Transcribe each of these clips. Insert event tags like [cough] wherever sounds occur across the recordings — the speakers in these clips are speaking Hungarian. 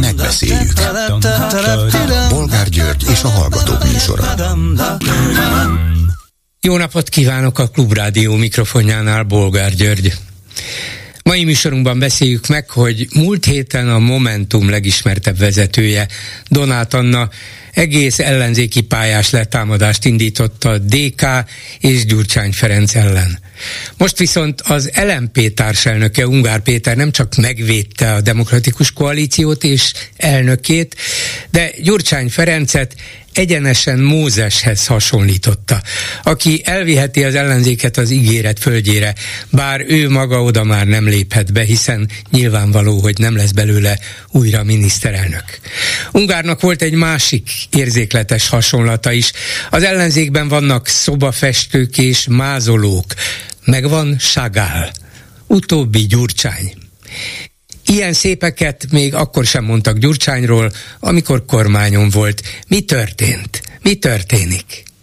Megbeszéljük. Bolgár György és a Hallgatók műsora. Jó napot kívánok a Klubrádió mikrofonjánál, Bolgár György. Mai műsorunkban beszéljük meg, hogy múlt héten a Momentum legismertebb vezetője, Donát Anna, egész ellenzéki pályás letámadást indította a DK és Gyurcsány Ferenc ellen. Most viszont az LMP társelnöke Ungár Péter nem csak megvédte a demokratikus koalíciót és elnökét, de Gyurcsány Ferencet egyenesen Mózeshez hasonlította, aki elviheti az ellenzéket az ígéret földjére, bár ő maga oda már nem léphet be, hiszen nyilvánvaló, hogy nem lesz belőle újra miniszterelnök. Ungárnak volt egy másik érzékletes hasonlata is. Az ellenzékben vannak szobafestők és mázolók, megvan Sagál, utóbbi Gyurcsány. Ilyen szépeket még akkor sem mondtak Gyurcsányról, amikor kormányon volt. Mi történt? Mi történik?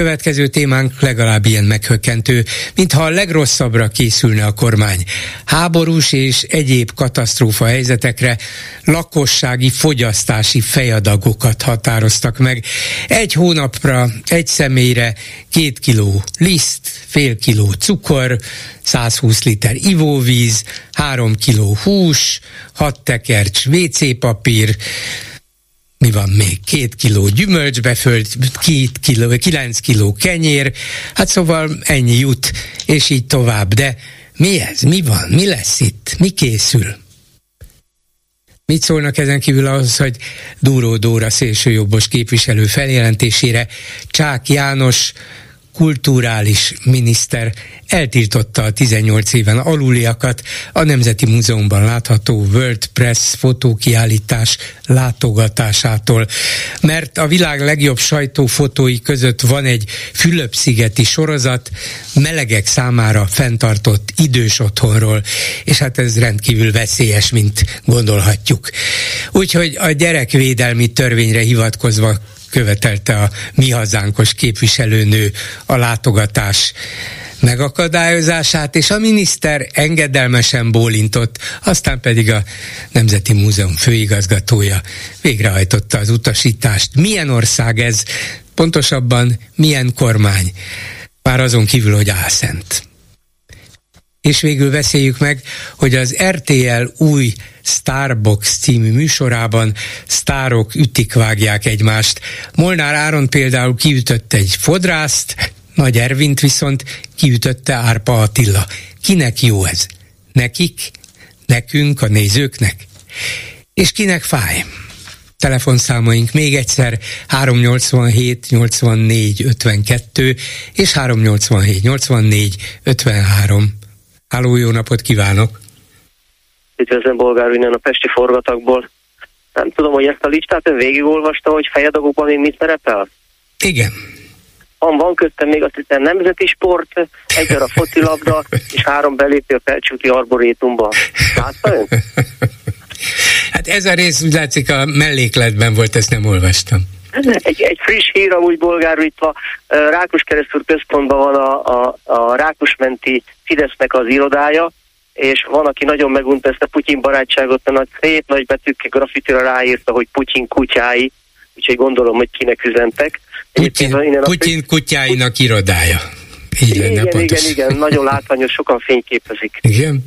Következő témánk legalább ilyen meghökkentő, mintha a legrosszabbra készülne a kormány. Háborús és egyéb katasztrófa helyzetekre lakossági fogyasztási fejadagokat határoztak meg. Egy hónapra, egy személyre két kiló liszt, fél kiló cukor, 120 liter ivóvíz, három kiló hús, hat tekercs WC papír, mi van még, két kiló gyümölcsbeföld, két kiló, kilenc kiló kenyér, hát szóval ennyi jut, és így tovább. De mi ez? Mi van? Mi lesz itt? Mi készül? Mit szólnak ezen kívül ahhoz, hogy Dúró Dóra szélsőjobbos képviselő feljelentésére Csák János kulturális miniszter eltiltotta a 18 éven aluliakat a Nemzeti Múzeumban látható World Press fotókiállítás látogatásától, mert a világ legjobb sajtófotói között van egy Fülöp-szigeti sorozat melegek számára fenntartott idős otthonról, és hát ez rendkívül veszélyes, mint gondolhatjuk. Úgyhogy a gyerekvédelmi törvényre hivatkozva követelte a mi hazánkos képviselőnő a látogatás megakadályozását, és a miniszter engedelmesen bólintott, aztán pedig a Nemzeti Múzeum főigazgatója végrehajtotta az utasítást. Milyen ország ez? Pontosabban milyen kormány? Már azon kívül, hogy álszent. És végül beszéljük meg, hogy az RTL új Starbox című műsorában sztárok ütik vágják egymást. Molnár Áron például kiütött egy fodrászt, Nagy Ervint viszont kiütötte Árpa Attila. Kinek jó ez? Nekik? Nekünk, a nézőknek? És kinek fáj? Telefonszámaink még egyszer 387 84 52 és 387 84 53. Háló, jó napot kívánok! Üdvözlöm Bolgár innen a Pesti forgatagból. Nem tudom, hogy ezt a listát ön végigolvasta, hogy fejadagokban még mit szerepel? Igen. Van, van köztem még azt hiszem nemzeti sport, egy a fotilabda, [laughs] és három belépő a Felcsúti Arborétumba. Látta ön? [laughs] Hát ez a rész úgy látszik a mellékletben volt, ezt nem olvastam. Egy, egy friss hír amúgy bolgárítva, Rákos keresztül központban van a, a, a Rákosmenti Fidesznek az irodája, és van, aki nagyon megunta ezt a Putyin barátságot, mert szép nagy betűkkel grafitira ráírta, hogy Putyin kutyái, úgyhogy gondolom, hogy kinek üzentek. Putyin, Putyin kutyáinak irodája. Így igen, lenne igen, igen, igen, nagyon látványos, sokan fényképezik. Igen?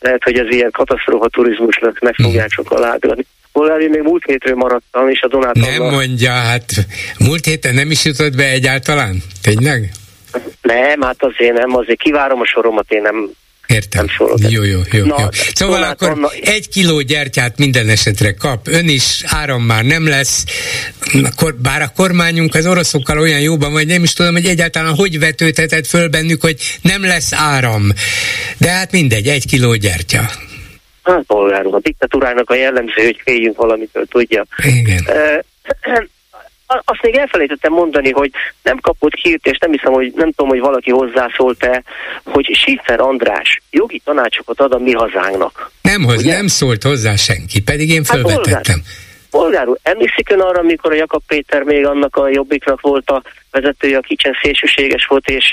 Lehet, hogy ez ilyen katasztrófa turizmus lesz, meg fogják sokan látni. Bolgári még múlt hétről maradtam, és a Donát Nem mondja, hát múlt héten nem is jutott be egyáltalán? Tényleg? Nem, hát azért nem, azért kivárom a soromat, én nem Értem. Nem jó, jó, jó. Na, jó. Szóval Donát akkor Anna... egy kiló gyertyát minden esetre kap. Ön is áram már nem lesz. Akkor, bár a kormányunk az oroszokkal olyan jóban vagy, nem is tudom, hogy egyáltalán hogy vetődhetett föl bennük, hogy nem lesz áram. De hát mindegy, egy kiló gyertya. Polgárok, a diktatúrának a jellemző, hogy féljünk valamitől, tudja. Igen. azt még elfelejtettem mondani, hogy nem kapott hírt, és nem hiszem, hogy nem tudom, hogy valaki hozzászólt-e, hogy Schiffer András jogi tanácsokat ad a mi hazánknak. Nem, hoz, nem szólt hozzá senki, pedig én felvetettem. Hát, Bolgár úr, emlékszik ön arra, amikor a Jakab Péter még annak a jobbiknak volt a vezetője, aki ilyen szélsőséges volt, és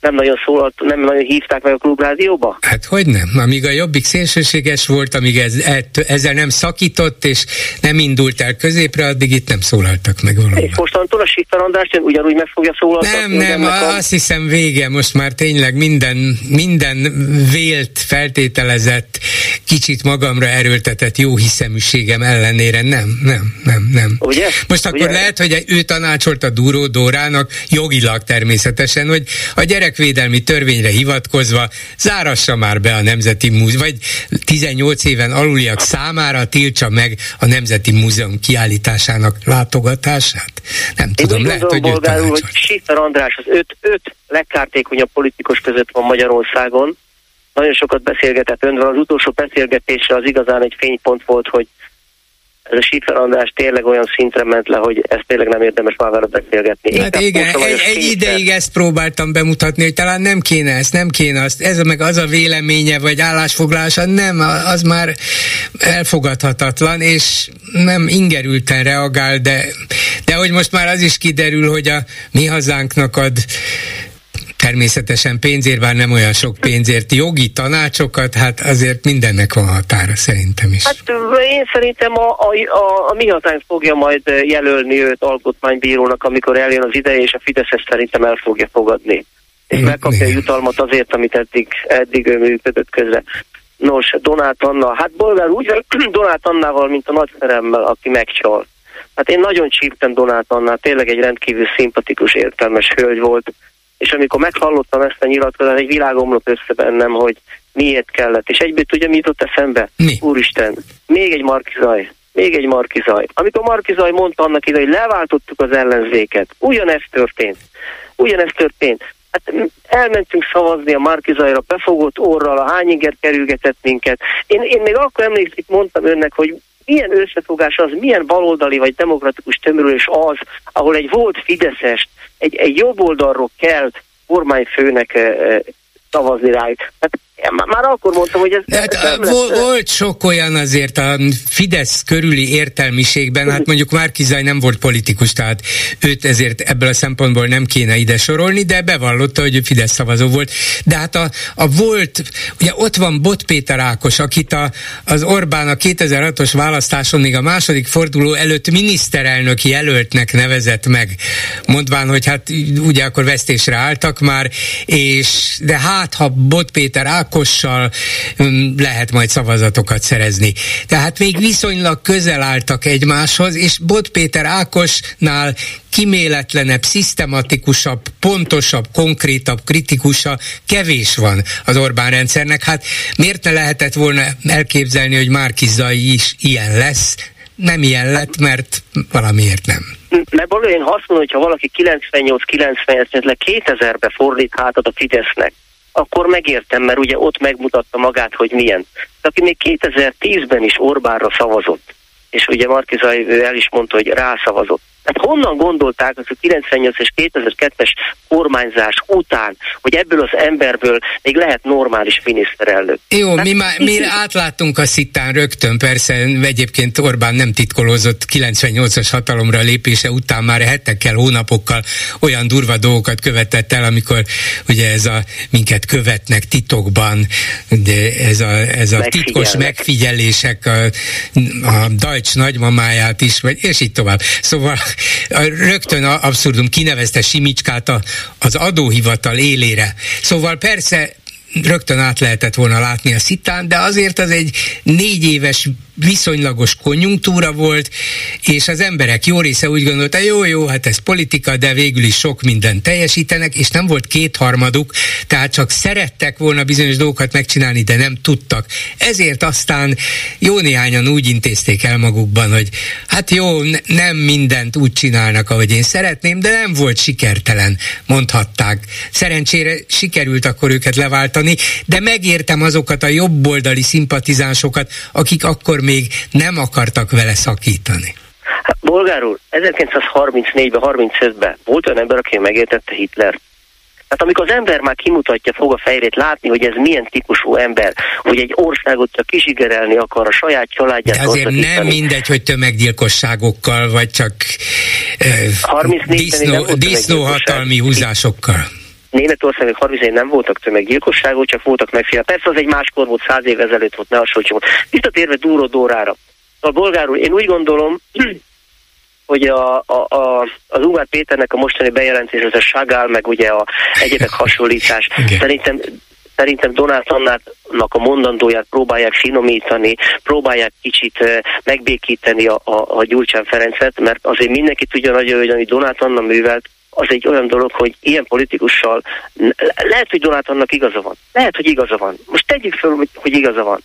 nem nagyon szólalt, nem nagyon hívták meg a klubrádióba? Hát hogy nem? Amíg a jobbik szélsőséges volt, amíg ez, ezzel nem szakított, és nem indult el középre, addig itt nem szólaltak meg valóban. És mostantól a Sitter András ugyanúgy meg fogja szólaltatni? Nem, nem, a... azt hiszem vége, most már tényleg minden, minden vélt, feltételezett, kicsit magamra erőltetett jó hiszeműségem ellenére nem, nem, nem, nem. Ugye? Most akkor Ugye? lehet, hogy ő tanácsolt a Duró Dórának, jogilag természetesen, hogy a gyerekvédelmi törvényre hivatkozva zárassa már be a Nemzeti Múzeum, vagy 18 éven aluliak számára tiltsa meg a Nemzeti Múzeum kiállításának látogatását? Nem Én tudom, lehet, hogy ő hogy Schiffer András az öt, öt legkártékonyabb politikus között van Magyarországon, nagyon sokat beszélgetett önvel, az utolsó beszélgetése az igazán egy fénypont volt, hogy ez a Schiffer András tényleg olyan szintre ment le, hogy ezt tényleg nem érdemes már vele beszélgetni. Hát igen, egy, egy ideig ezt próbáltam bemutatni, hogy talán nem kéne ezt, nem kéne azt, ez meg az a véleménye vagy állásfoglalása, nem, az már elfogadhatatlan, és nem ingerülten reagál, de, de hogy most már az is kiderül, hogy a mi hazánknak ad természetesen pénzért, bár nem olyan sok pénzért, jogi tanácsokat, hát azért mindennek van határa szerintem is. Hát én szerintem a, a, a, a mi hazánk fogja majd jelölni őt alkotmánybírónak, amikor eljön az ideje, és a Fidesz ezt szerintem el fogja fogadni. És megkapja a jutalmat azért, amit eddig, eddig ő működött közre. Nos, Donát Anna, hát bolgár úgy [clears throat] Donát Annával, mint a nagyszeremmel, aki megcsal. Hát én nagyon csíptem Donát Annát, tényleg egy rendkívül szimpatikus, értelmes hölgy volt és amikor meghallottam ezt a nyilatkozatot, egy világomlott össze bennem, hogy miért kellett. És egyből tudja, mi jutott eszembe? Mi? Úristen, még egy markizaj, még egy markizaj. Amikor markizaj mondta annak ide, hogy leváltottuk az ellenzéket, ugyanezt történt. Ugyanezt történt. Hát elmentünk szavazni a Markizajra, befogott orral, a hányinger kerülgetett minket. Én, én még akkor emlékszik, mondtam önnek, hogy milyen összefogás az, milyen baloldali vagy demokratikus tömörülés az, ahol egy volt Fideszes, egy, egy jobb oldalról kell kormányfőnek szavazni rájuk. Hát már akkor mondtam, hogy ez... Hát, nem volt, volt sok olyan azért a Fidesz körüli értelmiségben, hát mondjuk Márkizaj nem volt politikus, tehát őt ezért ebből a szempontból nem kéne ide sorolni, de bevallotta, hogy ő Fidesz szavazó volt. De hát a, a volt, ugye ott van Bot Péter Ákos, akit a, az Orbán a 2006-os választáson még a második forduló előtt miniszterelnök jelöltnek nevezett meg, mondván, hogy hát ugye akkor vesztésre álltak már, és de hát ha Bot Péter Ákos Ákossal mm, lehet majd szavazatokat szerezni. Tehát még viszonylag közel álltak egymáshoz, és Bot Péter Ákosnál kiméletlenebb, szisztematikusabb, pontosabb, konkrétabb, kritikusa kevés van az Orbán rendszernek. Hát miért ne lehetett volna elképzelni, hogy Márkizai is ilyen lesz? Nem ilyen lett, mert valamiért nem. Mert valójában én azt mondom, hogyha valaki 98-98, 2000-be fordít hátat a Fidesznek, akkor megértem, mert ugye ott megmutatta magát, hogy milyen. Aki még 2010-ben is Orbánra szavazott, és ugye Markizai el is mondta, hogy rászavazott, Hát honnan gondolták az a 98 és 2002-es kormányzás után, hogy ebből az emberből még lehet normális miniszterelnök? Jó, hát, mi már mi átláttunk a szittán rögtön, persze egyébként Orbán nem titkolózott 98-as hatalomra lépése után már hetekkel, hónapokkal olyan durva dolgokat követett el, amikor ugye ez a minket követnek titokban, de ez a, ez a titkos megfigyelések a, a Deutsch nagymamáját is, vagy, és így tovább. Szóval rögtön abszurdum kinevezte Simicskát a, az adóhivatal élére. Szóval persze rögtön át lehetett volna látni a szitán, de azért az egy négy éves viszonylagos konjunktúra volt, és az emberek jó része úgy gondolta, jó, jó, hát ez politika, de végül is sok mindent teljesítenek, és nem volt kétharmaduk, tehát csak szerettek volna bizonyos dolgokat megcsinálni, de nem tudtak. Ezért aztán jó néhányan úgy intézték el magukban, hogy hát jó, nem mindent úgy csinálnak, ahogy én szeretném, de nem volt sikertelen, mondhatták. Szerencsére sikerült akkor őket leváltani, de megértem azokat a jobboldali szimpatizánsokat, akik akkor még nem akartak vele szakítani. Hát, bolgár úr, 1934-ben, 35-ben volt olyan ember, aki megértette Hitler. Tehát amikor az ember már kimutatja, fog a fejrét látni, hogy ez milyen típusú ember, hogy egy országot csak kisigerelni akar a saját családját. De azért nem mindegy, hogy tömeggyilkosságokkal, vagy csak uh, disznó, disznóhatalmi húzásokkal. Németország még 34 nem voltak tömeggyilkosságok, csak voltak megfél. Persze az egy máskor volt, száz év ezelőtt volt, ne hasonlítsunk. Visszatérve Dúró Dórára. A bolgárul, én úgy gondolom, [clears throat] hogy a, a, a, az Ungár Péternek a mostani bejelentés, ez a Sagál, meg ugye a egyebek [laughs] hasonlítás, szerintem szerintem Donát Annának a mondandóját próbálják finomítani, próbálják kicsit megbékíteni a, a, a Gyurcsán Ferencet, mert azért mindenki tudja nagyon, hogy amit Donát Anna művelt, az egy olyan dolog, hogy ilyen politikussal lehet, hogy Donát annak igaza van. Lehet, hogy igaza van. Most tegyük fel, hogy, hogy igaza van.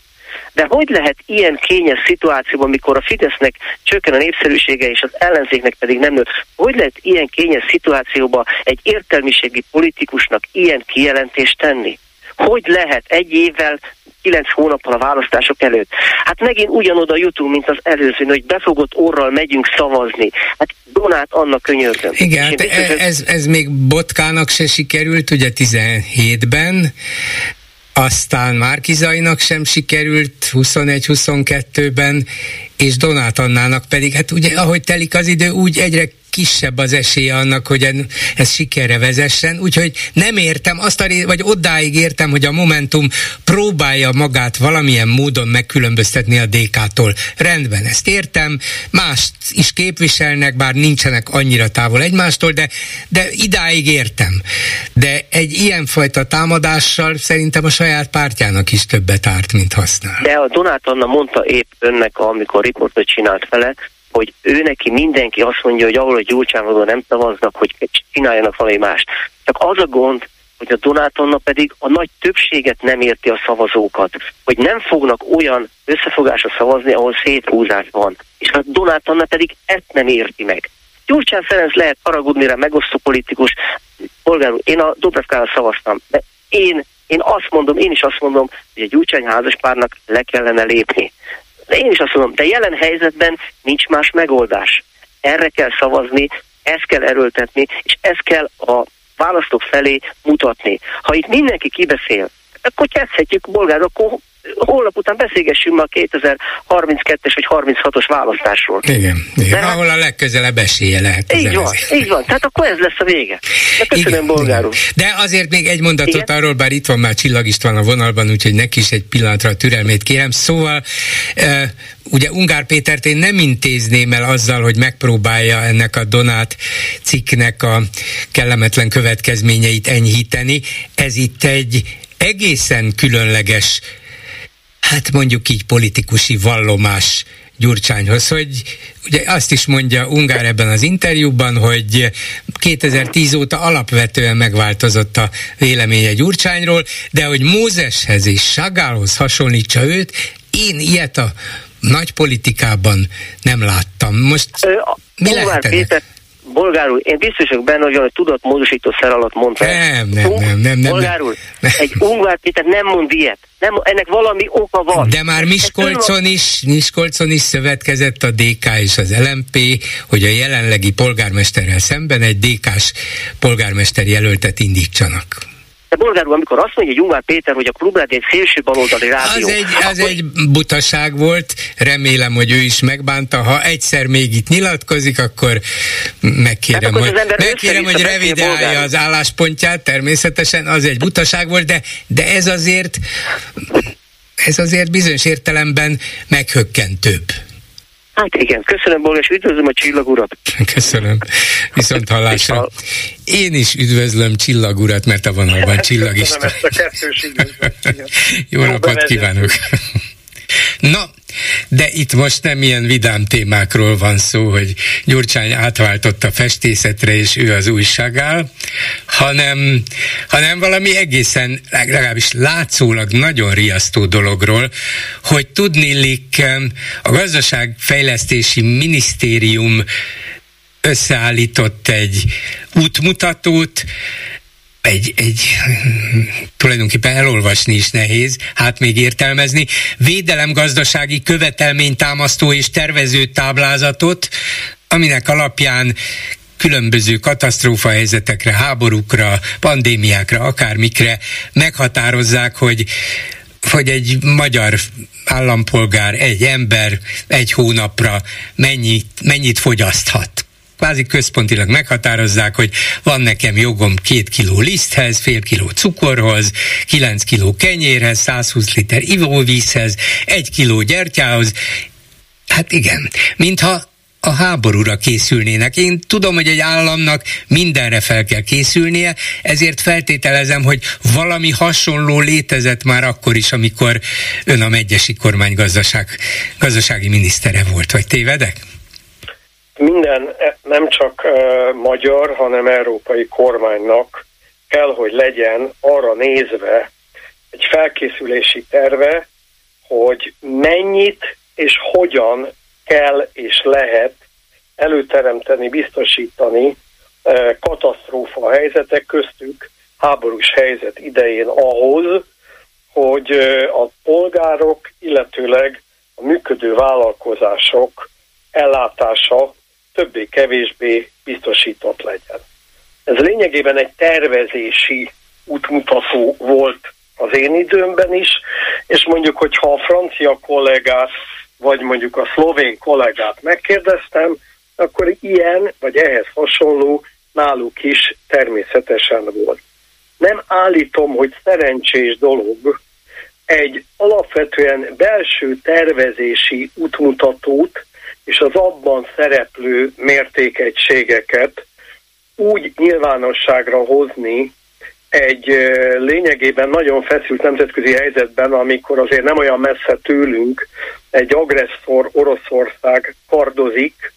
De hogy lehet ilyen kényes szituációban, amikor a Fidesznek csökken a népszerűsége, és az ellenzéknek pedig nem nő, hogy lehet ilyen kényes szituációban egy értelmiségi politikusnak ilyen kijelentést tenni? Hogy lehet egy évvel kilenc hónappal a választások előtt. Hát megint ugyanoda jutunk, mint az előző, hogy befogott orral megyünk szavazni. Hát Donát annak könyörgöm. Igen, hát ez, ez még Botkának se sikerült, ugye 17-ben, aztán Márkizainak sem sikerült 21-22-ben, és Donát Annának pedig, hát ugye ahogy telik az idő, úgy egyre kisebb az esélye annak, hogy ez sikerre vezessen, úgyhogy nem értem, azt a, vagy odáig értem, hogy a Momentum próbálja magát valamilyen módon megkülönböztetni a DK-tól. Rendben, ezt értem, mást is képviselnek, bár nincsenek annyira távol egymástól, de, de idáig értem. De egy ilyenfajta támadással szerintem a saját pártjának is többet árt, mint használ. De a Donát Anna mondta épp önnek, amikor riportot csinált vele, hogy ő neki mindenki azt mondja, hogy ahol a Gyurcsán nem szavaznak, hogy csináljanak valami mást. Csak az a gond, hogy a Donátonna pedig a nagy többséget nem érti a szavazókat, hogy nem fognak olyan összefogásra szavazni, ahol széthúzás van. És a Donátonna pedig ezt nem érti meg. Gyurcsán Ferenc lehet haragudni rá, megosztó politikus, polgár én a Dobravkára szavaztam, de én, én azt mondom, én is azt mondom, hogy a Gyurcsány házaspárnak le kellene lépni. De én is azt mondom, de jelen helyzetben nincs más megoldás. Erre kell szavazni, ezt kell erőltetni, és ezt kell a választók felé mutatni. Ha itt mindenki kibeszél, akkor kezdhetjük bolgár, akkor holnap után beszélgessünk a 2032-es vagy 36-os választásról. Igen, igen. De, ahol a legközelebb esélye lehet. Így van, így van. Tehát akkor ez lesz a vége. De köszönöm, bolgárul. De azért még egy mondatot igen? arról, bár itt van már Csillag István a vonalban, úgyhogy neki is egy pillanatra a türelmét kérem. Szóval uh, ugye Ungár Pétert én nem intézném el azzal, hogy megpróbálja ennek a Donát cikknek a kellemetlen következményeit enyhíteni. Ez itt egy egészen különleges hát mondjuk így politikusi vallomás Gyurcsányhoz, hogy ugye azt is mondja Ungár ebben az interjúban, hogy 2010 óta alapvetően megváltozott a véleménye Gyurcsányról, de hogy Mózeshez és Sagálhoz hasonlítsa őt, én ilyet a nagy politikában nem láttam. Most mi lehet Péter Bolgárul, én biztos vagyok benne, hogy a tudatmódosító szer alatt mondta. Nem, nem, nem, nem, nem. Bolgárul, nem. egy ungvár Péter nem mond ilyet. Nem, ennek valami oka van. De már Miskolcon is, Miskolcon is szövetkezett a DK és az LMP, hogy a jelenlegi polgármesterrel szemben egy DK-s polgármester jelöltet indítsanak. De bolgárul, amikor azt mondja Ungár Péter, hogy a klubrád egy szélső baloldali rádió. Az egy, az akkor... egy butaság volt, remélem, hogy ő is megbánta. Ha egyszer még itt nyilatkozik, akkor megkérem, akkor hogy, megkérem, hogy revideálja az álláspontját, természetesen az egy butaság volt, de, de ez azért ez azért bizonyos értelemben meghökkentőbb. Hát igen, köszönöm Bolga, és üdvözlöm a csillagurat. Köszönöm, viszont hallásra. Én is üdvözlöm csillagurat, mert a vonalban csillag is. Jó napot kívánok! Na, de itt most nem ilyen vidám témákról van szó, hogy Gyurcsány átváltott a festészetre, és ő az újságál, hanem, hanem valami egészen, legalábbis látszólag nagyon riasztó dologról, hogy tudnélik a gazdaságfejlesztési minisztérium összeállított egy útmutatót, egy, egy tulajdonképpen elolvasni is nehéz, hát még értelmezni, védelemgazdasági követelménytámasztó és tervező táblázatot, aminek alapján különböző katasztrófa helyzetekre, háborúkra, pandémiákra, akármikre meghatározzák, hogy hogy egy magyar állampolgár, egy ember egy hónapra mennyit, mennyit fogyaszthat kvázi központilag meghatározzák, hogy van nekem jogom két kiló liszthez, fél kiló cukorhoz, kilenc kiló kenyérhez, 120 liter ivóvízhez, egy kiló gyertyához. Hát igen, mintha a háborúra készülnének. Én tudom, hogy egy államnak mindenre fel kell készülnie, ezért feltételezem, hogy valami hasonló létezett már akkor is, amikor ön a megyesi kormány gazdaság, gazdasági minisztere volt, vagy tévedek? Minden e, nem csak magyar, hanem európai kormánynak kell, hogy legyen arra nézve egy felkészülési terve, hogy mennyit és hogyan kell és lehet előteremteni, biztosítani katasztrófa helyzetek köztük háborús helyzet idején ahhoz, hogy a polgárok, illetőleg a működő vállalkozások ellátása többé-kevésbé biztosított legyen. Ez lényegében egy tervezési útmutató volt az én időmben is, és mondjuk, hogyha a francia kollégát, vagy mondjuk a szlovén kollégát megkérdeztem, akkor ilyen, vagy ehhez hasonló náluk is természetesen volt. Nem állítom, hogy szerencsés dolog egy alapvetően belső tervezési útmutatót és az abban szereplő mértékegységeket úgy nyilvánosságra hozni egy lényegében nagyon feszült nemzetközi helyzetben, amikor azért nem olyan messze tőlünk egy agresszor Oroszország kardozik,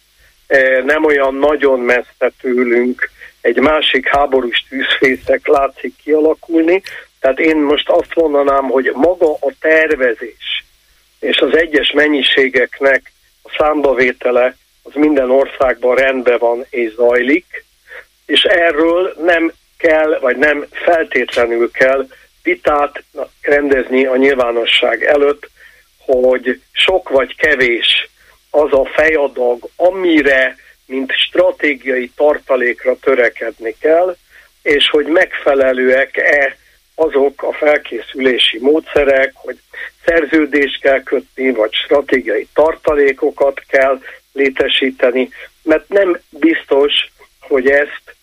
nem olyan nagyon messze tőlünk egy másik háborús tűzfészek látszik kialakulni. Tehát én most azt mondanám, hogy maga a tervezés és az egyes mennyiségeknek a számbavétele az minden országban rendben van és zajlik, és erről nem kell, vagy nem feltétlenül kell vitát rendezni a nyilvánosság előtt, hogy sok vagy kevés az a fejadag, amire, mint stratégiai tartalékra törekedni kell, és hogy megfelelőek-e azok a felkészülési módszerek, hogy szerződést kell kötni, vagy stratégiai tartalékokat kell létesíteni, mert nem biztos, hogy ezt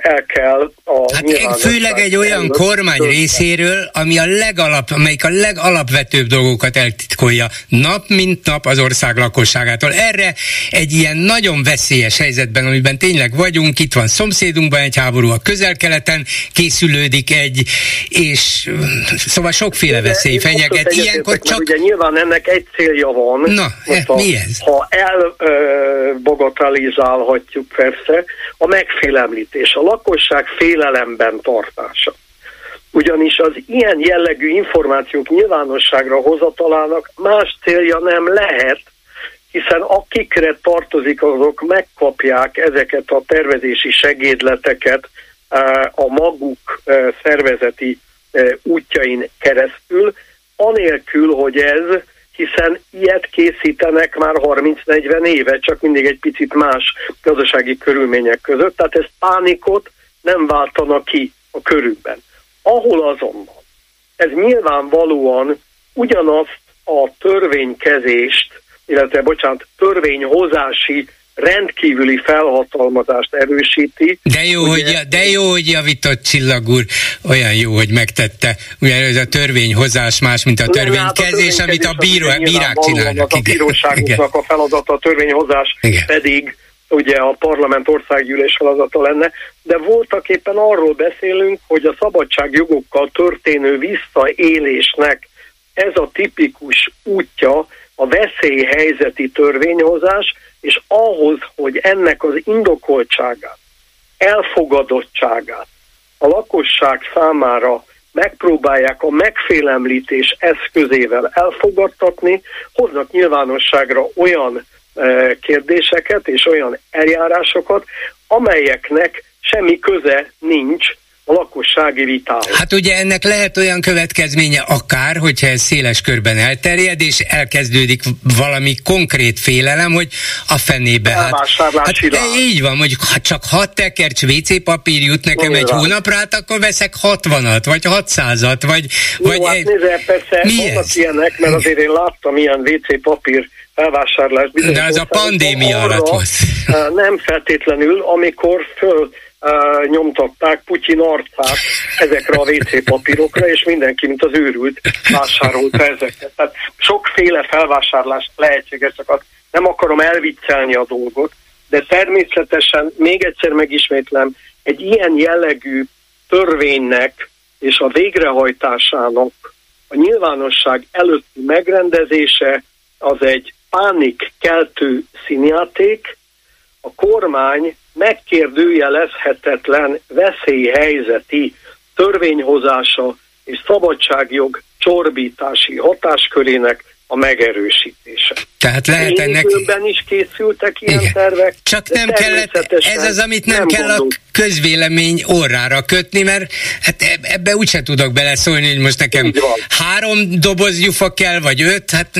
el kell a Hát főleg egy olyan előtt kormány tölteni. részéről, ami a legalap, amelyik a legalapvetőbb dolgokat eltitkolja nap mint nap az ország lakosságától. Erre egy ilyen nagyon veszélyes helyzetben, amiben tényleg vagyunk, itt van szomszédunkban egy háború, a közel-keleten készülődik egy, és szóval sokféle veszély fenyeget. Ilyenkor csak... Ugye nyilván ennek egy célja van. Na, e, a, mi ez? Ha elbogotalizálhatjuk persze, a megfélemlítés és a lakosság félelemben tartása. Ugyanis az ilyen jellegű információk nyilvánosságra hozatalának más célja nem lehet, hiszen akikre tartozik, azok megkapják ezeket a tervezési segédleteket eh, a maguk eh, szervezeti eh, útjain keresztül, anélkül, hogy ez, hiszen ilyet készítenek már 30-40 éve, csak mindig egy picit más gazdasági körülmények között, tehát ez pánikot nem váltana ki a körülben. Ahol azonban ez nyilvánvalóan ugyanazt a törvénykezést, illetve bocsánat, törvényhozási rendkívüli felhatalmazást erősíti. De jó, ugye, hogy, de jó, hogy javított Csillag úr, olyan jó, hogy megtette. Ugye ez a törvényhozás más, mint a törvénykezés, hát a amit a bíró, bírák csinálnak. A bíróságoknak a feladata, a törvényhozás Igen. pedig ugye a parlament országgyűlés feladata lenne, de voltak éppen arról beszélünk, hogy a szabadságjogokkal történő visszaélésnek ez a tipikus útja a veszélyhelyzeti törvényhozás, és ahhoz, hogy ennek az indokoltságát, elfogadottságát a lakosság számára megpróbálják a megfélemlítés eszközével elfogadtatni, hoznak nyilvánosságra olyan e, kérdéseket és olyan eljárásokat, amelyeknek semmi köze nincs a lakossági vitához. Hát ugye ennek lehet olyan következménye akár, hogyha ez széles körben elterjed, és elkezdődik valami konkrét félelem, hogy a fenébe. Hát, hát így van, mondjuk ha csak hat tekercs WC papír jut nekem Nyilván. egy hónapra, hát akkor veszek hatvanat, vagy hatszázat, vagy... Jó, vagy hát nézze, persze mi ez? ilyenek, mert azért én láttam ilyen WC papír felvásárlást. De az a pandémia alatt volt. Nem feltétlenül, amikor föl nyomtatták Putyin arcát ezekre a WC papírokra, és mindenki, mint az őrült, vásárolta ezeket. Tehát sokféle felvásárlás lehetséges, csak nem akarom elviccelni a dolgot, de természetesen, még egyszer megismétlem, egy ilyen jellegű törvénynek és a végrehajtásának a nyilvánosság előtti megrendezése az egy pánik keltő színjáték, a kormány megkérdőjelezhetetlen veszélyhelyzeti törvényhozása és szabadságjog csorbítási hatáskörének a megerősítése. Tehát lehet ennek... is készültek ilyen Igen. tervek. Csak nem kellett, ez az, amit nem, nem kell gondol. a közvélemémi órára kötni, mert hát ebbe úgyse tudok beleszólni, hogy most nekem három doboz gyufa kell, vagy öt, hát...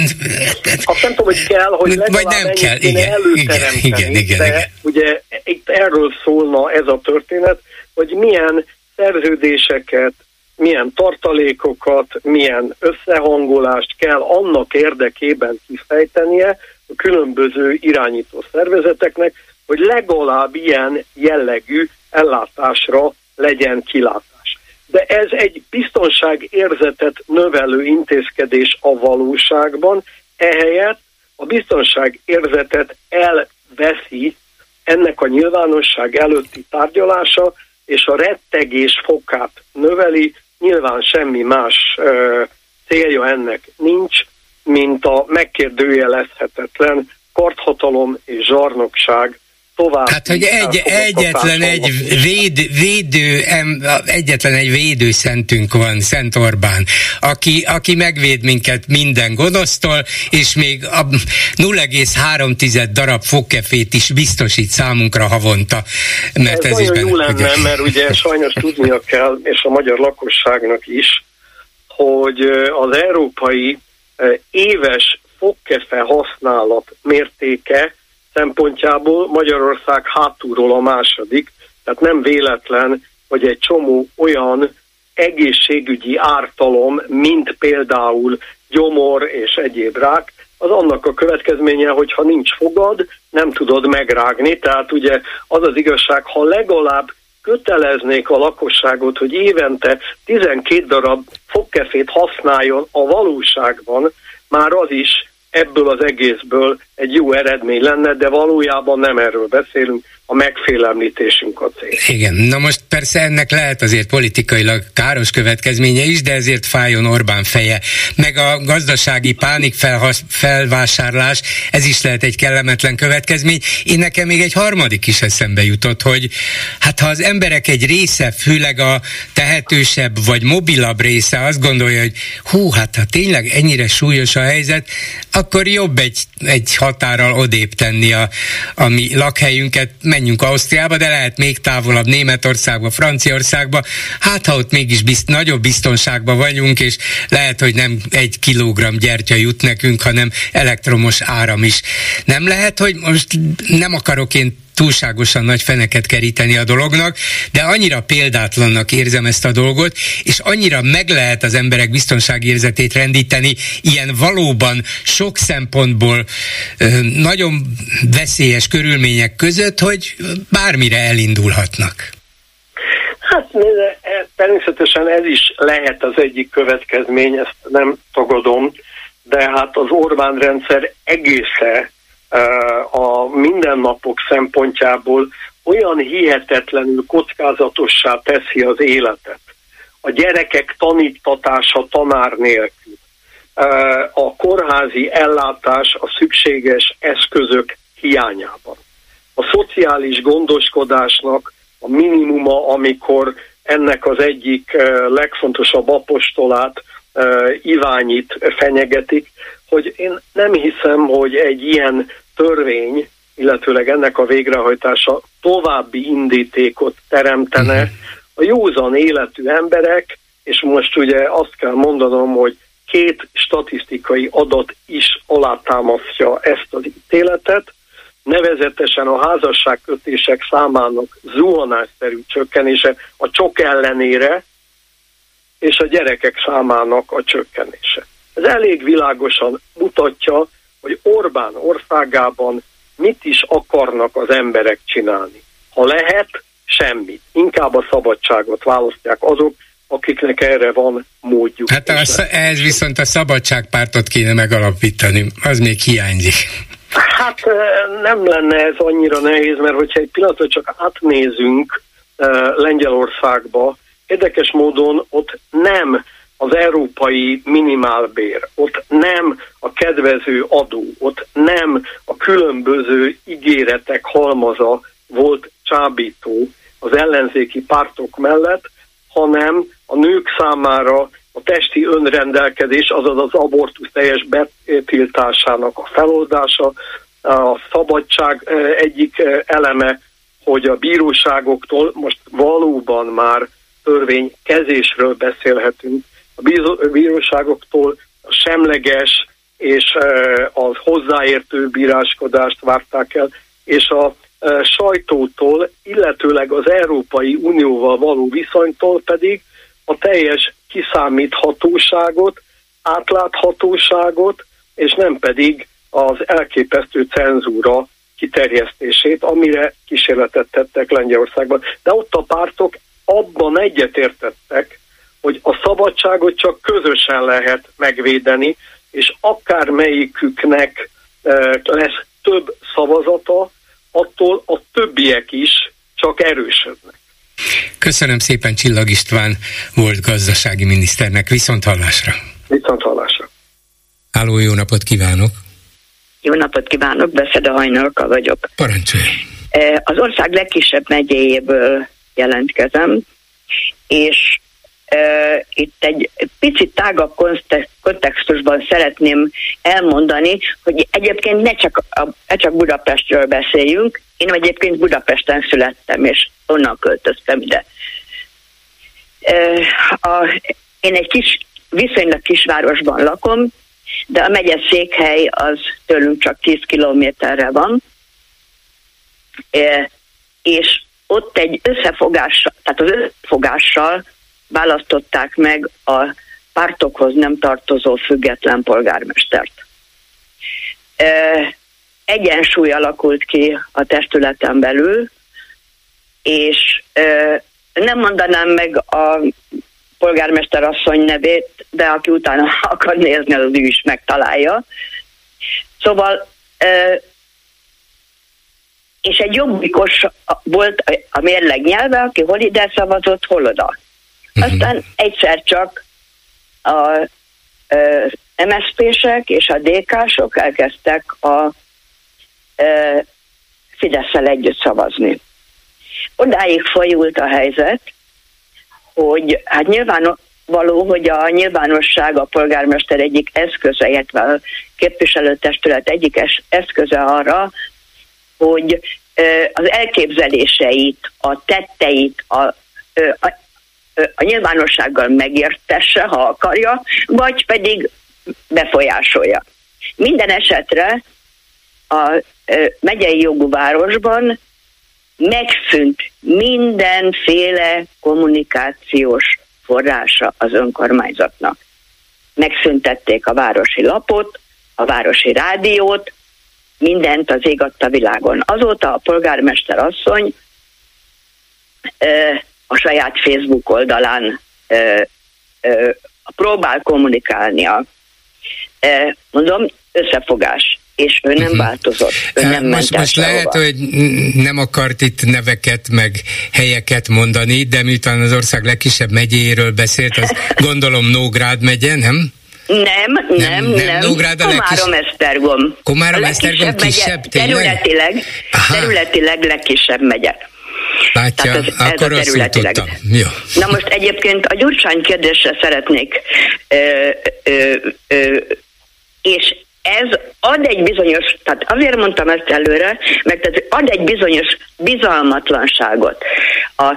Azt nem tudom, hogy kell, hogy vagy nem kell, igen, igen, igen, igen, de igen. ugye itt erről szólna ez a történet, hogy milyen szerződéseket, milyen tartalékokat, milyen összehangolást kell annak érdekében kifejtenie a különböző irányító szervezeteknek, hogy legalább ilyen jellegű ellátásra legyen kilátás. De ez egy biztonságérzetet növelő intézkedés a valóságban, ehelyett a biztonságérzetet elveszi ennek a nyilvánosság előtti tárgyalása, és a rettegés fokát növeli, nyilván semmi más ö, célja ennek nincs, mint a megkérdőjelezhetetlen karthatalom és zsarnokság tovább. Hát, hogy egy, egyetlen egy véd, védő, egyetlen egy védőszentünk van, Szent Orbán, aki, aki megvéd minket minden gonosztól, és még a 0,3 darab fogkefét is biztosít számunkra havonta. Mert ez, ez is benne, jó lenne, ugye... mert ugye [laughs] sajnos tudnia kell, és a magyar lakosságnak is, hogy az európai éves fogkefe használat mértéke szempontjából Magyarország hátulról a második, tehát nem véletlen, hogy egy csomó olyan egészségügyi ártalom, mint például gyomor és egyéb rák, az annak a következménye, hogy ha nincs fogad, nem tudod megrágni. Tehát ugye az az igazság, ha legalább köteleznék a lakosságot, hogy évente 12 darab fogkefét használjon a valóságban, már az is ebből az egészből egy jó eredmény lenne, de valójában nem erről beszélünk, a megfélemlítésünk a cél. Igen, na most persze ennek lehet azért politikailag káros következménye is, de ezért fájjon Orbán feje. Meg a gazdasági pánik felhas, felvásárlás, ez is lehet egy kellemetlen következmény. Én nekem még egy harmadik is eszembe jutott, hogy hát ha az emberek egy része, főleg a tehetősebb vagy mobilabb része azt gondolja, hogy hú, hát ha tényleg ennyire súlyos a helyzet, akkor jobb egy, egy határral odébb tenni a, a mi lakhelyünket, menjünk Ausztriába, de lehet még távolabb Németországba, Franciaországba, hát ha ott mégis bizt, nagyobb biztonságban vagyunk, és lehet, hogy nem egy kilogramm gyertya jut nekünk, hanem elektromos áram is. Nem lehet, hogy most nem akarok én túlságosan nagy feneket keríteni a dolognak, de annyira példátlannak érzem ezt a dolgot, és annyira meg lehet az emberek biztonságérzetét rendíteni ilyen valóban sok szempontból nagyon veszélyes körülmények között, hogy bármire elindulhatnak. Hát e, természetesen ez is lehet az egyik következmény, ezt nem tagadom, de hát az Orbán rendszer egésze a mindennapok szempontjából olyan hihetetlenül kockázatossá teszi az életet. A gyerekek tanítatása tanár nélkül, a kórházi ellátás a szükséges eszközök hiányában. A szociális gondoskodásnak a minimuma, amikor ennek az egyik legfontosabb apostolát, Iványit fenyegetik, hogy én nem hiszem, hogy egy ilyen törvény, illetőleg ennek a végrehajtása további indítékot teremtene. A józan életű emberek, és most ugye azt kell mondanom, hogy két statisztikai adat is alátámasztja ezt az ítéletet, nevezetesen a házasságkötések számának zuhanásszerű csökkenése a csok ellenére, és a gyerekek számának a csökkenése. Ez elég világosan mutatja, hogy Orbán országában mit is akarnak az emberek csinálni. Ha lehet, semmit. Inkább a szabadságot választják azok, akiknek erre van módjuk. Hát az, ez viszont a szabadságpártot kéne megalapítani, az még hiányzik. Hát nem lenne ez annyira nehéz, mert hogyha egy pillanatot csak átnézünk Lengyelországba, érdekes módon ott nem az európai minimálbér, ott nem a kedvező adó, ott nem a különböző ígéretek halmaza volt csábító az ellenzéki pártok mellett, hanem a nők számára a testi önrendelkezés, azaz az abortusz teljes betiltásának a feloldása, a szabadság eh, egyik eh, eleme, hogy a bíróságoktól most valóban már törvény kezésről beszélhetünk, a bíróságoktól a semleges és az hozzáértő bíráskodást várták el, és a sajtótól, illetőleg az Európai Unióval való viszonytól pedig a teljes kiszámíthatóságot, átláthatóságot, és nem pedig az elképesztő cenzúra kiterjesztését, amire kísérletet tettek Lengyelországban. De ott a pártok abban egyetértettek, hogy a szabadságot csak közösen lehet megvédeni, és akármelyiküknek lesz több szavazata, attól a többiek is csak erősödnek. Köszönöm szépen Csillag István volt gazdasági miniszternek. Viszont hallásra. Viszont hallásra. Háló, jó napot kívánok! Jó napot kívánok, Beszede Hajnalka vagyok. Parancsolj! E, az ország legkisebb megyéjéből jelentkezem, és itt egy picit tágabb kontextusban szeretném elmondani, hogy egyébként ne csak, a, ne csak Budapestről beszéljünk, én egyébként Budapesten születtem, és onnan költöztem ide. A, én egy kis, viszonylag kisvárosban lakom, de a megye székhely az tőlünk csak 10 kilométerre van, és ott egy összefogás, tehát az összefogással választották meg a pártokhoz nem tartozó független polgármestert. Egyensúly alakult ki a testületen belül, és nem mondanám meg a polgármester asszony nevét, de aki utána [laughs] akar nézni, az ő is megtalálja. Szóval és egy jobbikos volt a mérleg nyelve, aki hol ide szavazott, hol oda. Uh-huh. Aztán egyszer csak a MSZP-sek és a DK-sok elkezdtek a fidesz együtt szavazni. Odáig folyult a helyzet, hogy hát nyilván való, hogy a nyilvánosság a polgármester egyik eszköze, illetve a képviselőtestület egyik eszköze arra, hogy az elképzeléseit, a tetteit, a, a a nyilvánossággal megértesse, ha akarja, vagy pedig befolyásolja. Minden esetre a megyei jogú városban megszűnt mindenféle kommunikációs forrása az önkormányzatnak. Megszüntették a városi lapot, a városi rádiót, mindent az ég világon. Azóta a polgármester asszony a saját Facebook oldalán ö, ö, próbál kommunikálnia. E, mondom, összefogás és ő nem uh-huh. változott. Ő nem most, ment most lehet, hogy nem akart itt neveket meg helyeket mondani, de miután az ország legkisebb megyéről beszélt, az [laughs] gondolom Nógrád megye, nem? Nem, nem, nem. nem. Nógrád a Komárom legkis... Esztergom. Komárom Esztergom kisebb, megye, területileg, területileg legkisebb megye. Látja, ez, akkor ez azt tudtam. Jó. Na most egyébként a Gyurcsány kérdésre szeretnék, ö, ö, ö, és ez ad egy bizonyos, tehát azért mondtam ezt előre, mert ez ad egy bizonyos bizalmatlanságot. A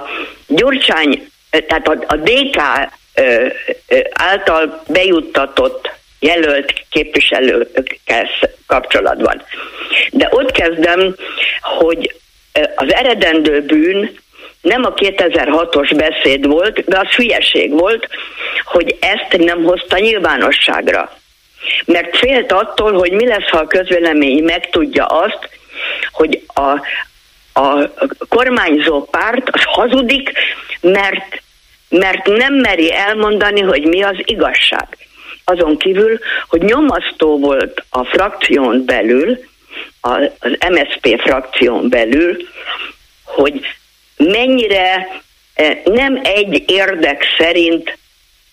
Gyurcsány tehát a, a DK által bejuttatott jelölt képviselőkkel kapcsolatban. De ott kezdem, hogy az eredendő bűn nem a 2006-os beszéd volt, de az hülyeség volt, hogy ezt nem hozta nyilvánosságra. Mert félt attól, hogy mi lesz, ha a közvélemény megtudja azt, hogy a, a kormányzó párt az hazudik, mert, mert nem meri elmondani, hogy mi az igazság. Azon kívül, hogy nyomasztó volt a frakción belül, az MSP frakción belül, hogy mennyire eh, nem egy érdek szerint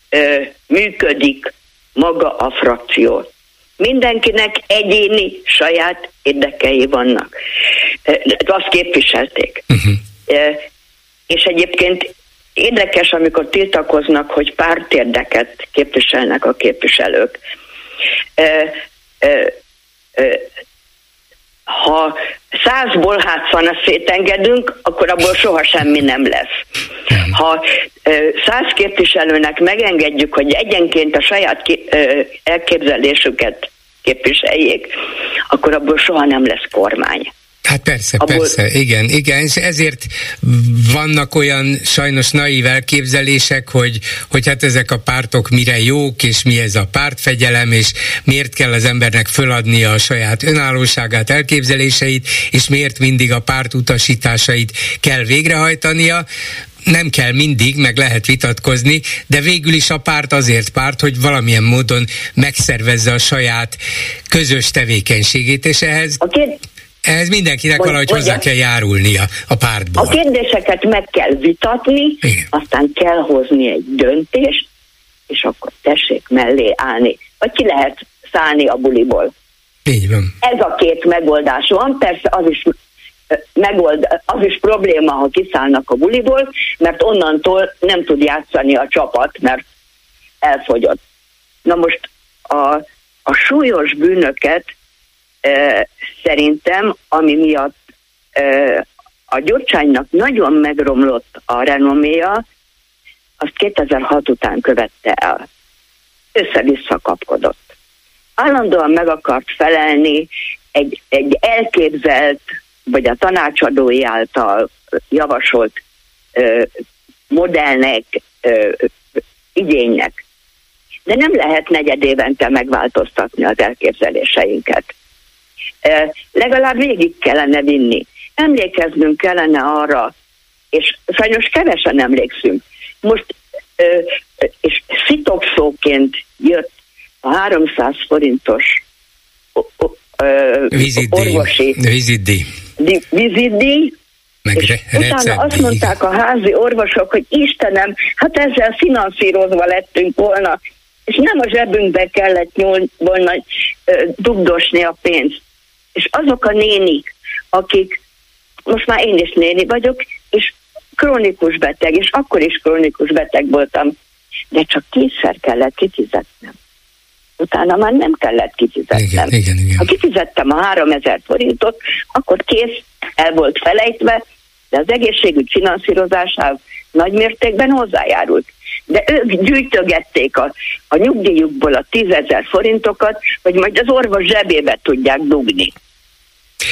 eh, működik maga a frakció. Mindenkinek egyéni saját érdekei vannak. Eh, azt képviselték. Uh-huh. És egyébként érdekes, amikor tiltakoznak, hogy pártérdeket képviselnek a képviselők ha százból hátszana szétengedünk, akkor abból soha semmi nem lesz. Ha száz képviselőnek megengedjük, hogy egyenként a saját elképzelésüket képviseljék, akkor abból soha nem lesz kormány. Hát persze, Abból... persze, igen, igen, és ezért vannak olyan sajnos naív elképzelések, hogy, hogy hát ezek a pártok mire jók, és mi ez a pártfegyelem, és miért kell az embernek föladnia a saját önállóságát, elképzeléseit, és miért mindig a párt utasításait kell végrehajtania. Nem kell mindig, meg lehet vitatkozni, de végül is a párt azért párt, hogy valamilyen módon megszervezze a saját közös tevékenységét, és ehhez... A ehhez mindenkinek vagy, valahogy hozzá kell járulnia a pártból. A kérdéseket meg kell vitatni, Igen. aztán kell hozni egy döntést, és akkor tessék mellé állni. Vagy ki lehet szállni a buliból. Így van. Ez a két megoldás van, persze az is megold, az is probléma, ha kiszállnak a buliból, mert onnantól nem tud játszani a csapat, mert elfogyott. Na most a, a súlyos bűnöket szerintem, ami miatt a Gyurcsánynak nagyon megromlott a renoméja, azt 2006 után követte el. Össze-vissza kapkodott. Állandóan meg akart felelni egy, egy elképzelt, vagy a tanácsadói által javasolt ö, modellnek, ö, igénynek. De nem lehet negyed évente megváltoztatni az elképzeléseinket legalább végig kellene vinni. Emlékeznünk kellene arra, és sajnos kevesen emlékszünk. Most, és szitokszóként jött a 300 forintos orvosi vizitdíj. Vizitdíj, és re- utána azt mondták a házi orvosok, hogy Istenem, hát ezzel finanszírozva lettünk volna, és nem a zsebünkbe kellett nyúl, volna dugdosni a pénzt és azok a nénik, akik, most már én is néni vagyok, és krónikus beteg, és akkor is krónikus beteg voltam, de csak kétszer kellett kifizetnem. Utána már nem kellett kifizetnem. Igen, igen, igen. Ha kifizettem a 3000 forintot, akkor kész, el volt felejtve, de az egészségügy finanszírozásához nagy mértékben hozzájárult. De ők gyűjtögették a, a nyugdíjukból a 10 forintokat, hogy majd az orvos zsebébe tudják dugni.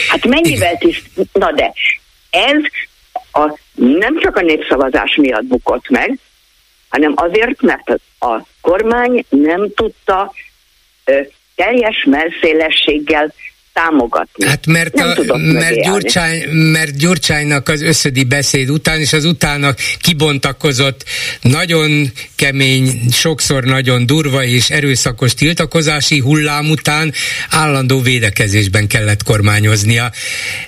Hát mennyivel is, na de ez a, nem csak a népszavazás miatt bukott meg, hanem azért, mert a kormány nem tudta ö, teljes merszélességgel támogatni. Hát mert, a, mert, Gyurcsány, mert Gyurcsánynak az összödi beszéd után, és az utána kibontakozott nagyon kemény, sokszor nagyon durva és erőszakos tiltakozási hullám után állandó védekezésben kellett kormányoznia.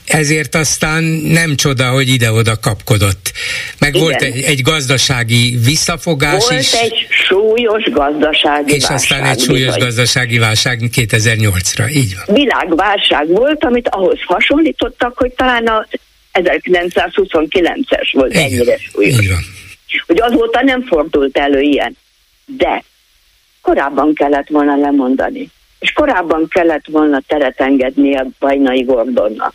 Ezért aztán nem csoda, hogy ide-oda kapkodott. Meg Igen. volt egy, egy gazdasági visszafogás volt is. egy súlyos gazdasági és válság. És aztán egy súlyos bizony. gazdasági válság 2008-ra. Így van. Világválság válság volt, amit ahhoz hasonlítottak, hogy talán a 1929-es volt Igen. ennyire súlyos. Igen. Hogy azóta nem fordult elő ilyen. De korábban kellett volna lemondani. És korábban kellett volna teret engedni a Bajnai Gordonnak.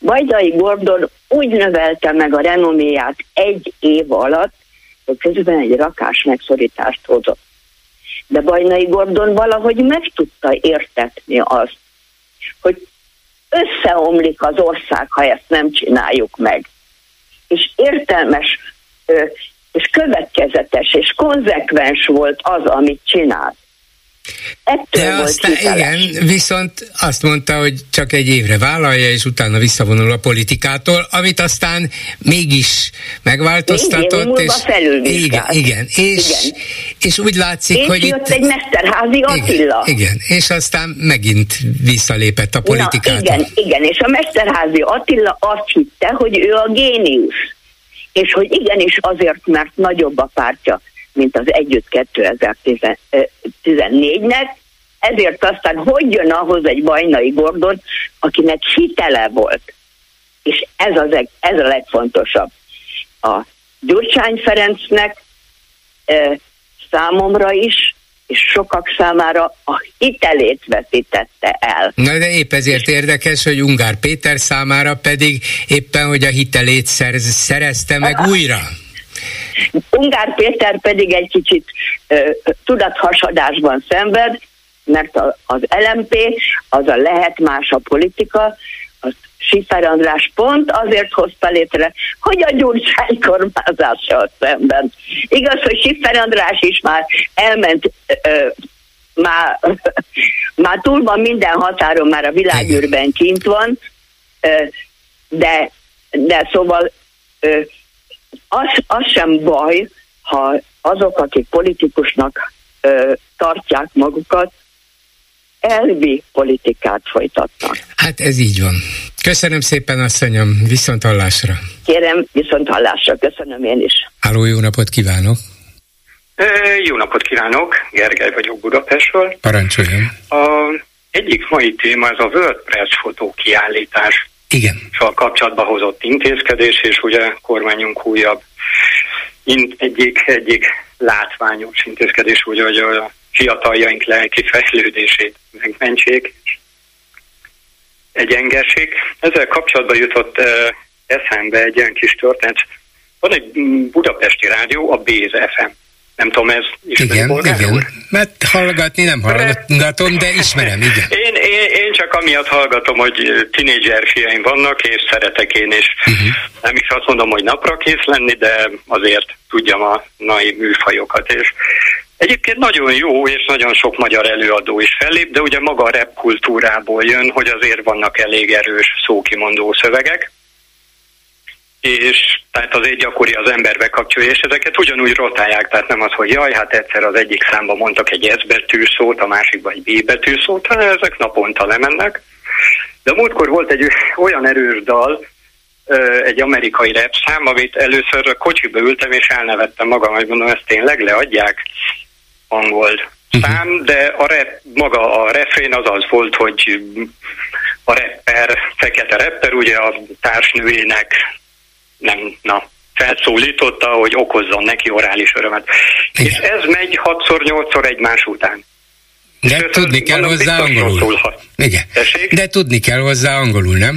Bajdai Gordon úgy növelte meg a renoméját egy év alatt, hogy közben egy rakás megszorítást hozott. De Bajnai Gordon valahogy meg tudta értetni azt, hogy összeomlik az ország, ha ezt nem csináljuk meg. És értelmes, és következetes, és konzekvens volt az, amit csinált. Ettől De aztán hiteles. igen, viszont azt mondta, hogy csak egy évre vállalja, és utána visszavonul a politikától, amit aztán mégis megváltoztatott. és igen, igen, és, igen. és úgy látszik, és hogy jött itt... egy Mesterházi Attila. Igen, igen, és aztán megint visszalépett a politikától. Na, igen, igen, és a Mesterházi Attila azt hitte, hogy ő a géniusz. És hogy igenis azért, mert nagyobb a pártja, mint az Együtt 2014-nek, ezért aztán hogy jön ahhoz egy bajnai Gordon, akinek hitele volt. És ez, az, ez a legfontosabb. A Gyurcsány Ferencnek e, számomra is, és sokak számára a hitelét veszítette el. Na de épp ezért érdekes, hogy Ungár Péter számára pedig éppen, hogy a hitelét szerz, szerezte meg újra. Ungár Péter pedig egy kicsit uh, tudathasadásban szenved, mert a, az LMP az a lehet más a politika, az Sifer András pont azért hozta létre, hogy a Gyurcsány kormányzással szemben. Igaz, hogy Sifer András is már elment ö, már, már túl van minden határon, már a világűrben kint van, de, de szóval az, az sem baj, ha azok, akik politikusnak ö, tartják magukat, elvi politikát folytatnak. Hát ez így van. Köszönöm szépen, asszonyom, viszont hallásra. Kérem, viszont hallásra, köszönöm én is. Háló, jó napot kívánok! E, jó napot kívánok, Gergely vagyok Budapestről. Parancsoljon. A egyik mai téma ez a WordPress fotó kiállítás. Igen. Szóval kapcsolatba hozott intézkedés, és ugye kormányunk újabb egyik, egyik látványos intézkedés, ugye, hogy a fiataljaink lelki fejlődését megmentsék, egyengessék. Ezzel kapcsolatban jutott eszembe egy ilyen kis történet. Van egy budapesti rádió, a Béz FM. Nem tudom, ez igen, igen. Úr? Mert hallgatni nem hallgatom, de ismerem, igen. Én, én, én csak amiatt hallgatom, hogy tinédzser fiaim vannak, és szeretek én is. Uh-huh. Nem is azt mondom, hogy napra kész lenni, de azért tudjam a nai műfajokat. És Egyébként nagyon jó, és nagyon sok magyar előadó is fellép, de ugye maga a rap kultúrából jön, hogy azért vannak elég erős szókimondó szövegek, és tehát azért gyakori az ember bekapcsolja, és ezeket ugyanúgy rotálják, tehát nem az, hogy jaj, hát egyszer az egyik számban mondtak egy S betű szót, a másikban egy B betű szót, hanem ezek naponta lemennek. De múltkor volt egy olyan erős dal, egy amerikai rap szám, amit először a kocsiba ültem, és elnevettem magam, hogy mondom, ezt tényleg leadják angol uh-huh. szám, de a rap, maga a refrén az az volt, hogy a rapper, fekete rapper, ugye a társnőjének nem, na, felszólította, hogy okozzon neki orális örömet. Igen. És ez megy 6-8-szor egymás után. De és tudni kell hozzá angolul. Igen. De tudni kell hozzá angolul, nem?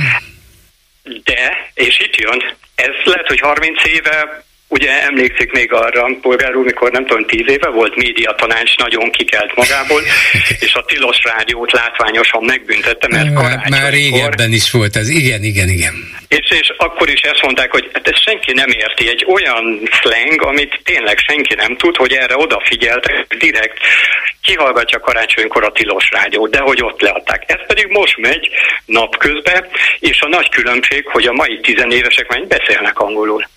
De, és itt jön, ez lehet, hogy 30 éve Ugye emlékszik még arra, polgár úr, mikor nem tudom, tíz éve volt média tanács, nagyon kikelt magából, [laughs] és a tilos rádiót látványosan megbüntette, mert karácsonykor... Már régebben is volt ez, igen, igen, igen. És, és akkor is ezt mondták, hogy hát ezt senki nem érti, egy olyan slang, amit tényleg senki nem tud, hogy erre odafigyeltek, direkt kihallgatja karácsonykor a tilos rádiót, de hogy ott leadták. Ez pedig most megy napközben, és a nagy különbség, hogy a mai tizenévesek már beszélnek angolul.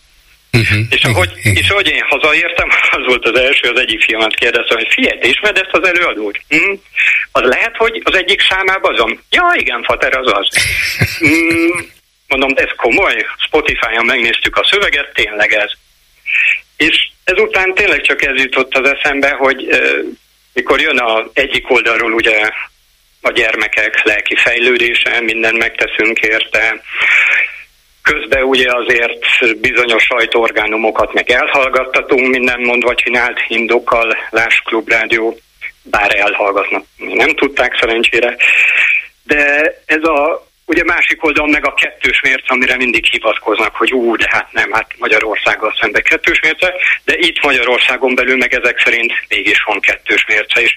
Uh-huh. És, ahogy, igen, és ahogy én hazaértem, [laughs] az volt az első, az egyik filmet kérdeztem, hogy figyelj, te ismered ezt az előadót? Mm. Az lehet, hogy az egyik számában azon? Ja, igen, Fater, az az. [laughs] Mm. Mondom, de ez komoly? Spotify-on megnéztük a szöveget, tényleg ez. És ezután tényleg csak ez jutott az eszembe, hogy uh, mikor jön a egyik oldalról ugye a gyermekek lelki fejlődése, mindent megteszünk érte, Közben ugye azért bizonyos sajtóorgánumokat meg elhallgattatunk, minden mondva csinált indokkal, Láss Klubrádió, bár elhallgatnak, nem tudták szerencsére. De ez a ugye másik oldalon meg a kettős mérce, amire mindig hivatkoznak, hogy ú, de hát nem, hát Magyarországgal szembe kettős mérce, de itt Magyarországon belül meg ezek szerint mégis van kettős mérce, és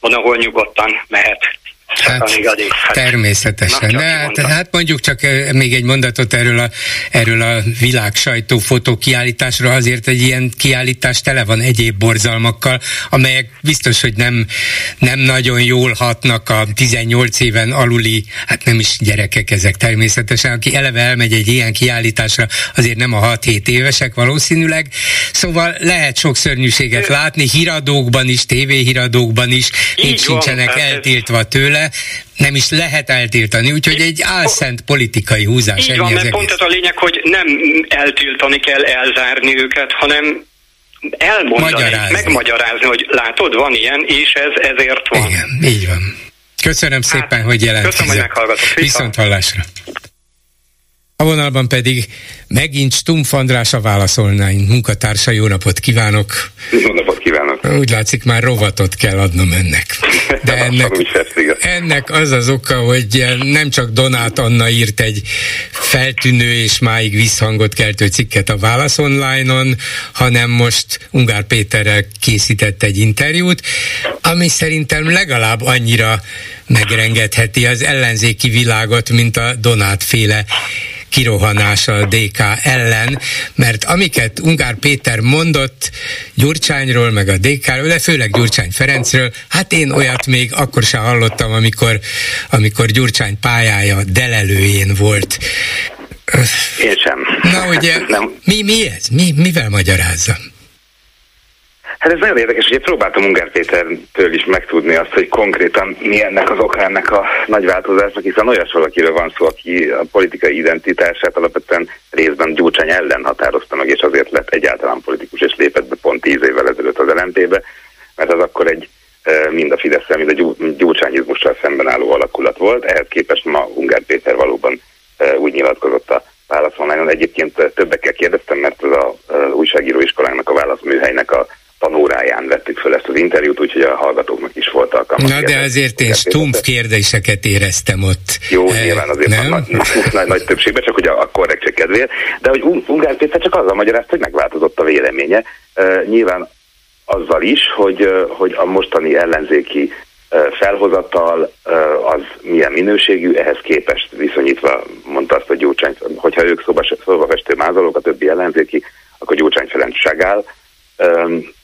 van, ahol nyugodtan mehet Hát, hát, természetesen. Na, hát, hát mondjuk csak még egy mondatot erről a, erről a világ sajtó fotókiállításról, azért egy ilyen kiállítás tele van egyéb borzalmakkal, amelyek biztos, hogy nem, nem nagyon jól hatnak a 18 éven aluli, hát nem is gyerekek ezek természetesen, aki eleve elmegy egy ilyen kiállításra, azért nem a 6-7 évesek valószínűleg, szóval lehet sok szörnyűséget látni, híradókban is, tévéhíradókban is, még sincsenek hát eltiltva tőle, nem is lehet eltiltani, úgyhogy egy álszent politikai húzás. Így van, mert pont ez a lényeg, hogy nem eltiltani kell elzárni őket, hanem elmondani, Magyarázni. megmagyarázni, hogy látod, van ilyen, és ez ezért van. Igen, így van. Köszönöm hát, szépen, hogy jelentkezett. Köszönöm, hogy meghallgatott. Viszont hallásra. A vonalban pedig megint Stumpf András a válaszolnáink munkatársa. Jó napot kívánok! Jó napot kívánok! Úgy látszik, már rovatot kell adnom ennek. [laughs] De ennek, ennek az az oka, hogy nem csak Donát Anna írt egy feltűnő és máig visszhangot keltő cikket a Válasz Online-on, hanem most Ungár Péterrel készített egy interjút, ami szerintem legalább annyira megrengetheti az ellenzéki világot, mint a Donát féle kirohanása a DK ellen, mert amiket Ungár Péter mondott Gyurcsányról, meg a DK-ről, de főleg Gyurcsány Ferencről, hát én olyat még akkor sem hallottam, amikor, amikor Gyurcsány pályája delelőjén volt. Én sem. Na ugye, Nem. Mi, mi ez? Mi, mivel magyarázza? Hát ez nagyon érdekes, hogy próbáltam Ungár Pétertől is megtudni azt, hogy konkrétan mi ennek az oka ennek a nagy változásnak, hiszen olyas valakiről van szó, aki a politikai identitását alapvetően részben Gyurcsány ellen határozta meg, és azért lett egyáltalán politikus, és lépett be pont tíz évvel ezelőtt az LNP-be, mert az akkor egy mind a fidesz mind a gyurcsányizmussal szemben álló alakulat volt. Ehhez képest ma Ungár Péter valóban úgy nyilatkozott a válaszolmányon. Egyébként többekkel kérdeztem, mert az a újságíróiskolának a válaszműhelynek a tanóráján vettük föl ezt az interjút, úgyhogy a hallgatóknak is volt alkalma. Na de azért én stumpf kérdéseket éreztem ott. Jó, e, nyilván azért nem? Nagy, [laughs] nagy, nagy többségben, csak hogy a, a korrektség kedvéért. De hogy Ungár Péter csak azzal magyarázta, hogy megváltozott a véleménye. Uh, nyilván azzal is, hogy, uh, hogy a mostani ellenzéki felhozatal az milyen minőségű, ehhez képest viszonyítva mondta azt a Gyurcsány, hogyha ők szóba, festő mázolók, a többi ellenzéki, akkor Gyurcsány Ferenc áll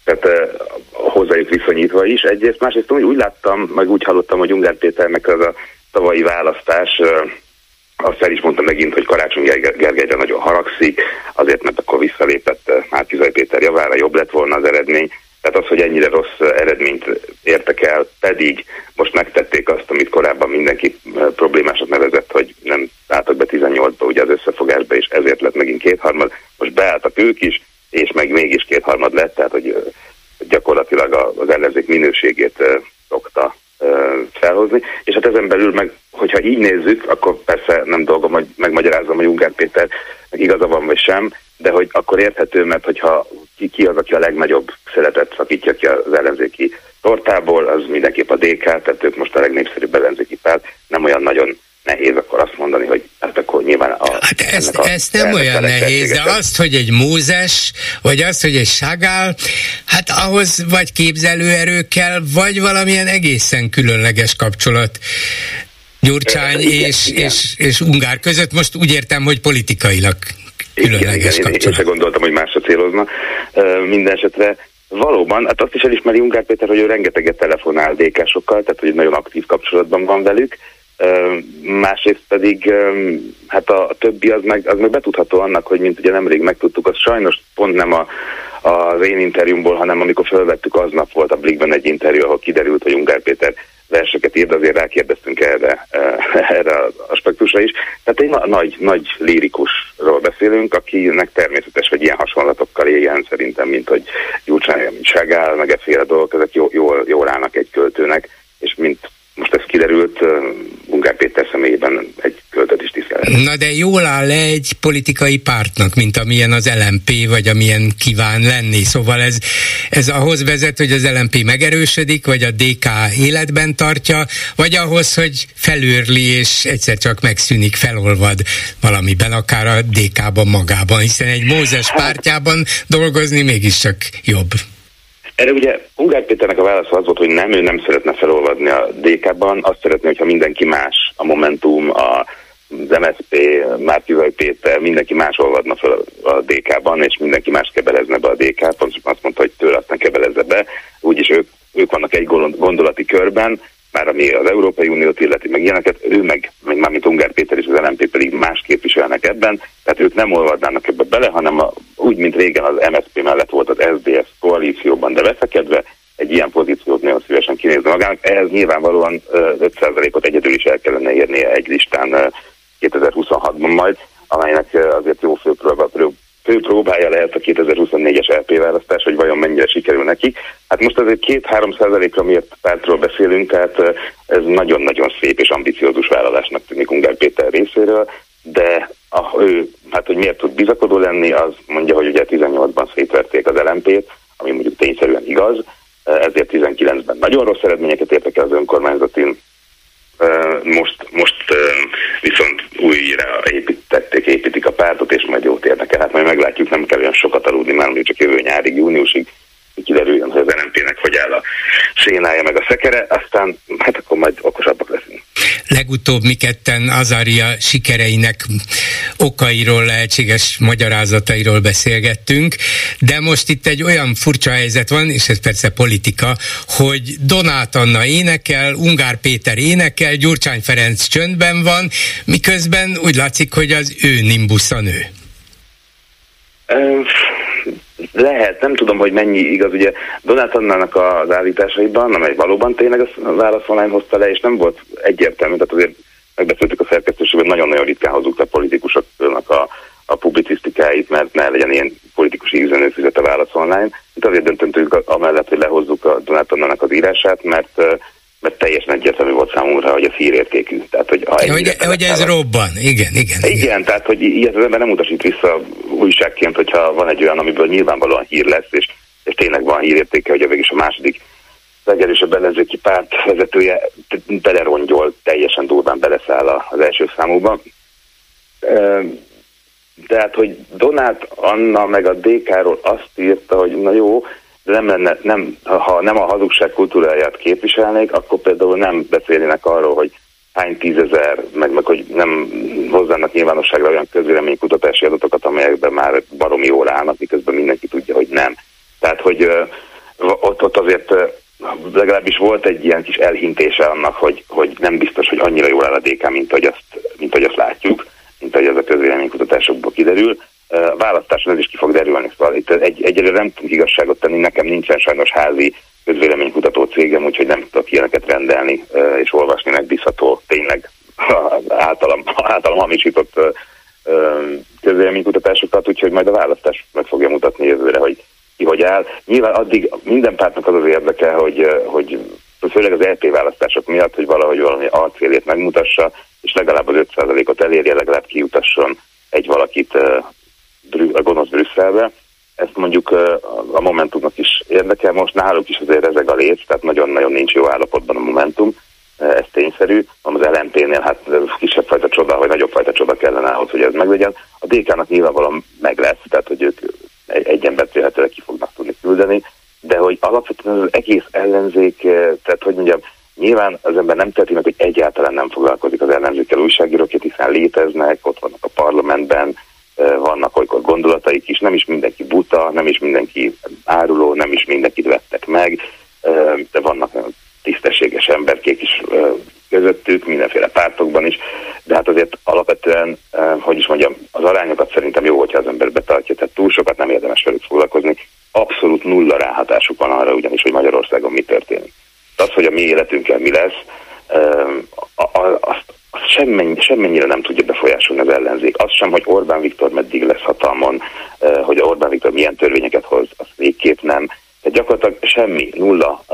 tehát hozzájuk viszonyítva is egyrészt, másrészt úgy, úgy láttam, meg úgy hallottam, hogy Ungár Péternek az a tavalyi választás azt el is mondta megint, hogy Karácsony Gergelyre nagyon haragszik, azért, mert akkor visszalépett Márkizai Péter javára, jobb lett volna az eredmény. Tehát az, hogy ennyire rossz eredményt értek el, pedig most megtették azt, amit korábban mindenki problémásnak nevezett, hogy nem álltak be 18-ba ugye az összefogásba, és ezért lett megint kétharmad. Most beálltak ők is, és meg mégis kétharmad lett, tehát hogy gyakorlatilag az ellenzék minőségét szokta felhozni, és hát ezen belül meg, hogyha így nézzük, akkor persze nem dolgom, hogy megmagyarázom, hogy Ungár Péter igaza van vagy sem, de hogy akkor érthető, mert hogyha ki, ki az, aki a legnagyobb szeretet szakítja ki az ellenzéki tortából, az mindenképp a DK, tehát ők most a legnépszerűbb ellenzéki párt, nem olyan nagyon nehéz akkor azt mondani, hogy akkor nyilván a... Hát ez, a ez nem olyan nehéz, de azt, hogy egy Mózes, vagy azt, hogy egy Sagál, hát ahhoz vagy képzelőerő kell, vagy valamilyen egészen különleges kapcsolat. Gyurcsány igen, és, igen. és, és Ungár között, most úgy értem, hogy politikailag különleges igen, igen, kapcsolat. Én, én sem gondoltam, hogy másra célozna. Minden esetre Valóban, hát azt is elismeri Ungár Péter, hogy ő rengeteget telefonál DK-sokkal, tehát hogy nagyon aktív kapcsolatban van velük, másrészt pedig hát a többi az meg, az meg betudható annak, hogy mint ugye nemrég megtudtuk, az sajnos pont nem a, az én interjúmból, hanem amikor felvettük, aznap volt a Blikben egy interjú, ahol kiderült, hogy Ungár Péter verseket ír, de azért rákérdeztünk erre, [laughs] erre az aspektusra is. Tehát egy nagy, nagy lirikusról beszélünk, akinek természetes, hogy ilyen hasonlatokkal éljen szerintem, mint hogy Gyurcsány, Ságál, meg efféle dolgok, ezek jól, jól állnak egy költőnek, és mint most ez kiderült, Ungár Péter személyében egy költőt is tisztelt Na de jól áll le egy politikai pártnak, mint amilyen az LMP, vagy amilyen kíván lenni. Szóval ez, ez ahhoz vezet, hogy az LMP megerősödik, vagy a DK életben tartja, vagy ahhoz, hogy felőrli, és egyszer csak megszűnik, felolvad valamiben, akár a DK-ban magában, hiszen egy Mózes pártjában dolgozni mégiscsak jobb. Erre ugye Ungár Péternek a válasz az volt, hogy nem, ő nem szeretne felolvadni a DK-ban, azt szeretné, hogyha mindenki más, a Momentum, a az MSZP, Márkizaj Péter, mindenki más olvadna fel a DK-ban, és mindenki más kebelezne be a DK-t, azt mondta, hogy tőle azt ne kebelezze be, úgyis ők, ők vannak egy gondolati körben, már ami az Európai Uniót illeti, meg ilyeneket, ő meg, meg mármint Ungár Péter és az LNP pedig más képviselnek ebben, tehát ők nem olvadnának ebbe bele, hanem a, úgy, mint régen az MSZP mellett volt az SDS koalícióban, de veszekedve, egy ilyen pozíciót nagyon szívesen kinézni magának. Ehhez nyilvánvalóan 5%-ot egyedül is el kellene érnie egy listán 2026-ban majd, amelynek azért jó főpróba, fő próbája lehet a 2024-es LP választás, hogy vajon mennyire sikerül nekik. Hát most azért két-három százalékra miért pártról beszélünk, tehát ez nagyon-nagyon szép és ambiciózus vállalásnak tűnik Ungár Péter részéről, de a, ő, hát hogy miért tud bizakodó lenni, az mondja, hogy ugye 18-ban szétverték az LMP-t, ami mondjuk tényszerűen igaz, ezért 19-ben nagyon rossz eredményeket értek el az önkormányzati most, most viszont újra építették, építik a pártot, és majd jót érnek el. Hát majd meglátjuk, nem kell olyan sokat aludni, már még csak jövő nyárig, júniusig, kiderüljön, hogy az LNP-nek hogy áll a sénája meg a szekere, aztán hát akkor majd okosabbak leszünk. Legutóbb mi ketten Azaria sikereinek okairól, lehetséges magyarázatairól beszélgettünk, de most itt egy olyan furcsa helyzet van, és ez persze politika, hogy Donát Anna énekel, Ungár Péter énekel, Gyurcsány Ferenc csöndben van, miközben úgy látszik, hogy az ő nimbusza nő. Lehet, nem tudom, hogy mennyi igaz. Ugye Donát Annának az állításaiban, amely valóban tényleg a válaszolmány hozta le, és nem volt egyértelmű, tehát azért megbeszéltük a szerkesztőségben, nagyon-nagyon ritkán hozzuk a politikusoknak a, a publicisztikáit, mert ne legyen ilyen politikusi üzenőfüzet a válasz online. Itt azért döntöttünk amellett, hogy lehozzuk a Donát Annának az írását, mert mert teljesen egyértelmű volt számunkra, hogy ez hírértékű. Tehát, hogy, ha hogy, hogy ez robban, igen, igen. Igen, igen tehát, hogy ilyet az ember nem utasít vissza újságként, hogyha van egy olyan, amiből nyilvánvalóan hír lesz, és, és tényleg van hírértéke, hogy a végig a második legerősebb ellenzéki párt vezetője belerongyol, teljesen durván beleszáll az első számúba. Tehát, hogy Donát Anna meg a DK-ról azt írta, hogy na jó, de nem lenne, nem, ha nem a hazugság kultúráját képviselnék, akkor például nem beszélnének arról, hogy hány tízezer, meg, meg hogy nem hozzának nyilvánosságra olyan közvéleménykutatási adatokat, amelyekben már baromi jól állnak, miközben mindenki tudja, hogy nem. Tehát, hogy ott, ott azért legalábbis volt egy ilyen kis elhintése annak, hogy, hogy nem biztos, hogy annyira jól áll a DK, mint hogy azt, mint hogy azt látjuk, mint hogy ez a közvéleménykutatásokból kiderül választáson ez is ki fog derülni. Szóval itt egy, egyelőre nem tudunk igazságot tenni, nekem nincsen sajnos házi közvéleménykutató cégem, úgyhogy nem tudok ilyeneket rendelni és olvasni megbízható, tényleg [laughs] általam, általam hamisított közvéleménykutatásokat, úgyhogy majd a választás meg fogja mutatni jövőre, hogy ki hogy áll. Nyilván addig minden pártnak az az érdeke, hogy, hogy főleg az LP választások miatt, hogy valahogy valami arcélét megmutassa, és legalább az 5%-ot elérje, legalább kiutasson egy valakit a gonosz Brüsszelbe. Ezt mondjuk a Momentumnak is érdekel, most náluk is azért ezek a léc, tehát nagyon-nagyon nincs jó állapotban a Momentum, ez tényszerű. Az LMP-nél hát kisebb fajta csoda, vagy nagyobb fajta csoda kellene ahhoz, hogy ez meglegyen. A DK-nak nyilvánvalóan meg lesz, tehát hogy ők egy embert vélhetőleg ki fognak tudni küldeni, de hogy alapvetően az egész ellenzék, tehát hogy mondjam, Nyilván az ember nem teheti meg, hogy egyáltalán nem foglalkozik az ellenzékkel újságírók, hiszen léteznek, ott vannak a parlamentben, vannak olykor gondolataik is, nem is mindenki buta, nem is mindenki áruló, nem is mindenkit vettek meg, de vannak tisztességes emberkék is közöttük, mindenféle pártokban is, de hát azért alapvetően, hogy is mondjam, az arányokat szerintem jó, hogyha az ember betartja, tehát túl sokat nem érdemes velük foglalkozni, abszolút nulla ráhatásuk van arra ugyanis, hogy Magyarországon mi történik. Az, hogy a mi életünkkel mi lesz, azt, azt semmennyi, semmennyire nem tudja befolyásolni az ellenzék. Az sem, hogy Orbán Viktor meddig lesz hatalmon, hogy Orbán Viktor milyen törvényeket hoz, az végképp nem. Tehát gyakorlatilag semmi, nulla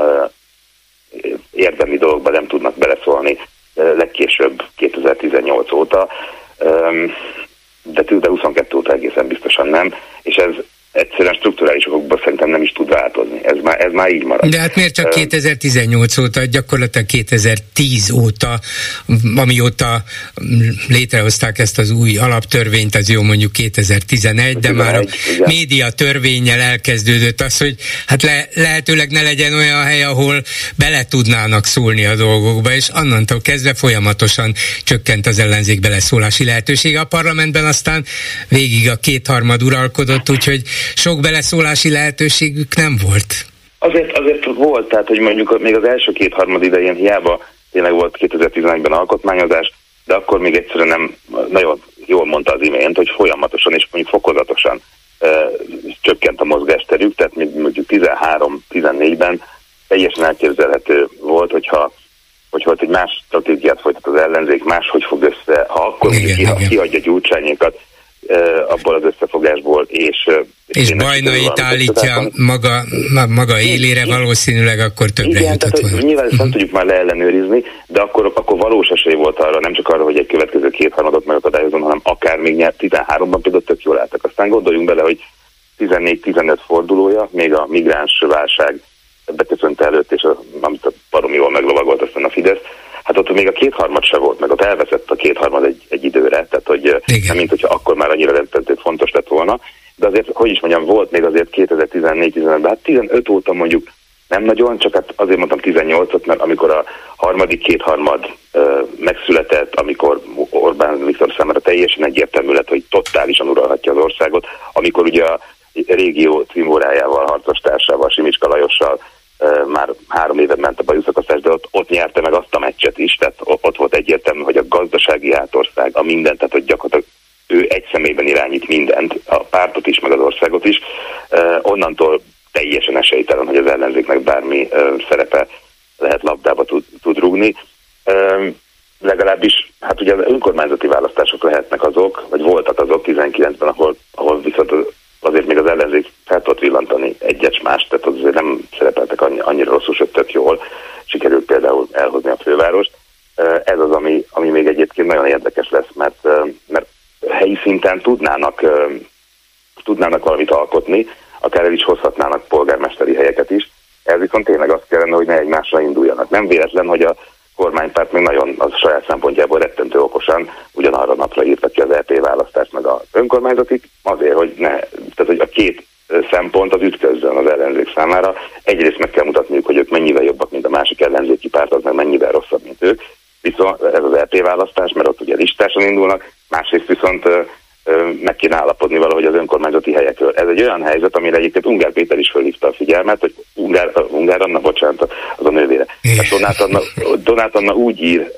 érdemi dologba nem tudnak beleszólni legkésőbb 2018 óta. de, de 22 óta egészen biztosan nem, és ez egyszerűen strukturális okokból szerintem nem is tud változni. Ez már, ez már így marad. De hát miért csak 2018 óta, gyakorlatilag 2010 óta, amióta létrehozták ezt az új alaptörvényt, az jó mondjuk 2011, de már a igen. média törvényel elkezdődött az, hogy hát le, lehetőleg ne legyen olyan hely, ahol bele tudnának szólni a dolgokba, és annantól kezdve folyamatosan csökkent az ellenzék beleszólási lehetősége. A parlamentben aztán végig a kétharmad uralkodott, úgyhogy sok beleszólási lehetőségük nem volt? Azért, azért volt, tehát hogy mondjuk még az első két-harmad idején hiába tényleg volt 2011-ben alkotmányozás, de akkor még egyszerűen nem, nagyon jól mondta az imént, hogy folyamatosan és mondjuk fokozatosan e, csökkent a mozgásterük, tehát mondjuk 13-14-ben teljesen elképzelhető volt, hogyha hogy volt egy más stratégiát folytat az ellenzék, máshogy fog össze, ha akkor igen, ki, kiadja gyurcsányékat, abból az összefogásból, és és Bajnait állítja maga, maga élére, valószínűleg akkor többre Igen, jutott tehát, volna. Nyilván ezt nem tudjuk már leellenőrizni, de akkor, akkor valós esély volt arra, nem csak arra, hogy egy következő kétharmadot megakadályozom, hanem akár még nyert 13-ban például tök jól álltak. Aztán gondoljunk bele, hogy 14-15 fordulója, még a migráns válság beköszönt előtt, és a, amit a baromi jól meglovagolt aztán a Fidesz, hát ott még a kétharmad se volt, meg ott elveszett a kétharmad egy, egy időre, tehát hogy Igen. nem mint hogyha akkor már annyira rendszerűen fontos lett volna, de azért, hogy is mondjam, volt még azért 2014-15-ben, hát 15 óta mondjuk nem nagyon, csak hát azért mondtam 18-ot, mert amikor a harmadik kétharmad ö, megszületett, amikor Orbán Viktor számára teljesen egyértelmű lett, hogy totálisan uralhatja az országot, amikor ugye a régió címórájával, harcos társával, Simicska Lajossal már három éve ment a bajuszakasztás, de ott, ott nyerte meg azt a meccset is, tehát ott volt egyértelmű, hogy a gazdasági átország, a mindent, tehát hogy gyakorlatilag ő egy személyben irányít mindent, a pártot is, meg az országot is. Onnantól teljesen esélytelen, hogy az ellenzéknek bármi szerepe lehet labdába tud, tud rúgni. Legalábbis, hát ugye az önkormányzati választások lehetnek azok, vagy voltak azok 19-ben, ahol, ahol viszont azért még az ellenzék fel tudott villantani egyet más, tehát azért nem szerepeltek annyi, annyira rosszul, sőt tök jól. Sikerült például elhozni a fővárost. Ez az, ami, ami még egyébként nagyon érdekes lesz, mert, mert helyi szinten tudnának, tudnának valamit alkotni, akár el is hozhatnának polgármesteri helyeket is. Ez viszont tényleg azt kellene, hogy ne egymásra induljanak. Nem véletlen, hogy a kormánypárt még nagyon az saját szempontjából rettentő okosan ugyanarra napra írta ki az EP választást meg az önkormányzatig, azért, hogy ne, tehát hogy a két szempont az ütközzön az ellenzék számára. Egyrészt meg kell mutatniuk, hogy ők mennyivel jobbak, mint a másik ellenzéki párt, az meg mennyivel rosszabb, mint ők. Viszont ez az EP választás, mert ott ugye listáson indulnak, másrészt viszont meg kéne állapodni valahogy az önkormányzati helyekről. Ez egy olyan helyzet, amire egyébként Ungár Péter is fölhívta a figyelmet, hogy Ungár, Ungár Anna, bocsánat, az a nővére. Donát Anna, Donát Anna úgy ír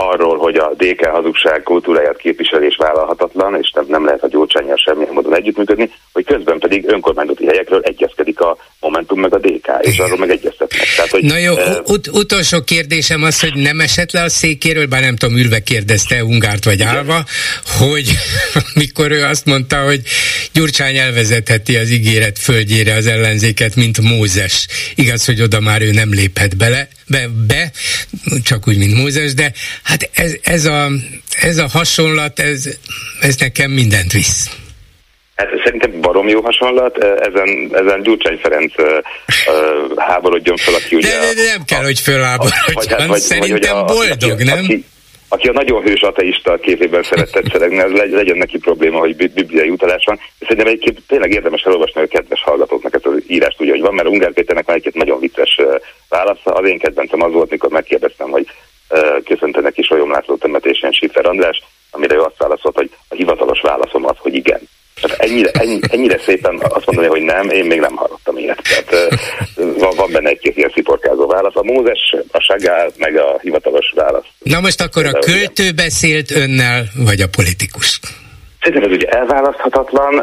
arról, hogy a DK hazugság kultúráját képviselés vállalhatatlan, és nem, nem lehet a gyurcsányjal semmilyen módon együttműködni, hogy közben pedig önkormányzati helyekről egyezkedik a Momentum meg a DK, és arról meg egyeztetnek. Tehát, hogy, Na jó, uh, ut- utolsó kérdésem az, hogy nem esett le a székéről, bár nem tudom, ülve kérdezte Ungárt vagy Álva, hogy [laughs] mikor ő azt mondta, hogy Gyurcsány elvezetheti az ígéret földjére az ellenzéket, mint Mózes. Igaz, hogy oda már ő nem léphet bele, be, be csak úgy, mint Mózes, de hát ez, ez, a, ez a hasonlat, ez, ez nekem mindent visz. Hát szerintem barom jó hasonlat, ezen, ezen Gyurcsány Ferenc uh, háborodjon fel, aki ugye... De, de, de nem kell, hogy fölháborodjon, vagy, hát, vagy, szerintem vagy, boldog, aki, nem? Aki, aki a nagyon hős ateista képében szeret tetszelegni, az legyen neki probléma, hogy bibliai utalás van. Szerintem egyébként tényleg érdemes elolvasni a kedves hallgatóknak ezt az írást, ugye, hogy van, mert Ungár Péternek van egy nagyon vicces válasza. Az én kedvencem az volt, mikor megkérdeztem, hogy köszöntenek is olyomlátló temetésen Schiffer András, amire ő azt válaszolt, hogy a hivatalos válaszom az, hogy igen. Tehát ennyire, ennyi, ennyire szépen azt mondani, hogy nem, én még nem hallottam ilyet. Tehát van, van benne egy-két ilyen sziporkázó válasz. A Mózes, a Sagál, meg a hivatalos válasz. Na most akkor a költő beszélt önnel, vagy a politikus? Szerintem ez ugye elválaszthatatlan.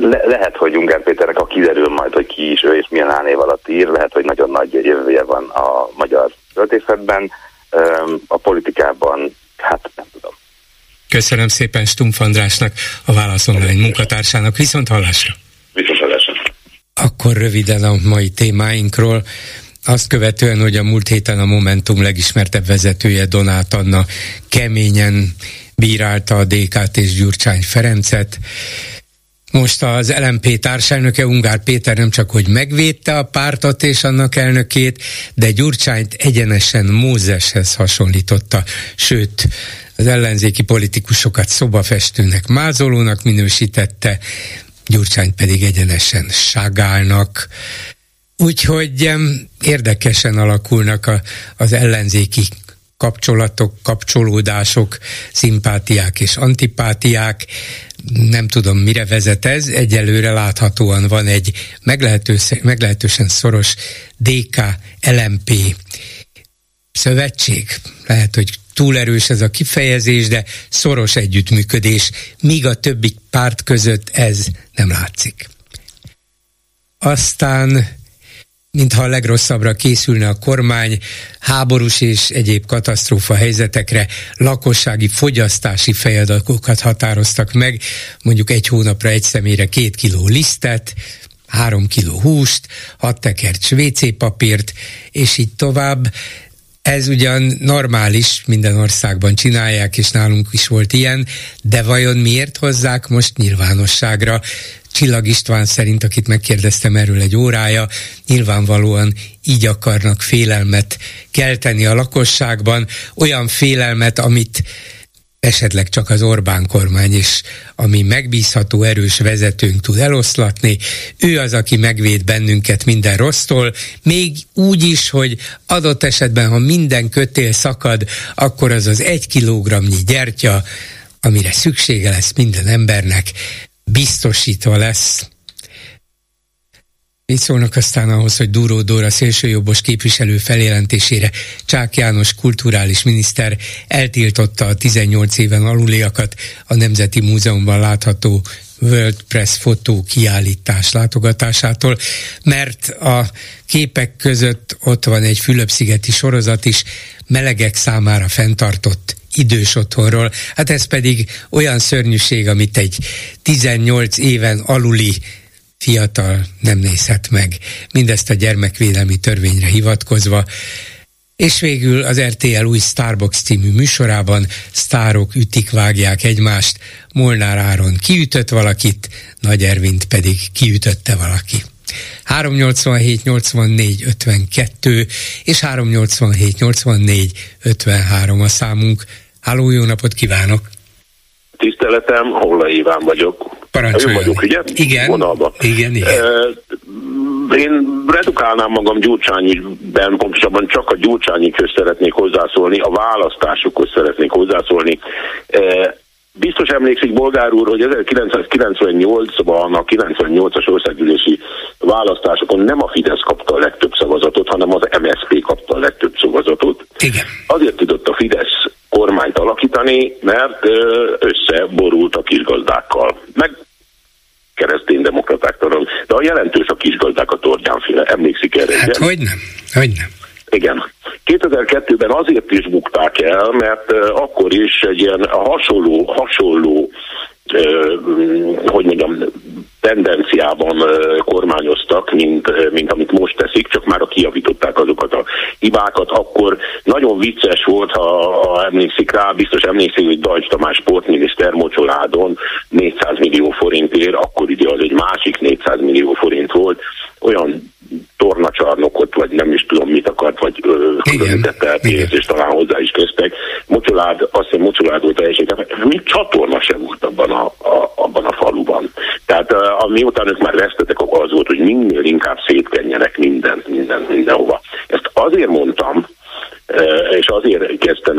Le- lehet, hogy Ungár Péternek, a kiderül majd, hogy ki is ő és milyen álnév alatt ír, lehet, hogy nagyon nagy jövője van a magyar költészetben. A politikában, hát nem tudom Köszönöm szépen Stumpf Andrásnak, a Válasz Online munkatársának. Viszont hallásra! Viszont hallásra! Akkor röviden a mai témáinkról. azt követően, hogy a múlt héten a Momentum legismertebb vezetője Donát Anna keményen bírálta a DK-t és Gyurcsány Ferencet, most az LMP társelnöke Ungár Péter nem csak, hogy megvédte a pártot és annak elnökét, de Gyurcsányt egyenesen Mózeshez hasonlította, sőt, az ellenzéki politikusokat szobafestőnek, mázolónak minősítette, Gyurcsány pedig egyenesen ságálnak. Úgyhogy érdekesen alakulnak a, az ellenzéki kapcsolatok, kapcsolódások, szimpátiák és antipátiák. Nem tudom, mire vezet ez. Egyelőre láthatóan van egy meglehetősen, szoros DK-LMP szövetség. Lehet, hogy túl erős ez a kifejezés, de szoros együttműködés, míg a többi párt között ez nem látszik. Aztán mintha a legrosszabbra készülne a kormány, háborús és egyéb katasztrófa helyzetekre lakossági fogyasztási feladatokat határoztak meg, mondjuk egy hónapra egy személyre két kiló lisztet, három kiló húst, hat tekercs WC papírt, és így tovább. Ez ugyan normális, minden országban csinálják, és nálunk is volt ilyen, de vajon miért hozzák most nyilvánosságra? Csillag István szerint, akit megkérdeztem erről egy órája, nyilvánvalóan így akarnak félelmet kelteni a lakosságban, olyan félelmet, amit esetleg csak az Orbán kormány is, ami megbízható, erős vezetőnk tud eloszlatni. Ő az, aki megvéd bennünket minden rossztól, még úgy is, hogy adott esetben, ha minden kötél szakad, akkor az az egy kilogramnyi gyertya, amire szüksége lesz minden embernek, biztosítva lesz. Mit szólnak aztán ahhoz, hogy Dúró Dóra szélsőjobbos képviselő feljelentésére Csák János kulturális miniszter eltiltotta a 18 éven aluliakat a Nemzeti Múzeumban látható World Press fotó kiállítás látogatásától, mert a képek között ott van egy Fülöp-szigeti sorozat is, melegek számára fenntartott idős otthonról. Hát ez pedig olyan szörnyűség, amit egy 18 éven aluli fiatal nem nézhet meg. Mindezt a gyermekvédelmi törvényre hivatkozva. És végül az RTL új Starbucks című műsorában sztárok ütik, vágják egymást, Molnár Áron kiütött valakit, Nagy Ervint pedig kiütötte valaki. 387 84 52 és 387 84 53 a számunk. Háló, jó napot kívánok! Tiszteletem, Holla Iván vagyok. Parancsoljon. Vagyok, ugye? Igen, Vonalba. igen, igen. Én redukálnám magam Gyurcsányban, pontosabban csak a Gyurcsányikhoz szeretnék hozzászólni, a választásokhoz szeretnék hozzászólni. Biztos emlékszik Bolgár úr, hogy 1998-ban a 98-as országgyűlési választásokon nem a Fidesz kapta a legtöbb szavazatot, hanem az MSZP kapta a legtöbb szavazatot. Igen. Azért tudott a Fidesz kormányt alakítani, mert összeborult a kisgazdákkal. Meg kereszténydemokratákkal, de a jelentős a kisgazdák a Tordjánféle. Emlékszik erre? Hát hogy nem, hogy nem. Igen. 2002-ben azért is bukták el, mert akkor is egy ilyen hasonló, hasonló hogy mondjam, tendenciában kormányoztak, mint, mint amit most teszik, csak már kiavították azokat a hibákat, akkor nagyon vicces volt, ha, ha emlékszik rá, biztos emlékszik, hogy Dajcs Tamás sportminiszter Mocsoládon 400 millió forintért, akkor ugye az egy másik 400 millió forint volt, olyan tornacsarnokot, vagy nem is tudom mit akart, vagy különítette el pénzt, és talán hozzá is köztek. Mocsolád, azt hiszem Mocsolád volt teljesen, mi csatorna sem volt abban a, a, abban a faluban. Tehát a, miután ők már vesztetek, akkor az volt, hogy minél inkább szétkenjenek minden, minden, mindenhova. Ezt azért mondtam, és azért kezdtem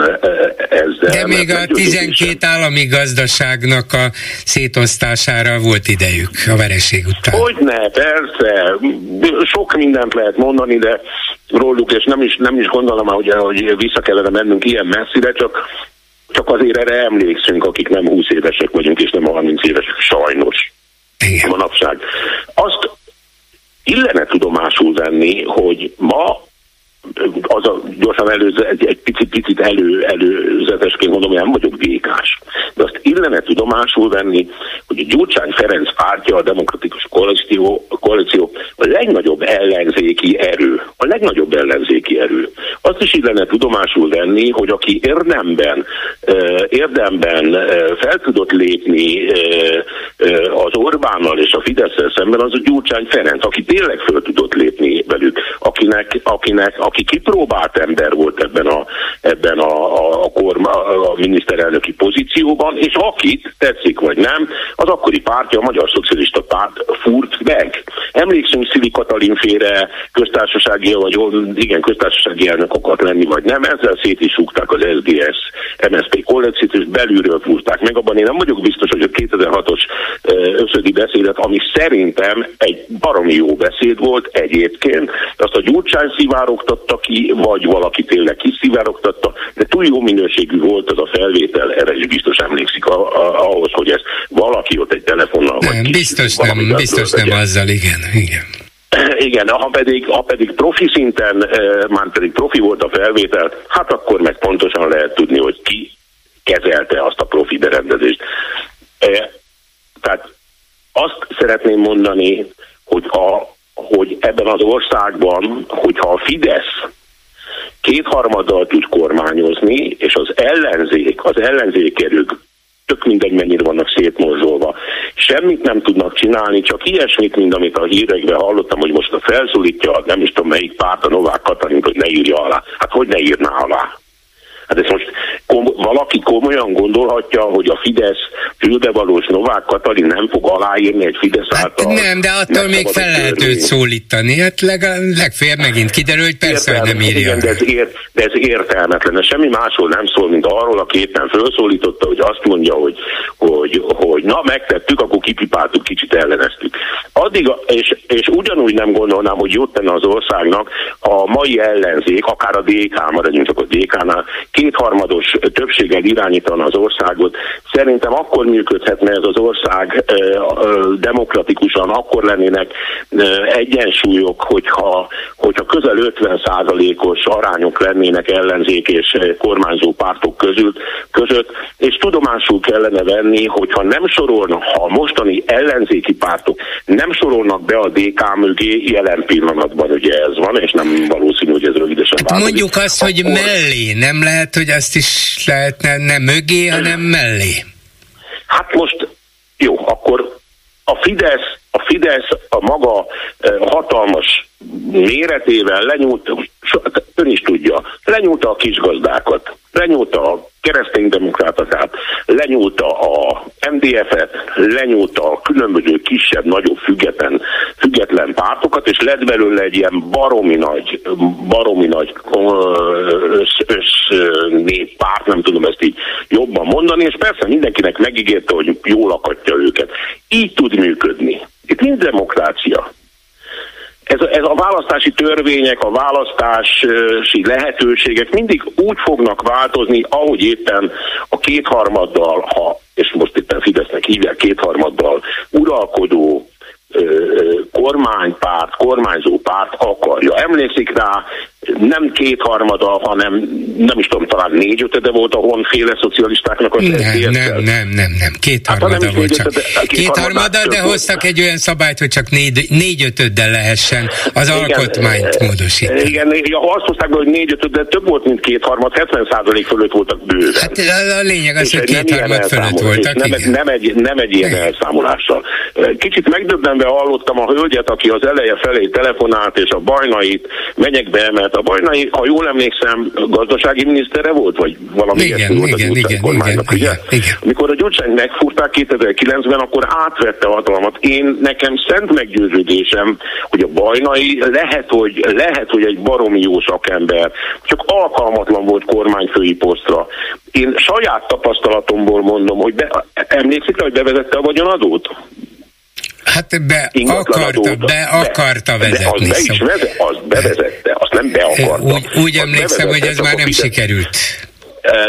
ezzel. De még a 12 állami gazdaságnak a szétosztására volt idejük a vereség után. Hogyne, persze. Sok mindent lehet mondani, de róluk, és nem is, nem is gondolom, hogy, hogy vissza kellene mennünk ilyen messzire, csak csak azért erre emlékszünk, akik nem 20 évesek vagyunk, és nem 30 évesek, sajnos. Igen. Manapság. Azt illene tudomásul venni, hogy ma az a gyorsan előző, egy, egy picit, picit elő, előzetesként mondom, hogy nem vagyok békás. De azt illene tudomásul venni, hogy a Gyurcsány Ferenc pártja, a demokratikus koalíció, a koalíció a legnagyobb ellenzéki erő. A legnagyobb ellenzéki erő. Azt is illene tudomásul venni, hogy aki érdemben, érdemben fel tudott lépni az Orbánnal és a fidesz szemben, az a Gyurcsány Ferenc, aki tényleg föl tudott lépni velük, akinek, akinek aki kipróbált ember volt ebben a, ebben a, a, a, korma, a miniszterelnöki pozícióban, és akit, tetszik vagy nem, az akkori pártja, a Magyar Szocialista Párt furt meg. Emlékszünk Szili Katalin félre köztársasági, vagy igen, köztársasági elnök akart lenni, vagy nem, ezzel szét is rúgták az SDS MSZP kollekciót, és belülről fúrták meg. Abban én nem vagyok biztos, hogy a 2006-os összödi beszédet, ami szerintem egy baromi jó beszéd volt egyébként, azt a Gyurcsány szivárogtatta ki, vagy valaki tényleg kiszivárogtatta, de túl jó minőségű volt az a felvétel, erre is biztos emlékszik a, a, ahhoz, hogy ez valaki ott egy telefonnal nem, vagy biztos nem, biztos nem azzal, igen, igen. [clears throat] Igen, ha pedig, ha pedig profi szinten, már pedig profi volt a felvétel, hát akkor meg pontosan lehet tudni, hogy ki kezelte azt a profi berendezést. Tehát azt szeretném mondani, hogy, a, hogy ebben az országban, hogyha a Fidesz kétharmaddal tud kormányozni, és az ellenzék, az ellenzékerők tök mindegy, mennyire vannak szétmorzsolva. Semmit nem tudnak csinálni, csak ilyesmit, mint amit a hírekben hallottam, hogy most a felszólítja, nem is tudom melyik párt, a Novák Katalin, hogy ne írja alá. Hát hogy ne írná alá? Hát ez most kom- valaki komolyan gondolhatja, hogy a Fidesz fülbevalós Novák Katalin nem fog aláírni egy Fidesz hát által. Nem, de attól még fel lehet őt szólítani. Hát leg, legfeljebb megint kiderül, hogy persze, hogy nem írja. Igen, de ez, ér, de ez értelmetlen. Semmi másról nem szól, mint arról, aki éppen felszólította, hogy azt mondja, hogy, hogy, hogy na, megtettük, akkor kipipáltuk, kicsit elleneztük. Addig, és, és ugyanúgy nem gondolnám, hogy jót tenne az országnak a mai ellenzék, akár a DK, maradjunk csak a DK-nál, kétharmados többséggel irányítana az országot, szerintem akkor működhetne ez az ország demokratikusan, akkor lennének egyensúlyok, hogyha, hogyha közel 50%-os arányok lennének ellenzék és kormányzó pártok között, között, és tudomásul kellene venni, hogyha nem sorolnak, ha a mostani ellenzéki pártok nem sorolnak be a DK mögé, jelen pillanatban ugye ez van, és nem valószínű, hogy ez rövidesen hát Mondjuk azt, hogy mellé, nem lehet lehet, hogy azt is lehetne nem mögé, hanem mellé. Hát most jó, akkor a Fidesz, a Fidesz a maga eh, hatalmas méretével lenyúlt, ön is tudja, lenyúlta a kisgazdákat, lenyúlta a kereszténydemokrátakát, lenyúlta a MDF-et, lenyúlta a különböző kisebb, nagyobb független, független pártokat, és lett belőle egy ilyen baromi nagy, baromi nagy össz, össz nem tudom ezt így jobban mondani, és persze mindenkinek megígérte, hogy jól akadja őket. Így tud működni. Itt nincs demokrácia ez, ez a választási törvények, a választási lehetőségek mindig úgy fognak változni, ahogy éppen a kétharmaddal, ha, és most éppen Fidesznek hívják kétharmaddal uralkodó kormánypárt, kormányzó párt akarja. Emlékszik rá, nem kétharmada, hanem nem is tudom, talán négyötöde volt a honféle szocialistáknak az nem, nem, nem, nem, nem, kétharmada hát, volt csak. Kétharmada, de hoztak egy olyan szabályt, hogy csak négy, négyötöddel lehessen az igen, alkotmányt módosítani. Igen, ja, azt hozták be, hogy négyötöd, de több volt, mint kétharmad, 70 százalék fölött voltak bőven. Hát a lényeg az, hogy kétharmad fölött voltak, nem, igen. Nem egy, nem egy ilyen elszámolással. Kicsit megdöbbenve hallottam a hölgyet, aki az eleje felé telefonált, és a bajnait menyekbe emelt. A bajnai, ha jól emlékszem, gazdasági minisztere volt, vagy valami igen, igen, volt igen, igen, igen, igen, igen. Amikor a Gyurcsányt megfúrták 2009-ben, akkor átvette a hatalmat. Én nekem szent meggyőződésem, hogy a bajnai lehet, hogy, lehet, hogy egy baromi jó szakember, csak alkalmatlan volt kormányfői posztra. Én saját tapasztalatomból mondom, hogy be, emlékszik hogy bevezette a vagyonadót? Hát be akarta, be akarta vezetni. De az be is vezet, az bevezette, azt nem be akarta. Úgy, úgy emlékszem, hogy ez már nem sikerült.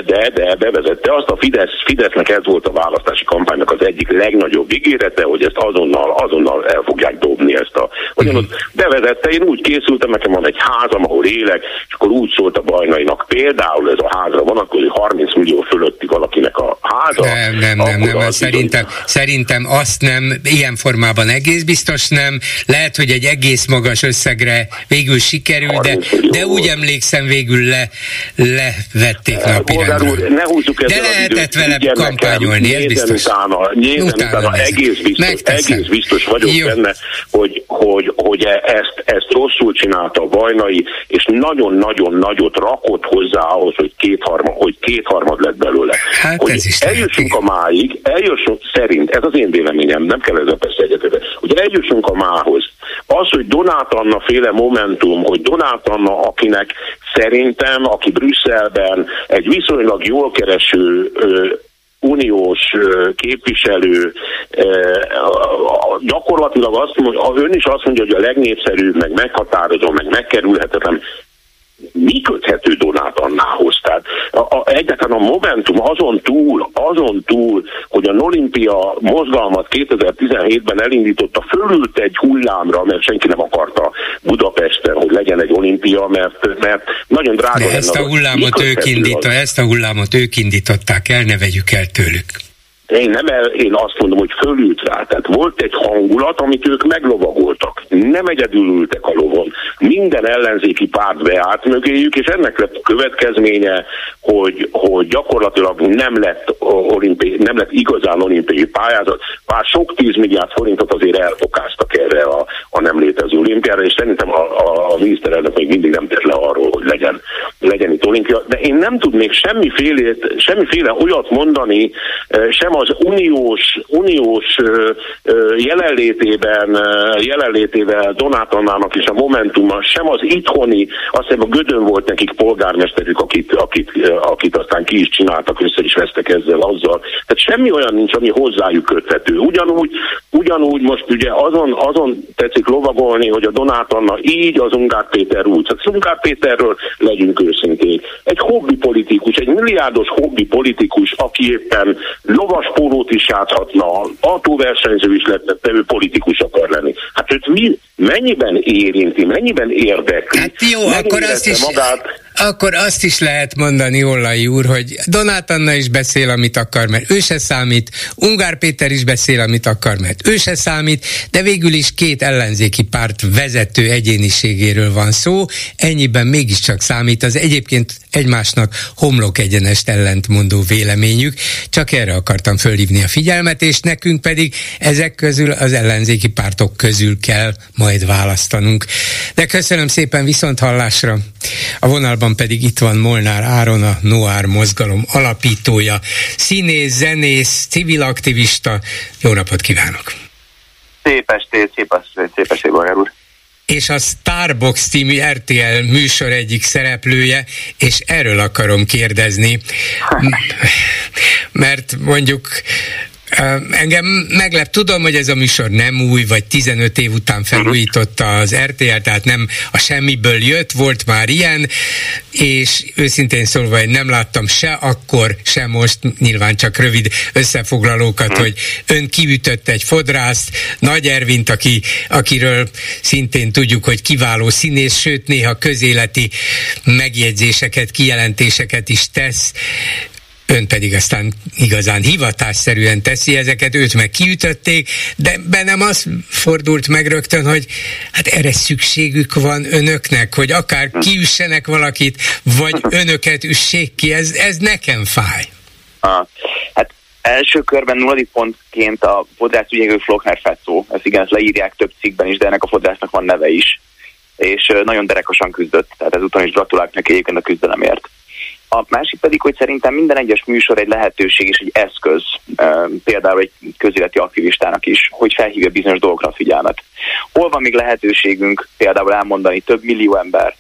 De, de bevezette azt, a Fidesz, Fidesznek ez volt a választási kampánynak az egyik legnagyobb ígérete, hogy ezt azonnal, azonnal el fogják dobni ezt a... Ugyanaz bevezette, én úgy készültem, nekem van egy házam, ahol élek, és akkor úgy szólt a bajnainak, például ez a házra van, akkor 30 millió fölötti valakinek a háza. Nem, nem, nem, nem, nem. Szerintem, szerintem azt nem, ilyen formában egész biztos nem. Lehet, hogy egy egész magas összegre végül sikerül, de, de úgy emlékszem végül le, levették napirendre. Úr, ne húzzuk De lehetett vele kampányolni, ez biztos. Utána, utána, utána egész, biztos, egész biztos vagyok Jó. benne, hogy, hogy, hogy e- ezt, ezt rosszul csinálta a Vajnai, és nagyon-nagyon nagyot rakott hozzá ahhoz, hogy kétharmad, hogy kétharmad lett belőle. Hát hogy ez is eljussunk a máig, eljussunk szerint, ez az én véleményem, nem kell ezzel persze egyetetni, hogy eljussunk a mához. Az, hogy Donát Anna féle momentum, hogy Donát Anna, akinek szerintem, aki Brüsszelben egy viszonylag jól kereső uniós képviselő gyakorlatilag azt mondja, ön is azt mondja, hogy a legnépszerűbb, meg meghatározó, meg megkerülhetetlen, mi köthető Donát Annához? Tehát a, a, egyáltalán a Momentum azon túl, azon túl, hogy a Olimpia mozgalmat 2017-ben elindította, fölült egy hullámra, mert senki nem akarta Budapesten, hogy legyen egy olimpia, mert, mert nagyon drága De ezt a hullámot ők indította, ezt a hullámot ők indították el, ne vegyük el tőlük. Én nem el, én azt mondom, hogy fölült rá. Tehát volt egy hangulat, amit ők meglovagoltak. Nem egyedül ültek a lovon. Minden ellenzéki párt beállt mögéjük, és ennek lett a következménye, hogy, hogy gyakorlatilag nem lett, olimpi, nem lett igazán olimpiai pályázat. Bár sok tízmilliárd forintot azért elfokáztak erre a, a nem létező olimpiára, és szerintem a, a, a miniszterelnök még mindig nem tett le arról, hogy legyen, legyen itt olimpia. De én nem tudnék semmiféle, semmiféle olyat mondani, sem az uniós, uniós jelenlétében, jelenlétével Donátonának és a Momentummal, sem az itthoni, azt hiszem a Gödön volt nekik polgármesterük, akit, akit, akit aztán ki is csináltak, össze is vesztek ezzel, azzal. Tehát semmi olyan nincs, ami hozzájuk köthető. Ugyanúgy, ugyanúgy most ugye azon, azon tetszik lovagolni, hogy a Donátanna így, az Ungár Péter úgy. Hát az Ungár Péterről legyünk őszinték. Egy hobbi politikus, egy milliárdos hobbi politikus, aki éppen lovas pólót is játszhatna, autóversenyző is lett, de ő politikus akar lenni. Hát őt mi, mennyiben érinti, mennyiben érdekli? Hát jó, akkor azt is... Magát, akkor azt is lehet mondani, Ollai úr, hogy Donát Anna is beszél, amit akar, mert ő se számít, Ungár Péter is beszél, amit akar, mert ő se számít, de végül is két ellenzéki párt vezető egyéniségéről van szó, ennyiben mégiscsak számít az egyébként egymásnak homlok egyenest ellentmondó véleményük, csak erre akartam fölhívni a figyelmet, és nekünk pedig ezek közül az ellenzéki pártok közül kell majd választanunk. De köszönöm szépen viszont hallásra. A vonalban pedig itt van Molnár Áron, a Noár mozgalom alapítója, színész, zenész, civil aktivista. Jó napot kívánok! Szép estét, szép estét, szép estét, úr! és a Starbox című RTL műsor egyik szereplője, és erről akarom kérdezni, [laughs] mert mondjuk Engem meglep, tudom, hogy ez a műsor nem új, vagy 15 év után felújította az RTL, tehát nem a semmiből jött, volt már ilyen, és őszintén szólva én nem láttam se akkor, se most, nyilván csak rövid összefoglalókat, hogy ön kiütött egy fodrászt, Nagy Ervint, aki, akiről szintén tudjuk, hogy kiváló színész, sőt néha közéleti megjegyzéseket, kijelentéseket is tesz, ön pedig aztán igazán hivatásszerűen teszi ezeket, őt meg kiütötték, de bennem az fordult meg rögtön, hogy hát erre szükségük van önöknek, hogy akár kiüssenek valakit, vagy önöket üssék ki, ez, ez nekem fáj. Ah, hát első körben nulladik pontként a fodrász ügyegő Flockner Fettó, ezt igen, ezt leírják több cikkben is, de ennek a fodrásznak van neve is, és nagyon derekosan küzdött, tehát ezúton is gratulálok neki egyébként a küzdelemért. A másik pedig, hogy szerintem minden egyes műsor egy lehetőség és egy eszköz, például egy közéleti aktivistának is, hogy felhívja bizonyos dolgokra a figyelmet. Hol van még lehetőségünk például elmondani több millió ember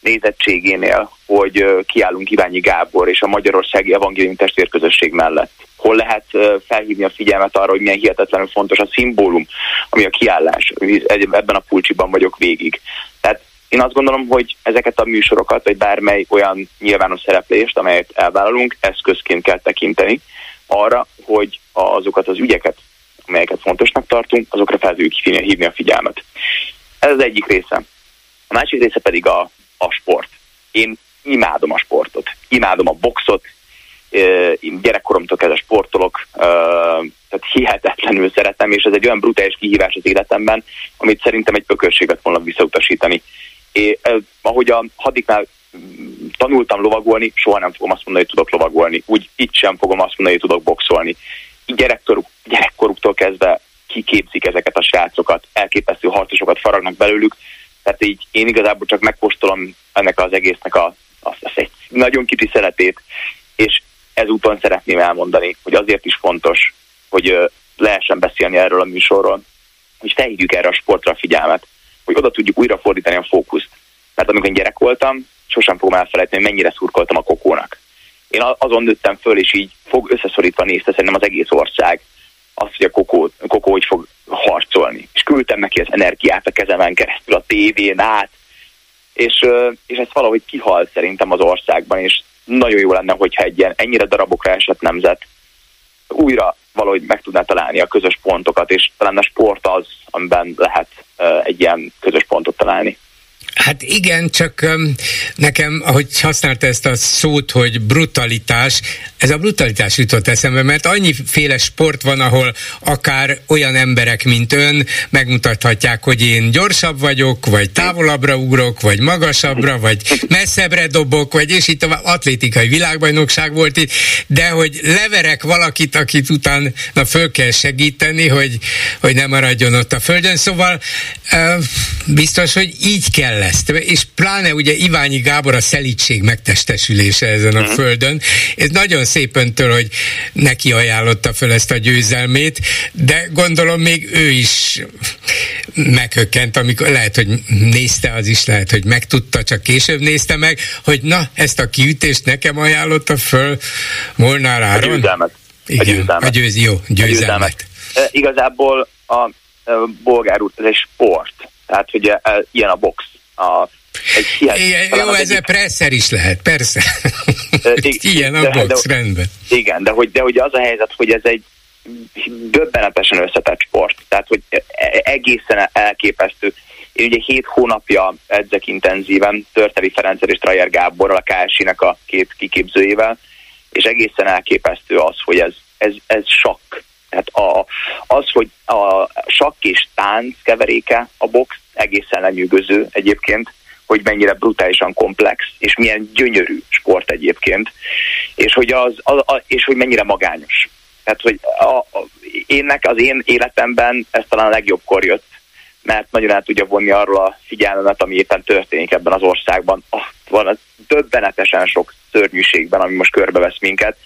nézettségénél, hogy kiállunk Iványi Gábor és a Magyarországi Evangélium testvérközösség mellett? Hol lehet felhívni a figyelmet arra, hogy milyen hihetetlenül fontos a szimbólum, ami a kiállás. Ebben a pulcsiban vagyok végig. Tehát én azt gondolom, hogy ezeket a műsorokat, vagy bármely olyan nyilvános szereplést, amelyet elvállalunk, eszközként kell tekinteni arra, hogy azokat az ügyeket, amelyeket fontosnak tartunk, azokra fel tudjuk hívni a figyelmet. Ez az egyik része. A másik része pedig a, a sport. Én imádom a sportot, imádom a boxot, én gyerekkoromtól kezdve sportolok, tehát hihetetlenül szeretem, és ez egy olyan brutális kihívás az életemben, amit szerintem egy ökölség lett volna visszautasítani. É, ahogy a hadiknál tanultam lovagolni, soha nem fogom azt mondani, hogy tudok lovagolni. Úgy itt sem fogom azt mondani, hogy tudok boxolni. Gyerekkoruk, gyerekkoruktól kezdve kiképzik ezeket a srácokat, elképesztő harcosokat faragnak belőlük, tehát így én igazából csak megkóstolom ennek az egésznek a, azt, azt egy nagyon kicsi szeretét, és ezúton szeretném elmondani, hogy azért is fontos, hogy lehessen beszélni erről a műsorról, hogy felhívjuk erre a sportra a figyelmet, hogy oda tudjuk újra fordítani a fókuszt. Mert amikor én gyerek voltam, sosem fogom elfelejteni, mennyire szurkoltam a kokónak. Én azon nőttem föl, és így fog összeszorítva nézte szerintem az egész ország azt, hogy a kokó, a kokó hogy fog harcolni. És küldtem neki az energiát a kezemen keresztül, a tévén át, és, és ez valahogy kihalt szerintem az országban, és nagyon jó lenne, hogyha egy ilyen ennyire darabokra esett nemzet újra valahogy meg tudná találni a közös pontokat, és talán a sport az, amiben lehet egy ilyen közös pontot találni. Hát igen, csak nekem, ahogy használta ezt a szót, hogy brutalitás, ez a brutalitás jutott eszembe, mert annyiféle sport van, ahol akár olyan emberek, mint ön, megmutathatják, hogy én gyorsabb vagyok, vagy távolabbra ugrok, vagy magasabbra, vagy messzebbre dobok, vagy és itt a atlétikai világbajnokság volt itt, de hogy leverek valakit, akit utána föl kell segíteni, hogy, hogy ne maradjon ott a földön. Szóval biztos, hogy így kell lesz. És pláne ugye Iványi Gábor a szelítség megtestesülése ezen a uh-huh. földön. Ez nagyon szép öntől, hogy neki ajánlotta föl ezt a győzelmét, de gondolom még ő is meghökkent, amikor lehet, hogy nézte, az is lehet, hogy megtudta, csak később nézte meg, hogy na, ezt a kiütést nekem ajánlotta föl Molnár Áron. A győzelmet. Igen, a győzelmet. A győz, jó, győzelmet. A győzelmet. E, igazából a e, bolgár út, ez egy sport. Tehát, hogy e, ilyen a box a, egy Igen, jó, ez egyik... presser is lehet, persze. Ilyen a de, box, de, rendben. Igen, de hogy, de hogy az a helyzet, hogy ez egy döbbenetesen összetett sport. Tehát, hogy egészen elképesztő. Én ugye hét hónapja edzek intenzíven Törteli Ferencer és Trajer Gáborral, a KSI-nek a két kiképzőjével, és egészen elképesztő az, hogy ez, ez, ez sakk. Tehát a, az, hogy a sakk és tánc keveréke a box egészen lenyűgöző egyébként, hogy mennyire brutálisan komplex, és milyen gyönyörű sport egyébként, és hogy, az, az, az és hogy mennyire magányos. Tehát, hogy a, a, énnek az én életemben ez talán a legjobbkor jött, mert nagyon el tudja vonni arról a figyelmemet, ami éppen történik ebben az országban. Ah, van az döbbenetesen sok szörnyűségben, ami most körbevesz minket,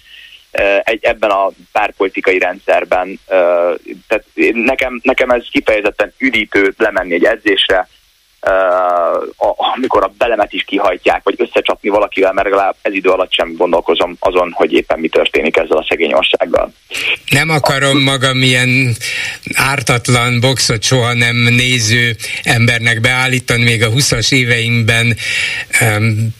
egy, ebben a párpolitikai rendszerben. Tehát nekem, nekem ez kifejezetten üdítő lemenni egy edzésre, amikor a belemet is kihajtják, vagy összecsapni valakivel, mert legalább ez idő alatt sem gondolkozom azon, hogy éppen mi történik ezzel a szegény országgal. Nem akarom magam ilyen ártatlan boxot soha nem néző embernek beállítani, még a 20-as éveimben um,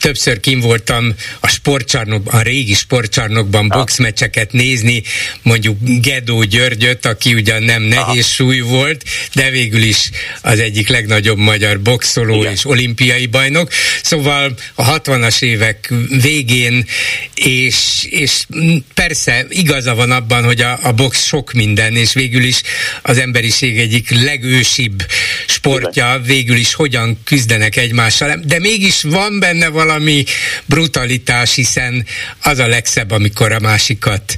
többször kim voltam a sportcsarnokban, a régi sportcsarnokban boxmeccseket nézni, mondjuk Gedó Györgyöt, aki ugyan nem nehéz súly volt, de végül is az egyik legnagyobb magyar boxoló Igen. és olimpiai bajnok. Szóval a 60-as évek végén, és, és persze igaza van abban, hogy a, a box sok minden, és végül is az emberiség egyik legősibb sportja, végül is hogyan küzdenek egymással, de mégis van benne valami valami brutalitás, hiszen az a legszebb, amikor a másikat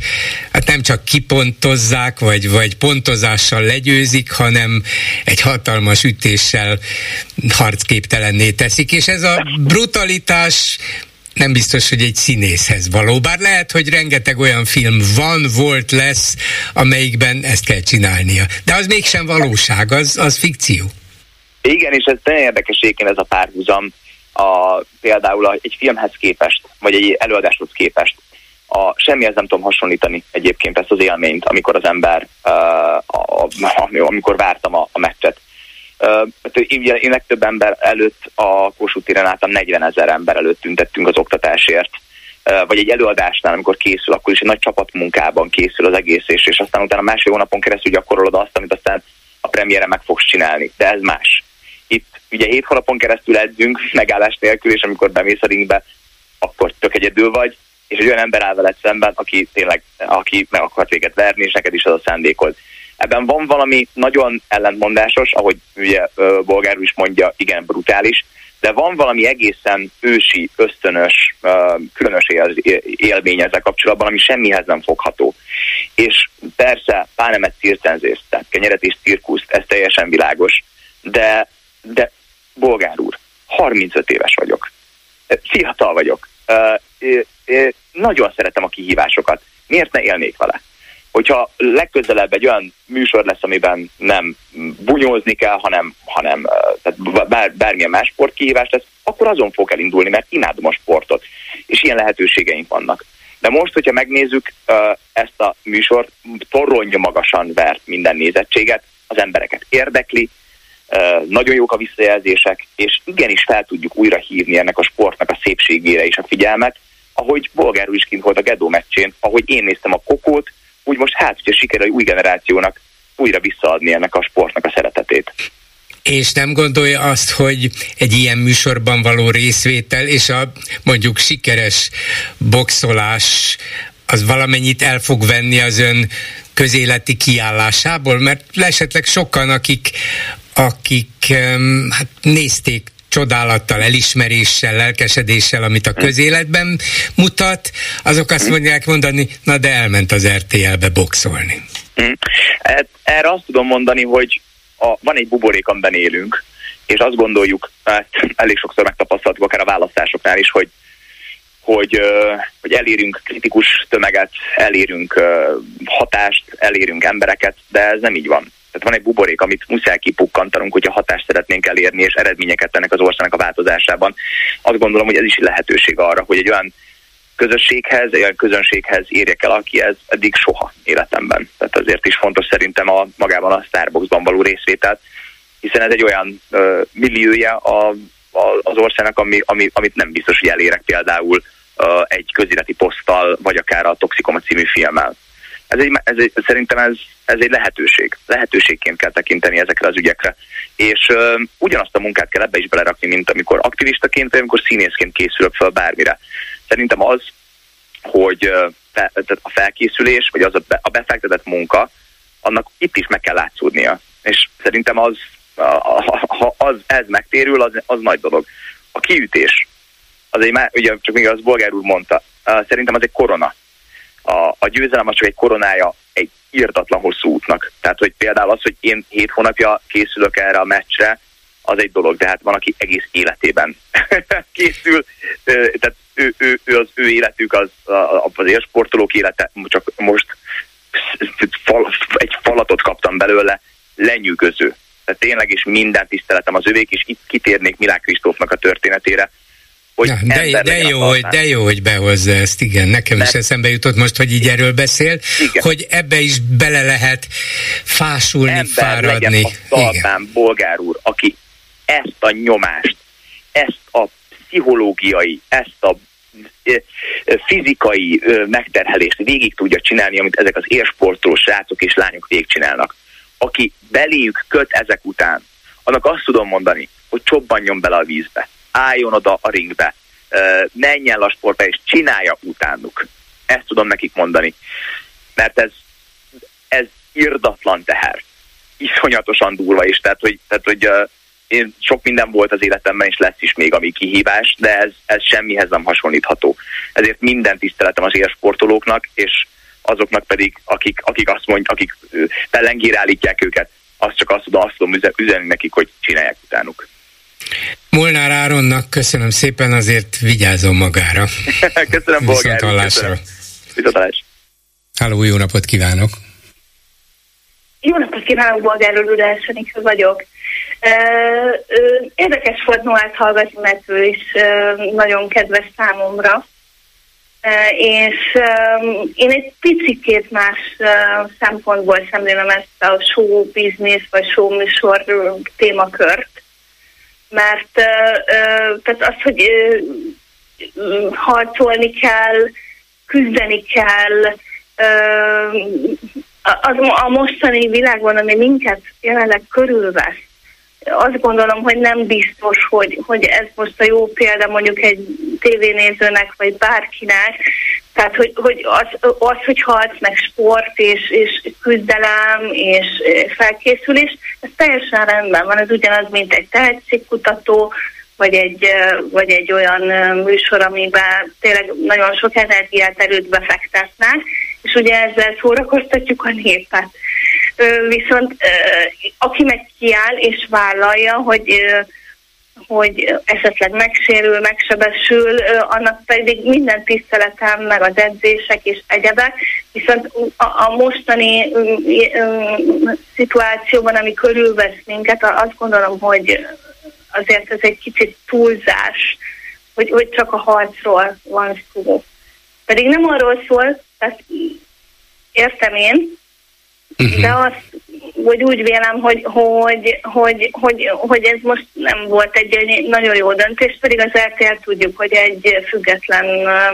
hát nem csak kipontozzák, vagy, vagy pontozással legyőzik, hanem egy hatalmas ütéssel harcképtelenné teszik, és ez a brutalitás nem biztos, hogy egy színészhez való. Bár lehet, hogy rengeteg olyan film van, volt, lesz, amelyikben ezt kell csinálnia. De az mégsem valóság, az, az fikció. Igen, és ez nagyon érdekes ez a párhuzam a, például egy filmhez képest, vagy egy előadáshoz képest. A, semmihez nem tudom hasonlítani egyébként ezt az élményt, amikor az ember, uh, a, a, amikor vártam a, a meccset. én legtöbb ember előtt a Kossuth téren álltam 40 ezer ember előtt tüntettünk az oktatásért vagy egy előadásnál, amikor készül, akkor is egy nagy csapatmunkában készül az egész, és, és aztán utána másfél hónapon keresztül gyakorolod azt, amit aztán a premiére meg fogsz csinálni. De ez más. Ugye hét hónapon keresztül edzünk [laughs] megállás nélkül, és amikor bemész a ringbe, akkor tök egyedül vagy, és egy olyan ember áll veled szemben, aki tényleg, aki meg akart véget verni, és neked is az a szándékod. Ebben van valami nagyon ellentmondásos, ahogy ugye Bolgár is mondja, igen, brutális, de van valami egészen ősi, ösztönös, különös élmény ezzel kapcsolatban, ami semmihez nem fogható. És persze, pánemet circenzést, tehát kenyeret és cirkuszt, ez teljesen világos, de, de bolgár úr, 35 éves vagyok, fiatal vagyok, nagyon szeretem a kihívásokat, miért ne élnék vele? hogyha legközelebb egy olyan műsor lesz, amiben nem bunyózni kell, hanem, hanem tehát bár, bármilyen más sportkihívás lesz, akkor azon fog elindulni, mert imádom a sportot, és ilyen lehetőségeink vannak. De most, hogyha megnézzük ezt a műsort, torronja magasan vert minden nézettséget, az embereket érdekli, nagyon jók a visszajelzések, és igenis fel tudjuk újra hívni ennek a sportnak a szépségére és a figyelmet, ahogy Bolgár is kint volt a Gedó meccsén, ahogy én néztem a kokót, úgy most hát, hogyha sikerül új generációnak újra visszaadni ennek a sportnak a szeretetét. És nem gondolja azt, hogy egy ilyen műsorban való részvétel és a mondjuk sikeres boxolás az valamennyit el fog venni az ön közéleti kiállásából? Mert esetleg sokan, akik, akik hát nézték csodálattal, elismeréssel, lelkesedéssel, amit a közéletben mutat, azok azt mondják mondani, na de elment az RTL-be boxolni. Mm. Erre azt tudom mondani, hogy a, van egy buborék, amiben élünk, és azt gondoljuk, mert elég sokszor megtapasztaltuk akár a választásoknál is, hogy hogy, hogy elérünk kritikus tömeget, elérünk hatást, elérünk embereket, de ez nem így van. Tehát van egy buborék, amit muszáj kipukkantanunk, hogyha hatást szeretnénk elérni, és eredményeket ennek az országnak a változásában. Azt gondolom, hogy ez is lehetőség arra, hogy egy olyan közösséghez, olyan közönséghez érjek el, aki ez eddig soha életemben. Tehát azért is fontos szerintem a magában a Starbucksban való részvételt, hiszen ez egy olyan ö, milliója a, a, az országnak, ami, ami, amit nem biztos, hogy elérek például ö, egy közéleti poszttal, vagy akár a Toxikoma című filmmel. Ez egy, ez egy, szerintem ez, ez egy lehetőség. Lehetőségként kell tekinteni ezekre az ügyekre. És ö, ugyanazt a munkát kell ebbe is belerakni, mint amikor aktivistaként, vagy amikor színészként készülök fel bármire. Szerintem az, hogy fe, a felkészülés, vagy az a, be, a befektetett munka, annak itt is meg kell látszódnia. És szerintem az, ha az, ez megtérül, az, az nagy dolog. A kiütés, az egy, ugye csak még az Bolgár úr mondta, szerintem az egy korona a, a győzelem az csak egy koronája egy írtatlan hosszú útnak. Tehát, hogy például az, hogy én hét hónapja készülök erre a meccsre, az egy dolog, de hát van, aki egész életében [laughs] készül, tehát ő, ő, ő, az ő életük, az, az élsportolók élete, csak most egy falatot kaptam belőle, lenyűgöző. Tehát tényleg is minden tiszteletem az övék, és itt kitérnék Milák Kristófnak a történetére, hogy ja, de, de, jó, hogy, de jó, hogy behozza ezt, igen. Nekem Mert, is eszembe jutott most, hogy így erről beszél, igen. hogy ebbe is bele lehet fásulni, Ember fáradni. Legyen a szalmán, bolgár úr, aki ezt a nyomást, ezt a pszichológiai, ezt a fizikai megterhelést végig tudja csinálni, amit ezek az élsportoló srácok és lányok végigcsinálnak. Aki beléjük köt ezek után, annak azt tudom mondani, hogy csobbanjon bele a vízbe álljon oda a ringbe, menjen a sportba és csinálja utánuk. Ezt tudom nekik mondani. Mert ez, ez irdatlan teher. Iszonyatosan durva is. Tehát, hogy, tehát, hogy én sok minden volt az életemben, és lesz is még, ami kihívás, de ez, ez semmihez nem hasonlítható. Ezért minden tiszteletem az élsportolóknak, és azoknak pedig, akik, akik azt mondják, akik pellengére állítják őket, azt csak azt tudom, azt tudom üzenni nekik, hogy csinálják utánuk. Molnár Áronnak köszönöm szépen, azért vigyázom magára. [laughs] köszönöm, Bolgár. Viszont hallásra. Viszont Háló, jó napot kívánok! Jó napot kívánok, Bolgár Lulás, vagyok. Érdekes volt Noát hallgatni, mert ő is nagyon kedves számomra. és én egy picit más szempontból szemlélem ezt a show business vagy show műsor témakört, mert tehát az, hogy harcolni kell, küzdeni kell, az a mostani világban, ami minket jelenleg körülvesz, azt gondolom, hogy nem biztos, hogy, hogy ez most a jó példa mondjuk egy tévénézőnek, vagy bárkinek. Tehát, hogy, hogy az, az, hogy harc, meg sport, és, és küzdelem, és felkészülés, ez teljesen rendben van. Ez ugyanaz, mint egy tehetségkutató, vagy egy, vagy egy olyan műsor, amiben tényleg nagyon sok energiát erőt befektetnek, és ugye ezzel szórakoztatjuk a népet. Viszont aki meg kiáll és vállalja, hogy hogy esetleg megsérül, megsebesül, annak pedig minden tiszteletem, meg az edzések és egyebek, viszont a, a mostani szituációban, ami körülvesz minket, azt gondolom, hogy azért ez egy kicsit túlzás, hogy, hogy csak a harcról van szó. Pedig nem arról szól, tehát értem én, uh-huh. de azt, hogy úgy vélem, hogy, hogy, hogy, hogy, hogy ez most nem volt egy nagyon jó döntés, pedig az RTL tudjuk, hogy egy független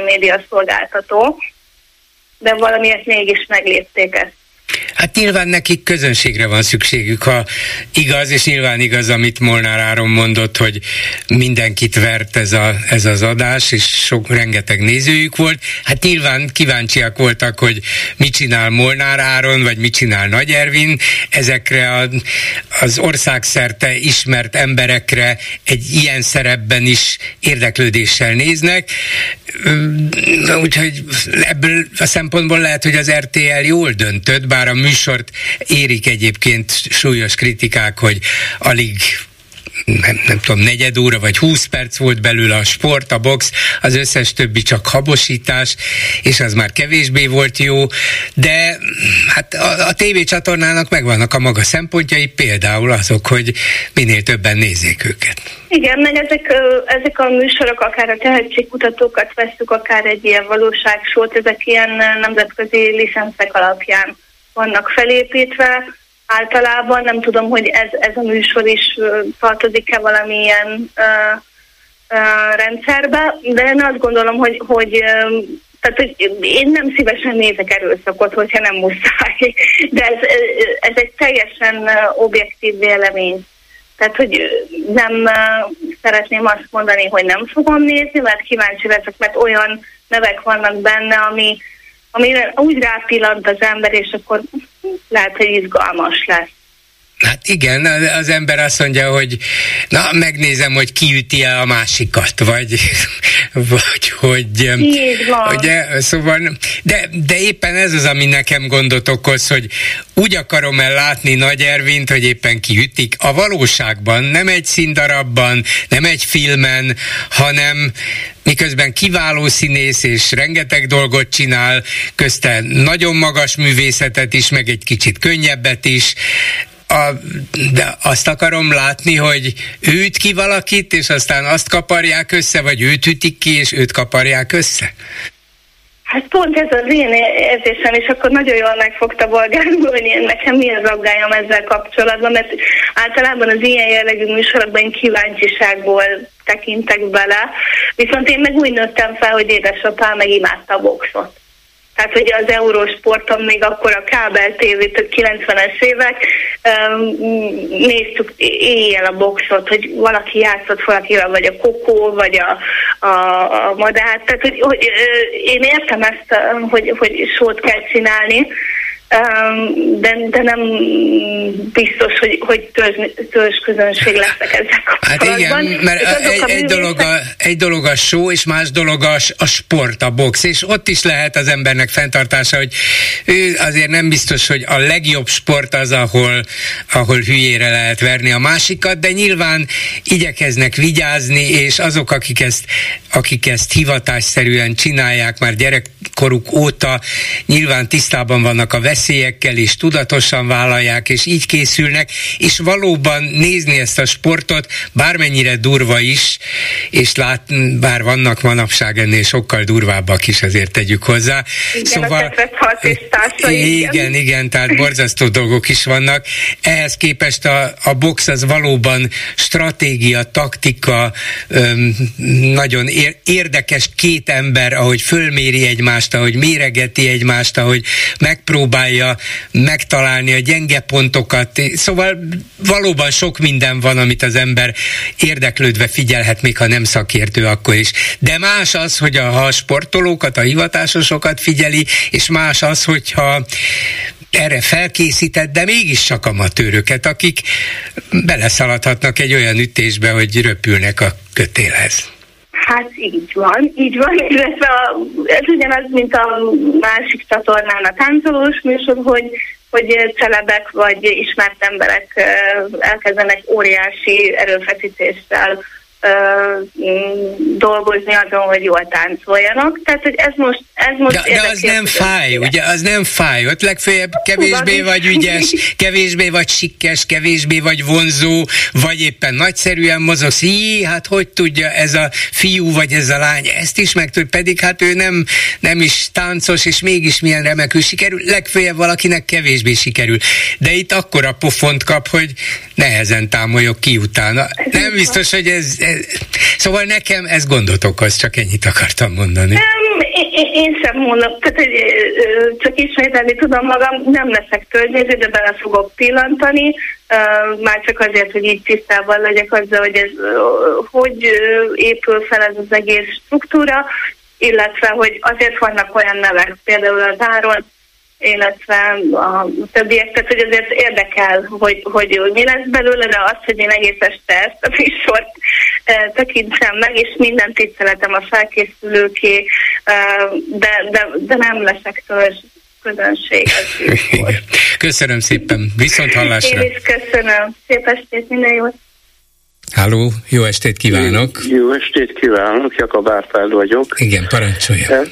média szolgáltató, de valamiért mégis meglépték ezt. Hát nyilván nekik közönségre van szükségük, ha igaz, és nyilván igaz, amit Molnár Áron mondott, hogy mindenkit vert ez, a, ez az adás, és sok rengeteg nézőjük volt. Hát nyilván kíváncsiak voltak, hogy mit csinál Molnár Áron, vagy mit csinál Nagy Ervin. Ezekre a, az országszerte ismert emberekre egy ilyen szerepben is érdeklődéssel néznek. Úgyhogy ebből a szempontból lehet, hogy az RTL jól döntött, bár a műsort érik egyébként súlyos kritikák, hogy alig nem, nem tudom, negyed óra vagy húsz perc volt belőle a sport, a box, az összes többi csak habosítás, és az már kevésbé volt jó, de hát a, a tévécsatornának megvannak a maga szempontjai, például azok, hogy minél többen nézzék őket. Igen, meg ezek, ezek a műsorok, akár a tehetségkutatókat veszük, akár egy ilyen valóságsót, ezek ilyen nemzetközi licenszek alapján vannak felépítve. Általában nem tudom, hogy ez, ez a műsor is tartozik-e valamilyen uh, uh, rendszerbe, de én azt gondolom, hogy, hogy tehát, hogy én nem szívesen nézek erőszakot, hogyha nem muszáj, de ez, ez egy teljesen objektív vélemény. Tehát, hogy nem szeretném azt mondani, hogy nem fogom nézni, mert kíváncsi leszek, mert olyan nevek vannak benne, ami, amire úgy rápillant az ember, és akkor lehet, hogy izgalmas lesz. Hát igen, az ember azt mondja, hogy na, megnézem, hogy kiüti el a másikat, vagy, [laughs] vagy hogy... Ugye, szóval, de, de éppen ez az, ami nekem gondot okoz, hogy úgy akarom el látni Nagy Ervint, hogy éppen kiütik. A valóságban, nem egy színdarabban, nem egy filmen, hanem miközben kiváló színész és rengeteg dolgot csinál, közte nagyon magas művészetet is, meg egy kicsit könnyebbet is, a, de azt akarom látni, hogy ő üt ki valakit, és aztán azt kaparják össze, vagy őt ütik ki, és őt kaparják össze? Hát pont ez az én érzésem, és akkor nagyon jól megfogta bolgárul, hogy én nekem mi az aggályom ezzel kapcsolatban, mert általában az ilyen jellegű műsorokban kíváncsiságból tekintek bele, viszont én meg úgy nőttem fel, hogy édesapám meg imádta a boxot. Tehát hogy az Eurosporton még akkor a kábel tévét, a 90-es évek, néztük éjjel a boxot, hogy valaki játszott valakivel, vagy a kokó, vagy a, a, a madár. Tehát, hogy, hogy én értem ezt, hogy, hogy sót kell csinálni, de, de nem biztos, hogy, hogy törzs, közönség leszek ezzel Hát igen, mert egy, egy, dolog a, egy dolog a show, és más dolog a, a sport, a box, és ott is lehet az embernek fenntartása, hogy ő azért nem biztos, hogy a legjobb sport az, ahol, ahol hülyére lehet verni a másikat, de nyilván igyekeznek vigyázni, és azok, akik ezt, akik ezt hivatásszerűen csinálják már gyerekkoruk óta, nyilván tisztában vannak a vesz veszélyekkel is tudatosan vállalják, és így készülnek, és valóban nézni ezt a sportot, bármennyire durva is, és lát, bár vannak manapság ennél sokkal durvábbak is, azért tegyük hozzá. Igen, szóval, a igen, igen, igen, tehát borzasztó dolgok is vannak. Ehhez képest a, a box az valóban stratégia, taktika, öm, nagyon érdekes két ember, ahogy fölméri egymást, ahogy méregeti egymást, ahogy megpróbálja megtalálni a gyenge pontokat. Szóval valóban sok minden van, amit az ember érdeklődve figyelhet, még ha nem szakértő akkor is. De más az, hogy a, ha a sportolókat, a hivatásosokat figyeli, és más az, hogyha erre felkészített, de mégis csak amatőröket, akik beleszaladhatnak egy olyan ütésbe, hogy röpülnek a kötélhez. Hát így van, így van, illetve a, ez ugyanaz, mint a másik csatornán a táncolós műsor, hogy hogy celebek vagy ismert emberek elkezdenek óriási erőfeszítéssel dolgozni azon, hogy jól táncoljanak. Tehát, hogy ez most, ez most de, de az nem fáj, ugye, az nem fáj. Ott legfeljebb kevésbé vagy ügyes, kevésbé vagy sikkes, kevésbé vagy vonzó, vagy éppen nagyszerűen mozogsz. Hí, hát hogy tudja ez a fiú vagy ez a lány ezt is meg tud, pedig hát ő nem, nem is táncos, és mégis milyen remekül sikerül. Legfeljebb valakinek kevésbé sikerül. De itt akkora pofont kap, hogy nehezen támoljok ki utána. Nem biztos, hogy ez, Szóval nekem ez gondot okoz, csak ennyit akartam mondani. Nem, én, sem mondom, tehát hogy, csak ismételni tudom magam, nem leszek tölgynéző, de bele fogok pillantani, már csak azért, hogy így tisztában legyek azzal, hogy ez hogy épül fel ez az egész struktúra, illetve hogy azért vannak olyan nevek, például az Áron, illetve a többiek, tehát hogy azért érdekel, hogy, hogy, hogy mi lesz belőle, de az, hogy én egész este ezt a műsort e, tekintsem meg, és minden tiszteletem a felkészülőké, e, de, de, de nem leszek törzs közönség. Köszönöm szépen, viszont hallásra. Én is köszönöm. Szép estét, minden jót. Háló, jó estét kívánok! Jó estét kívánok, Jakab Árpád vagyok. Igen, parancsolja. Hát,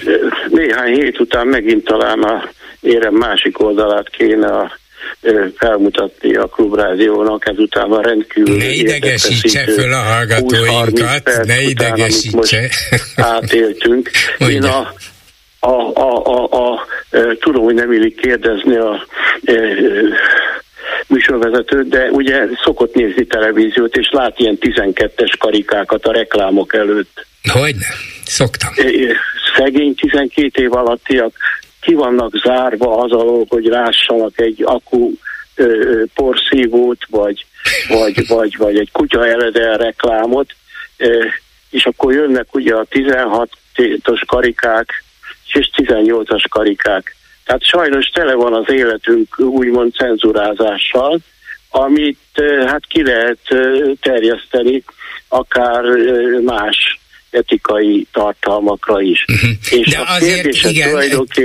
néhány hét után megint talán a érem másik oldalát kéne a felmutatni a klubrádiónak, ezután a rendkívül Ne idegesítse föl a hallgatóinkat, ne idegesítse. átéltünk. [laughs] Én a, a, a, a, a, a, tudom, hogy nem illik kérdezni a, a műsorvezetőt, de ugye szokott nézni televíziót, és lát ilyen 12-es karikákat a reklámok előtt. Hogyne, szoktam. Szegény 12 év alattiak ki vannak zárva az alól, hogy rássanak egy akku porszívót, vagy, vagy, vagy, vagy egy kutya eredel reklámot, ö, és akkor jönnek ugye a 16-os karikák, és 18-as karikák. Tehát sajnos tele van az életünk úgymond cenzurázással, amit hát ki lehet terjeszteni akár más etikai tartalmakra is. Uh-huh. És De a azért igen,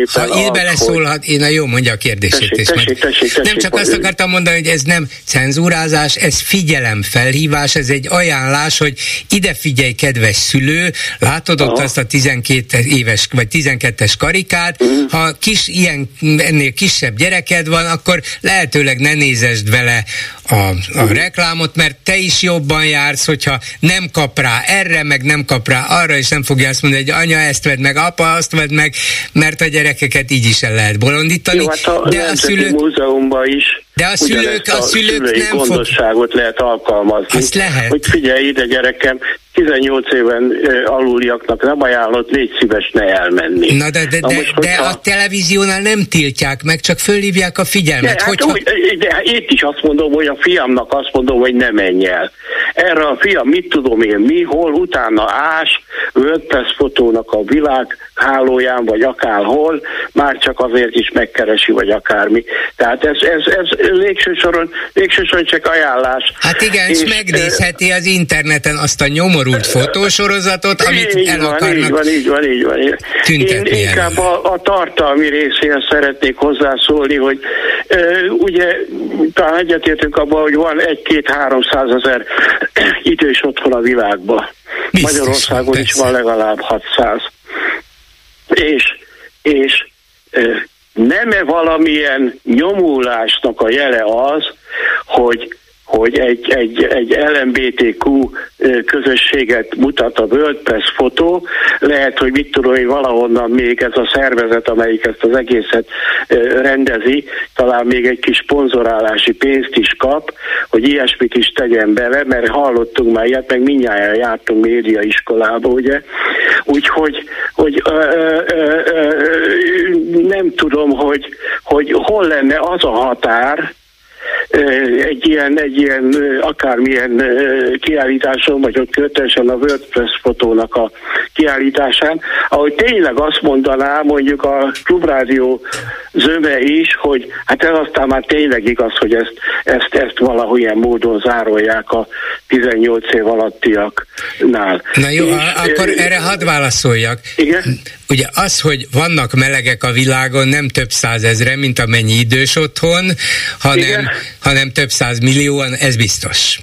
ha így beleszólhat, én a jó mondja a kérdését. Tessék, és tessék, tessék, tessék, nem csak azt akartam mondani, hogy ez nem cenzúrázás, ez figyelemfelhívás, ez egy ajánlás, hogy ide figyelj, kedves szülő, látod ott Aha. azt a 12 éves vagy 12-es karikát, uh-huh. ha kis ilyen, ennél kisebb gyereked van, akkor lehetőleg ne nézesd vele a, a reklámot, mert te is jobban jársz, hogyha nem kap rá erre, meg nem kap rá arra is nem fogja azt mondani, hogy anya ezt vedd meg, apa azt vedd meg, mert a gyerekeket így is el lehet bolondítani. Jó, hát a de a szülők... múzeumban is de a szülők, a, a szülők nem gondosságot fog... lehet alkalmazni. Azt lehet. Hogy figyelj ide gyerekem, 18 éven aluliaknak nem ajánlott, légy szíves ne elmenni. Na de, de, Na de, most, de hogyha... a televíziónál nem tiltják meg, csak fölhívják a figyelmet. De, hogyha... hát úgy, de itt is azt mondom, hogy a fiamnak azt mondom, hogy ne menj el. Erre a fiam, mit tudom én, mi, hol, utána ás, WordPress fotónak a világ hálóján, vagy akárhol, már csak azért is megkeresi, vagy akármi. Tehát ez, ez, ez végső soron, végső soron csak ajánlás. Hát igen, és, és megnézheti az interneten azt a nyomorult fotósorozatot, amit így el van, akarnak így van, így van, így van. Én inkább a, a tartalmi részéhez szeretnék hozzászólni, hogy uh, ugye talán egyetértünk abban, hogy van egy-két-háromszáz ezer idős otthon a világban. Biztos Magyarországon van, is van legalább 600. És, és nem-e valamilyen nyomulásnak a jele az, hogy hogy egy, egy, egy LMBTQ közösséget mutat a WordPress fotó, lehet, hogy mit tudom hogy valahonnan még ez a szervezet, amelyik ezt az egészet rendezi, talán még egy kis szponzorálási pénzt is kap, hogy ilyesmit is tegyen bele, mert hallottunk már ilyet, meg mindjárt jártunk médiaiskolába, ugye? Úgyhogy hogy, ö, ö, ö, nem tudom, hogy, hogy hol lenne az a határ, egy ilyen, egy ilyen akármilyen kiállításon, vagy ott kötelesen a WordPress fotónak a kiállításán, ahogy tényleg azt mondaná mondjuk a klubrádió zöme is, hogy hát ez aztán már tényleg igaz, hogy ezt, ezt, ezt valahol módon zárolják a 18 év alattiaknál. Na jó, és, akkor erre hadd válaszoljak. Igen? Ugye az, hogy vannak melegek a világon, nem több százezre, mint amennyi idős otthon, hanem, hanem több száz millióan, ez biztos.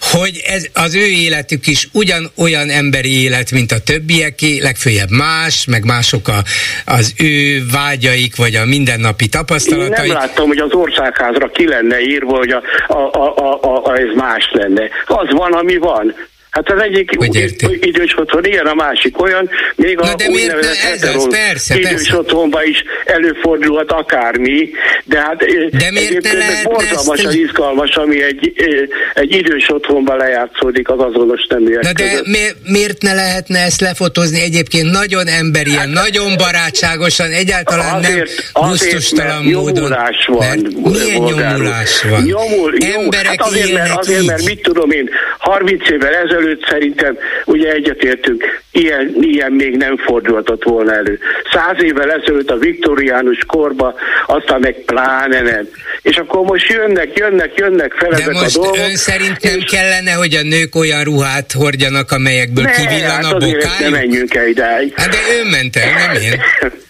Hogy ez, az ő életük is ugyanolyan emberi élet, mint a többieké, legfőjebb más, meg mások a, az ő vágyaik, vagy a mindennapi tapasztalataik. Én nem láttam, hogy az országházra ki lenne írva, hogy a, a, a, a, a ez más lenne. Az van, ami van. Hát az egyik idős otthon ilyen, a másik olyan, még Na a de miért ne, ez az, persze, idős persze. otthonban is előfordulhat akármi, de hát de miért ne lehet borzalmasan ezt... izgalmas, ami egy, egy idős otthonban lejátszódik az azonos neműek Na de között. miért, ne lehetne ezt lefotózni egyébként nagyon emberien, hát, nagyon barátságosan, egyáltalán azért, nem gusztustalan módon. Nyomulás van. milyen nyomulás van? Nyomul, Emberek hát azért, mert, azért, mert mit tudom én, 30 évvel ezelőtt ezelőtt szerintem ugye egyetértünk, ilyen, ilyen még nem fordulhatott volna elő. Száz évvel ezelőtt a viktoriánus korba, aztán meg pláne nem. És akkor most jönnek, jönnek, jönnek fel de ezek most a dolgok. ön szerint nem és... kellene, hogy a nők olyan ruhát hordjanak, amelyekből ne, kivillan hát a bokájuk? nem menjünk el idáig. Hát de ön ment el, nem én. [laughs]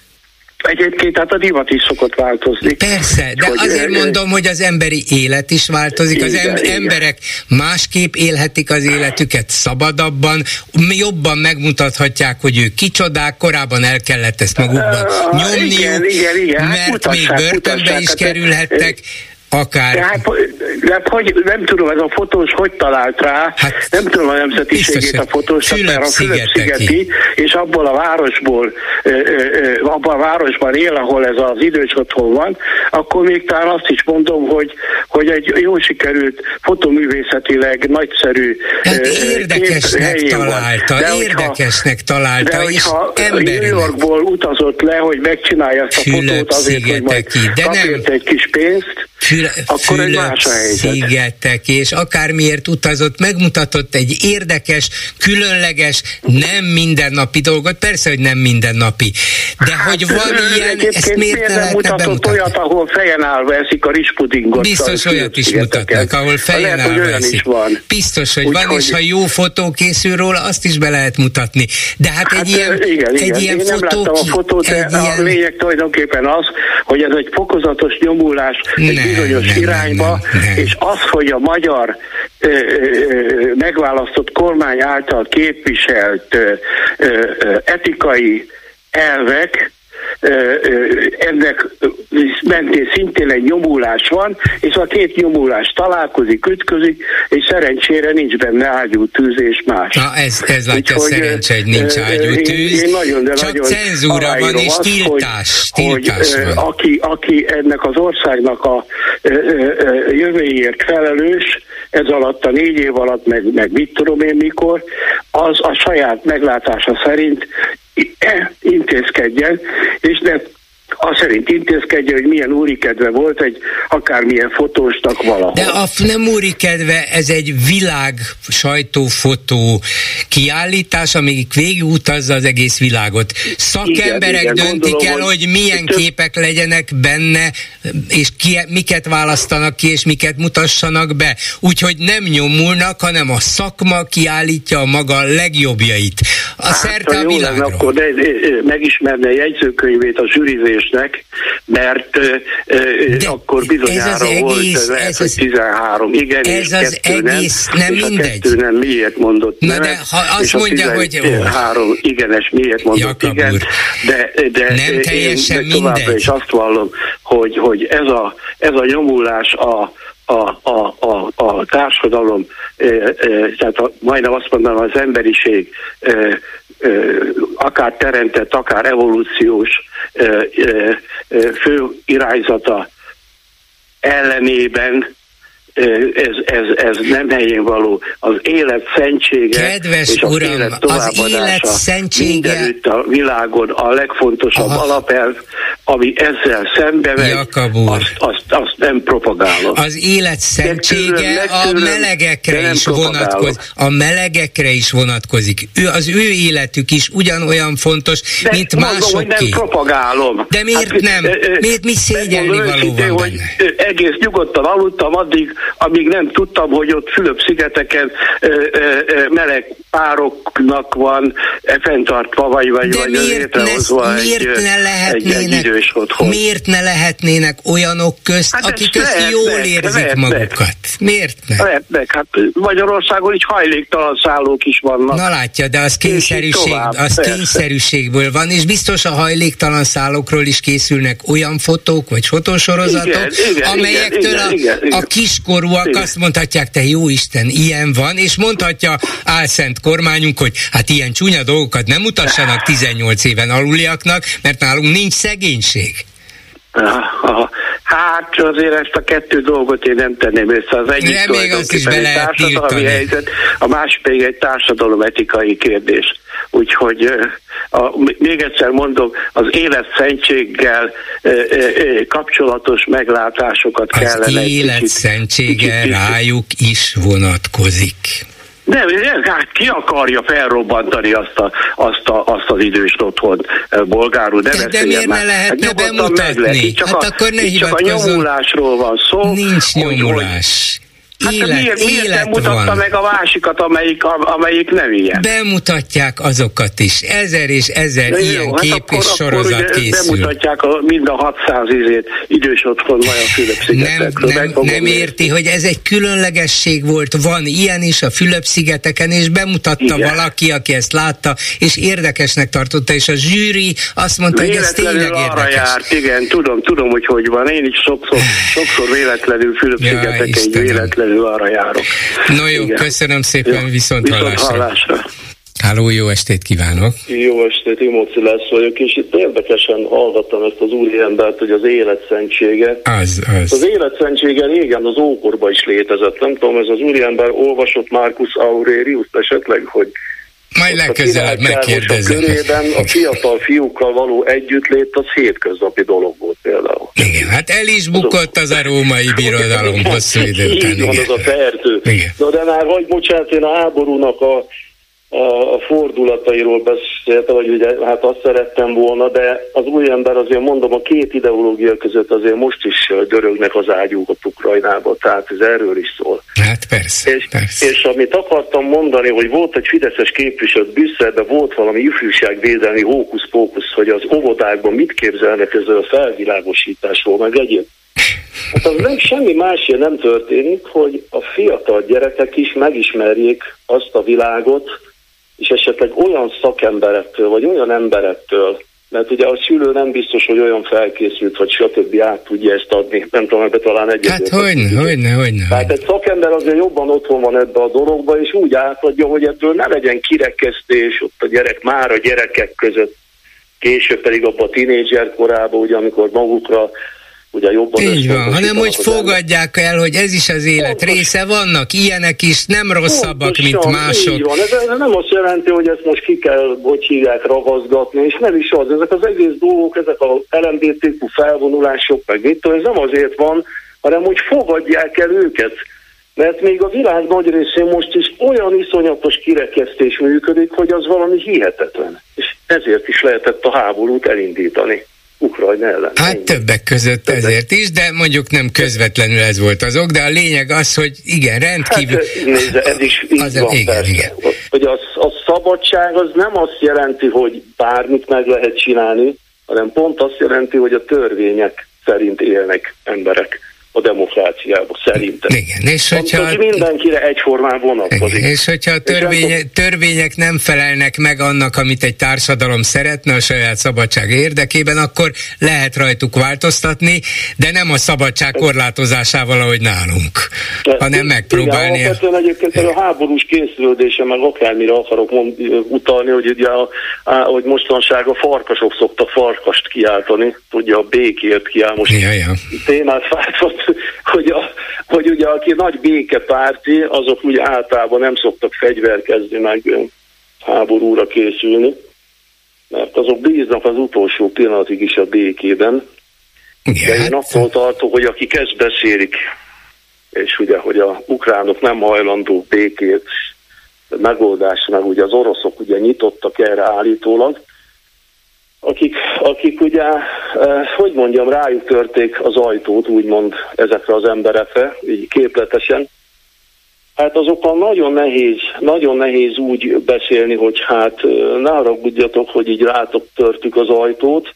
Egyébként hát a divat is szokott változni. Persze, de hogy azért ő, mondom, hogy az emberi élet is változik, az igen, emberek igen. másképp élhetik az életüket szabadabban, jobban megmutathatják, hogy ők kicsodák, korábban el kellett ezt magukban uh, nyomniuk, igen, igen, igen. Hát mert még börtönbe is hát, kerülhettek, Akár. De hát, de hogy, nem tudom, ez a fotós hogy talált rá, hát, nem tudom a nemzetiségét a fotósnak, mert a Fülöp-szigeti, és abból a városból, abban a városban él, ahol ez az idős otthon van, akkor még talán azt is mondom, hogy, hogy egy jó sikerült fotoművészetileg nagyszerű hát érdekesnek találta, de érdekesnek hogyha, találta, de és New Yorkból utazott le, hogy megcsinálja ezt a fotót azért, hogy majd de nem, egy kis pénzt, Fül, akkor egy más a szigetek, és akármiért utazott, megmutatott egy érdekes, különleges, nem mindennapi dolgot, persze, hogy nem mindennapi, de hát, hogy van ilyen, ezt miért, nem mutatott bemutatni? olyat, ahol fejen állva eszik a rispudingot. Biztos olyat is mutatnak, ahol fejen lehet, állva eszik. Van. Biztos, hogy Úgy, van, hogy... és ha jó fotó készül róla, azt is be lehet mutatni. De hát, hát egy ilyen, igen, egy igen. ilyen Én fotó... Nem láttam a fotót, de a ilyen... lényeg tulajdonképpen az, hogy ez egy fokozatos nyomulás, egy bizonyos nem, irányba, nem, nem, és az, hogy a magyar ö, ö, megválasztott kormány által képviselt ö, ö, etikai elvek ennek mentén szintén egy nyomulás van, és a két nyomulás találkozik, ütközik, és szerencsére nincs benne ágyú tűz és más. Na ez, ez látja Úgyhogy, szerencsé, hogy nincs ágyú tűz, én, én nagyon, de csak nagyon cenzúra van és azt, tiltás, hogy, tiltás hogy, van. Aki, aki ennek az országnak a jövőjéért felelős, ez alatt a négy év alatt, meg, meg mit tudom én mikor, az a saját meglátása szerint intézkedjen, és ne az szerint intézkedje, hogy milyen úri kedve volt egy akármilyen fotósnak valahol. De a nem úri kedve, ez egy világ sajtófotó kiállítás, amíg végigutazza az egész világot. Szakemberek igen, igen, döntik gondolom, el, hogy milyen több... képek legyenek benne, és ki, miket választanak ki, és miket mutassanak be. Úgyhogy nem nyomulnak, hanem a szakma kiállítja a maga legjobbjait. A hát, szerte a világra. Lenne, akkor de, de, megismerne a jegyzőkönyvét, a zsűrizést, egésznek, mert De akkor bizonyára ez volt, egész, lehet, ez hogy 13, igen, ez és az egész, nem, nem és mindegy. a kettő nem miért mondott Na de ha azt mondja, hogy... 13 igenes miért mondott Jakab igen, de, de nem teljesen én továbbra is azt vallom, hogy, hogy ez, a, ez a nyomulás a, a, a, a, a társadalom, e, e, tehát a, majdnem azt mondanám az emberiség e, akár teremtett, akár evolúciós fő irányzata ellenében ez, ez, ez nem helyén való. Az élet szentsége Kedves és az uram, élet az élet szentsége mindenütt a világon a legfontosabb Aha. alapelv, ami ezzel szembe megy, azt, azt, azt nem propagálom. Az élet szentsége a melegekre is vonatkozik. A melegekre is vonatkozik. Ő, az ő életük is ugyanolyan fontos, De mint másoké. Nem propagálom. De miért hát, nem? Miért mi szégyelni való van hogy Egész nyugodtan aludtam addig, amíg nem tudtam, hogy ott Fülöp-szigeteken meleg pároknak van fenntartva, vagy, vagy, De vagy miért, létrehozva ne, miért egy, ne lehetnének, egy, egy idős otthon. Miért ne lehetnének olyanok közt, hát akik közt lehetnek, jól érzik lehetnek. magukat? Miért ne? Lehetnek. Hát Magyarországon is hajléktalan szállók is vannak. Na látja, de az kényszerűség, tovább, az persze. kényszerűségből van, és biztos a hajléktalan szállókról is készülnek olyan fotók, vagy fotósorozatok, igen, igen, amelyektől igen, a, igen, igen. a kiskorúak igen. azt mondhatják, te jó Isten, ilyen van, és mondhatja álszent kormányunk, hogy hát ilyen csúnya dolgokat nem mutassanak 18 éven aluliaknak, mert nálunk nincs szegénység. Hát azért ezt a kettő dolgot én nem tenném össze. Az egyik nem, még azt is egy társadalmi helyzet, a másik pedig egy etikai kérdés. Úgyhogy a, még egyszer mondom, az élet szentséggel e, e, kapcsolatos meglátásokat az kellene. Az élet szentsége rájuk is vonatkozik. Nem, hát ki akarja felrobbantani azt, a, azt, a, azt az idős otthon bolgárul, de, de miért ne lehetne hát bemutatni? Csak hát a, akkor ne csak a nyomulásról van szó. Nincs nyomulás. Hát élet, miért, miért élet nem mutatta van. meg a másikat, amelyik, amelyik nem ilyen? Bemutatják azokat is. Ezer és ezer jó, ilyen hát kép akkor, és sorozat akkor készül. Bemutatják a, mind a 600 izét idős otthon a Fülöp-szigetekről. Nem, nem, nem érti, hogy ez egy különlegesség volt. Van ilyen is a Fülöp-szigeteken, és bemutatta Igen. valaki, aki ezt látta, és érdekesnek tartotta, és a zsűri azt mondta, hogy ez tényleg arra érdekes. Járt, igen, tudom, tudom, hogy hogy van. Én is sokszor, sokszor véletlenül Fülöp-szigeteken ja, véletlenül feltétlenül arra járok. No jó, Igen. köszönöm szépen, jó. viszont, viszont hallásra. hallásra. Háló, jó estét kívánok! Jó estét, Imóci lesz vagyok, és itt érdekesen hallgattam ezt az úriembert, hogy az életszentsége. Az, az. Az életszentsége régen az ókorban is létezett. Nem tudom, ez az úriember olvasott Marcus Aurelius esetleg, hogy majd legközelebb megkérdezem. körében a fiatal fiúkkal való együttlét az hétköznapi dolog volt például. Igen, hát el is bukott az a római birodalom hosszú idő után. Így van, az a fertő. Na de már, hogy bocsánat, én a háborúnak a a fordulatairól beszélt, vagy ugye hát azt szerettem volna, de az új ember azért mondom, a két ideológia között azért most is dörögnek az ágyúk a Ukrajnába, tehát ez erről is szól. Hát persze, és, persze. és amit akartam mondani, hogy volt egy fideszes képviselő Brüsszelben, volt valami ifjúságvédelmi hókusz-pókusz, hogy az óvodákban mit képzelnek ezzel a felvilágosításról, meg egyéb. Hát az nem semmi más nem történik, hogy a fiatal gyerekek is megismerjék azt a világot, és esetleg olyan szakemberektől, vagy olyan emberektől, mert ugye a szülő nem biztos, hogy olyan felkészült, vagy stb. át tudja ezt adni. Nem tudom, ebbe talán egyet. Hát hogyne, hogyne, hogyne. Tehát egy szakember azért jobban otthon van ebbe a dologba, és úgy átadja, hogy ebből ne legyen kirekesztés ott a gyerek, már a gyerekek között, később pedig abban a tínédzser korában, ugye, amikor magukra ugye jobban Így van, hanem hogy fogadják el, hogy ez is az élet Pontos. része, vannak ilyenek is, nem rosszabbak, Pontosan, mint mások. Így van, ez, ez nem azt jelenti, hogy ezt most ki kell, hogy hívják, ragaszgatni, és nem is az, ezek az egész dolgok, ezek a LMBTQ felvonulások, meg mit tudom, ez nem azért van, hanem hogy fogadják el őket. Mert még a világ nagy részén most is olyan iszonyatos kirekesztés működik, hogy az valami hihetetlen. És ezért is lehetett a háborút elindítani. Ukrajna ellen. Hát Ennyi. többek között többek. ezért is, de mondjuk nem közvetlenül ez volt az ok, de a lényeg az, hogy igen, rendkívül... Hát, nézze, ez is így az, van, igen, igen. Hogy a, a szabadság az nem azt jelenti, hogy bármit meg lehet csinálni, hanem pont azt jelenti, hogy a törvények szerint élnek emberek a demokráciába, szerintem. Igen, és hogyha... Hogy mindenkire egyformán vonatkozik. És hogyha a törvénye, törvények nem felelnek meg annak, amit egy társadalom szeretne a saját szabadság érdekében, akkor lehet rajtuk változtatni, de nem a szabadság korlátozásával, ahogy nálunk, de, hanem megpróbálni. Igen, alapvetően egyébként a háborús készülődése, meg akármire akarok mond, utalni, hogy ugye a, a, hogy mostanság a farkasok szoktak farkast kiáltani, tudja a békért kiáll most ja, ja. témát váltott hogy, a, hogy ugye aki nagy békepárti, azok ugye általában nem szoktak fegyverkezni, meg háborúra készülni, mert azok bíznak az utolsó pillanatig is a békében. De én attól tartok, hogy aki kezd beszélik, és ugye, hogy a ukránok nem hajlandó békét megoldás, meg ugye az oroszok ugye nyitottak erre állítólag, akik, akik ugye, eh, hogy mondjam, rájuk törték az ajtót, úgymond ezekre az emberekre, így képletesen. Hát azokkal nagyon nehéz, nagyon nehéz úgy beszélni, hogy hát eh, ne haragudjatok, hogy így rátok törtük az ajtót,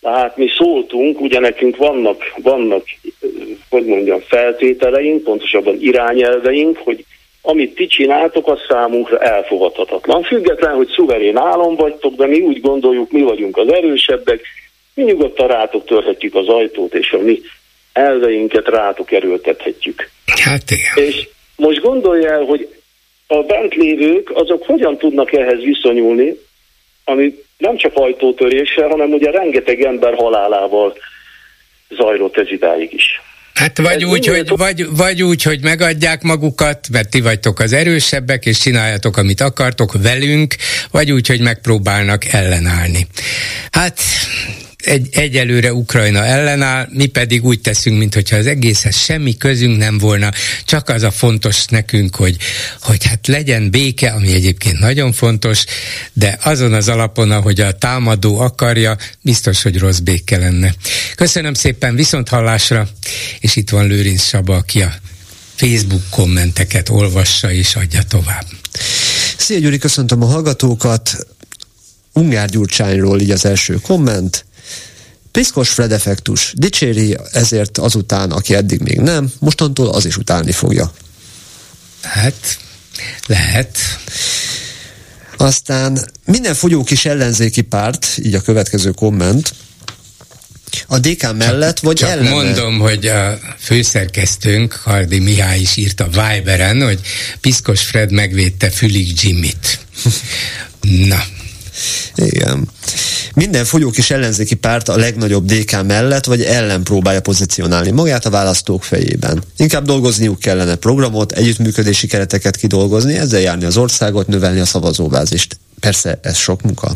tehát mi szóltunk, ugye nekünk vannak, vannak, eh, hogy mondjam, feltételeink, pontosabban irányelveink, hogy amit ti csináltok, az számunkra elfogadhatatlan. Független, hogy szuverén állam vagytok, de mi úgy gondoljuk, mi vagyunk az erősebbek, mi nyugodtan rátok törhetjük az ajtót, és a mi elveinket rátok erőltethetjük. Hát igen. És most gondolj el, hogy a bent lévők, azok hogyan tudnak ehhez viszonyulni, ami nem csak ajtótöréssel, hanem ugye rengeteg ember halálával zajlott ez idáig is. Hát vagy úgy, hogy, vagy, vagy úgy, hogy megadják magukat, mert ti vagytok az erősebbek, és csináljátok, amit akartok velünk, vagy úgy, hogy megpróbálnak ellenállni. Hát egy, egyelőre Ukrajna ellenáll, mi pedig úgy teszünk, mintha az egészhez semmi közünk nem volna, csak az a fontos nekünk, hogy, hogy hát legyen béke, ami egyébként nagyon fontos, de azon az alapon, ahogy a támadó akarja, biztos, hogy rossz béke lenne. Köszönöm szépen, viszont hallásra, és itt van Lőrinc Saba, aki a Facebook kommenteket olvassa és adja tovább. Szia Gyuri, köszöntöm a hallgatókat. Ungár Gyurcsányról így az első komment. Piszkos Fred effektus. Dicséri ezért azután, aki eddig még nem, mostantól az is utálni fogja. Hát, lehet. Aztán minden fogyó kis ellenzéki párt, így a következő komment, a DK mellett, csak, vagy csak ellene? mondom, hogy a főszerkesztőnk, Hardi Mihály is írt a Viberen, hogy Piszkos Fred megvédte Fülig Jimmit. [laughs] Na. Igen. Minden fogyókis ellenzéki párt a legnagyobb DK mellett vagy ellen próbálja pozícionálni magát a választók fejében. Inkább dolgozniuk kellene programot, együttműködési kereteket kidolgozni, ezzel járni az országot, növelni a szavazóbázist. Persze ez sok munka.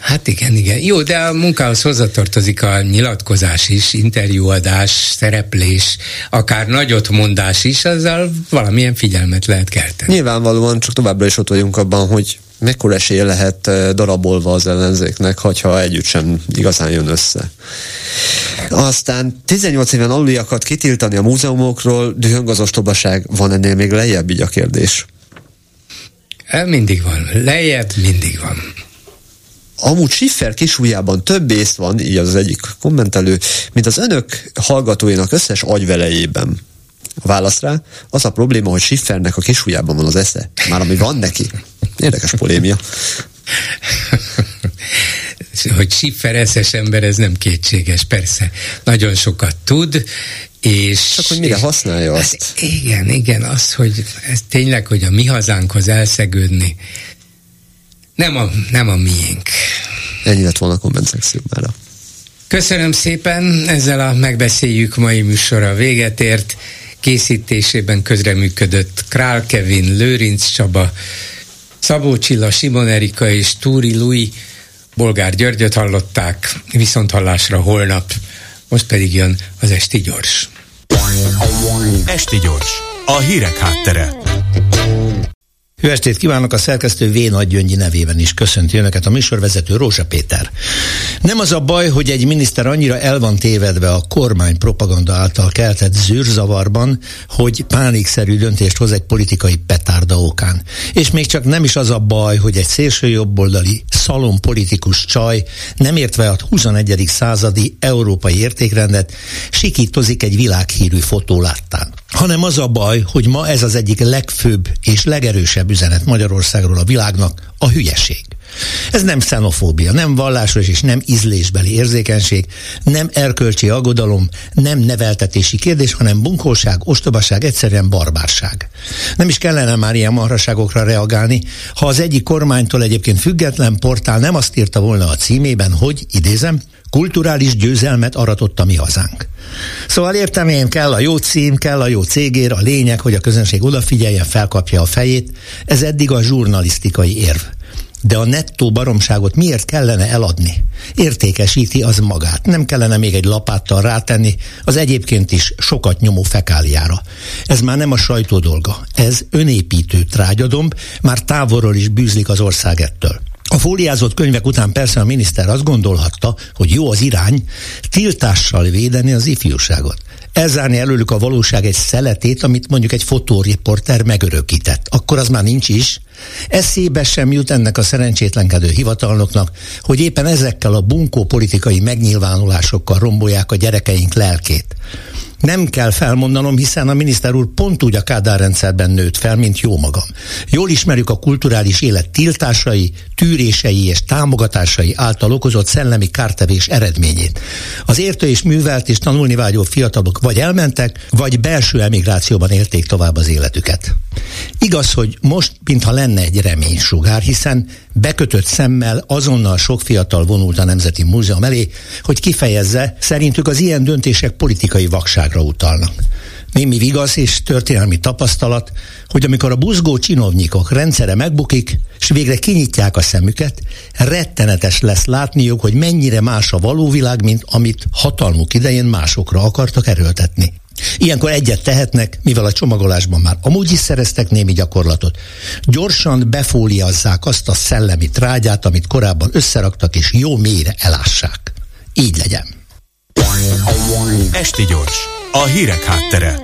Hát igen, igen. Jó, de a munkához hozzatartozik a nyilatkozás is, interjúadás, szereplés, akár nagyot mondás is, azzal valamilyen figyelmet lehet kelteni. Nyilvánvalóan csak továbbra is ott vagyunk abban, hogy mekkora esélye lehet eh, darabolva az ellenzéknek, ha együtt sem igazán jön össze. Aztán 18 éven aluliakat kitiltani a múzeumokról, dühöng az ostobaság, van ennél még lejjebb így a kérdés? Mindig van. Lejjebb mindig van. Amúgy Schiffer kisújában több ész van, így az, az egyik kommentelő, mint az önök hallgatóinak összes agyvelejében. A válasz rá, az a probléma, hogy Schiffernek a kisújában van az esze, már ami van neki. Érdekes polémia. [laughs] hogy Schiffer eszes ember, ez nem kétséges, persze. Nagyon sokat tud, és... Csak hogy mire és használja azt. Ez, igen, igen, az, hogy ez tényleg, hogy a mi hazánkhoz elszegődni, nem a, nem a miénk. Ennyi lett volna a komment szekciómára. Köszönöm szépen, ezzel a megbeszéljük mai műsora véget ért. Készítésében közreműködött Král Kevin, Lőrinc Csaba, Szabó Csilla, Simon Erika és Túri Lui, Bolgár Györgyöt hallották, viszont hallásra holnap, most pedig jön az Esti Gyors. Esti Gyors, a hírek háttere. Jó estét kívánok a szerkesztő V. Nagy Gyöngyi nevében is köszönti önöket a műsorvezető Rózsa Péter. Nem az a baj, hogy egy miniszter annyira el van tévedve a kormány propaganda által keltett zűrzavarban, hogy pánikszerű döntést hoz egy politikai petárda okán. És még csak nem is az a baj, hogy egy szélső jobboldali szalon politikus csaj nem értve a 21. századi európai értékrendet sikítozik egy világhírű fotó láttán hanem az a baj, hogy ma ez az egyik legfőbb és legerősebb üzenet Magyarországról a világnak, a hülyeség. Ez nem xenofóbia, nem vallásos és nem ízlésbeli érzékenység, nem erkölcsi aggodalom, nem neveltetési kérdés, hanem bunkóság, ostobaság, egyszerűen barbárság. Nem is kellene már ilyen marhaságokra reagálni, ha az egyik kormánytól egyébként független portál nem azt írta volna a címében, hogy, idézem, kulturális győzelmet aratott a mi hazánk. Szóval értem én, kell a jó cím, kell a jó cégér, a lényeg, hogy a közönség odafigyeljen, felkapja a fejét. Ez eddig a zsurnalisztikai érv. De a nettó baromságot miért kellene eladni? Értékesíti az magát. Nem kellene még egy lapáttal rátenni az egyébként is sokat nyomó fekáliára. Ez már nem a sajtó dolga. Ez önépítő trágyadomb, már távolról is bűzlik az ország ettől. A fóliázott könyvek után persze a miniszter azt gondolhatta, hogy jó az irány, tiltással védeni az ifjúságot. Elzárni előlük a valóság egy szeletét, amit mondjuk egy fotóriporter megörökített. Akkor az már nincs is. Eszébe sem jut ennek a szerencsétlenkedő hivatalnoknak, hogy éppen ezekkel a bunkó politikai megnyilvánulásokkal rombolják a gyerekeink lelkét. Nem kell felmondanom, hiszen a miniszter úr pont úgy a Kádár rendszerben nőtt fel, mint jó magam. Jól ismerjük a kulturális élet tiltásai, tűrései és támogatásai által okozott szellemi kártevés eredményét. Az értő és művelt és tanulni vágyó fiatalok vagy elmentek, vagy belső emigrációban élték tovább az életüket. Igaz, hogy most, mintha lenne egy reménysugár, hiszen bekötött szemmel azonnal sok fiatal vonult a Nemzeti Múzeum elé, hogy kifejezze, szerintük az ilyen döntések politikai vakságra utalnak. Némi vigasz és történelmi tapasztalat, hogy amikor a buzgó csinovnyikok rendszere megbukik, és végre kinyitják a szemüket, rettenetes lesz látniuk, hogy mennyire más a való világ, mint amit hatalmuk idején másokra akartak erőltetni. Ilyenkor egyet tehetnek, mivel a csomagolásban már amúgy is szereztek némi gyakorlatot. Gyorsan befóliazzák azt a szellemi trágyát, amit korábban összeraktak, és jó mélyre elássák. Így legyen. Esti gyors, a hírek háttere.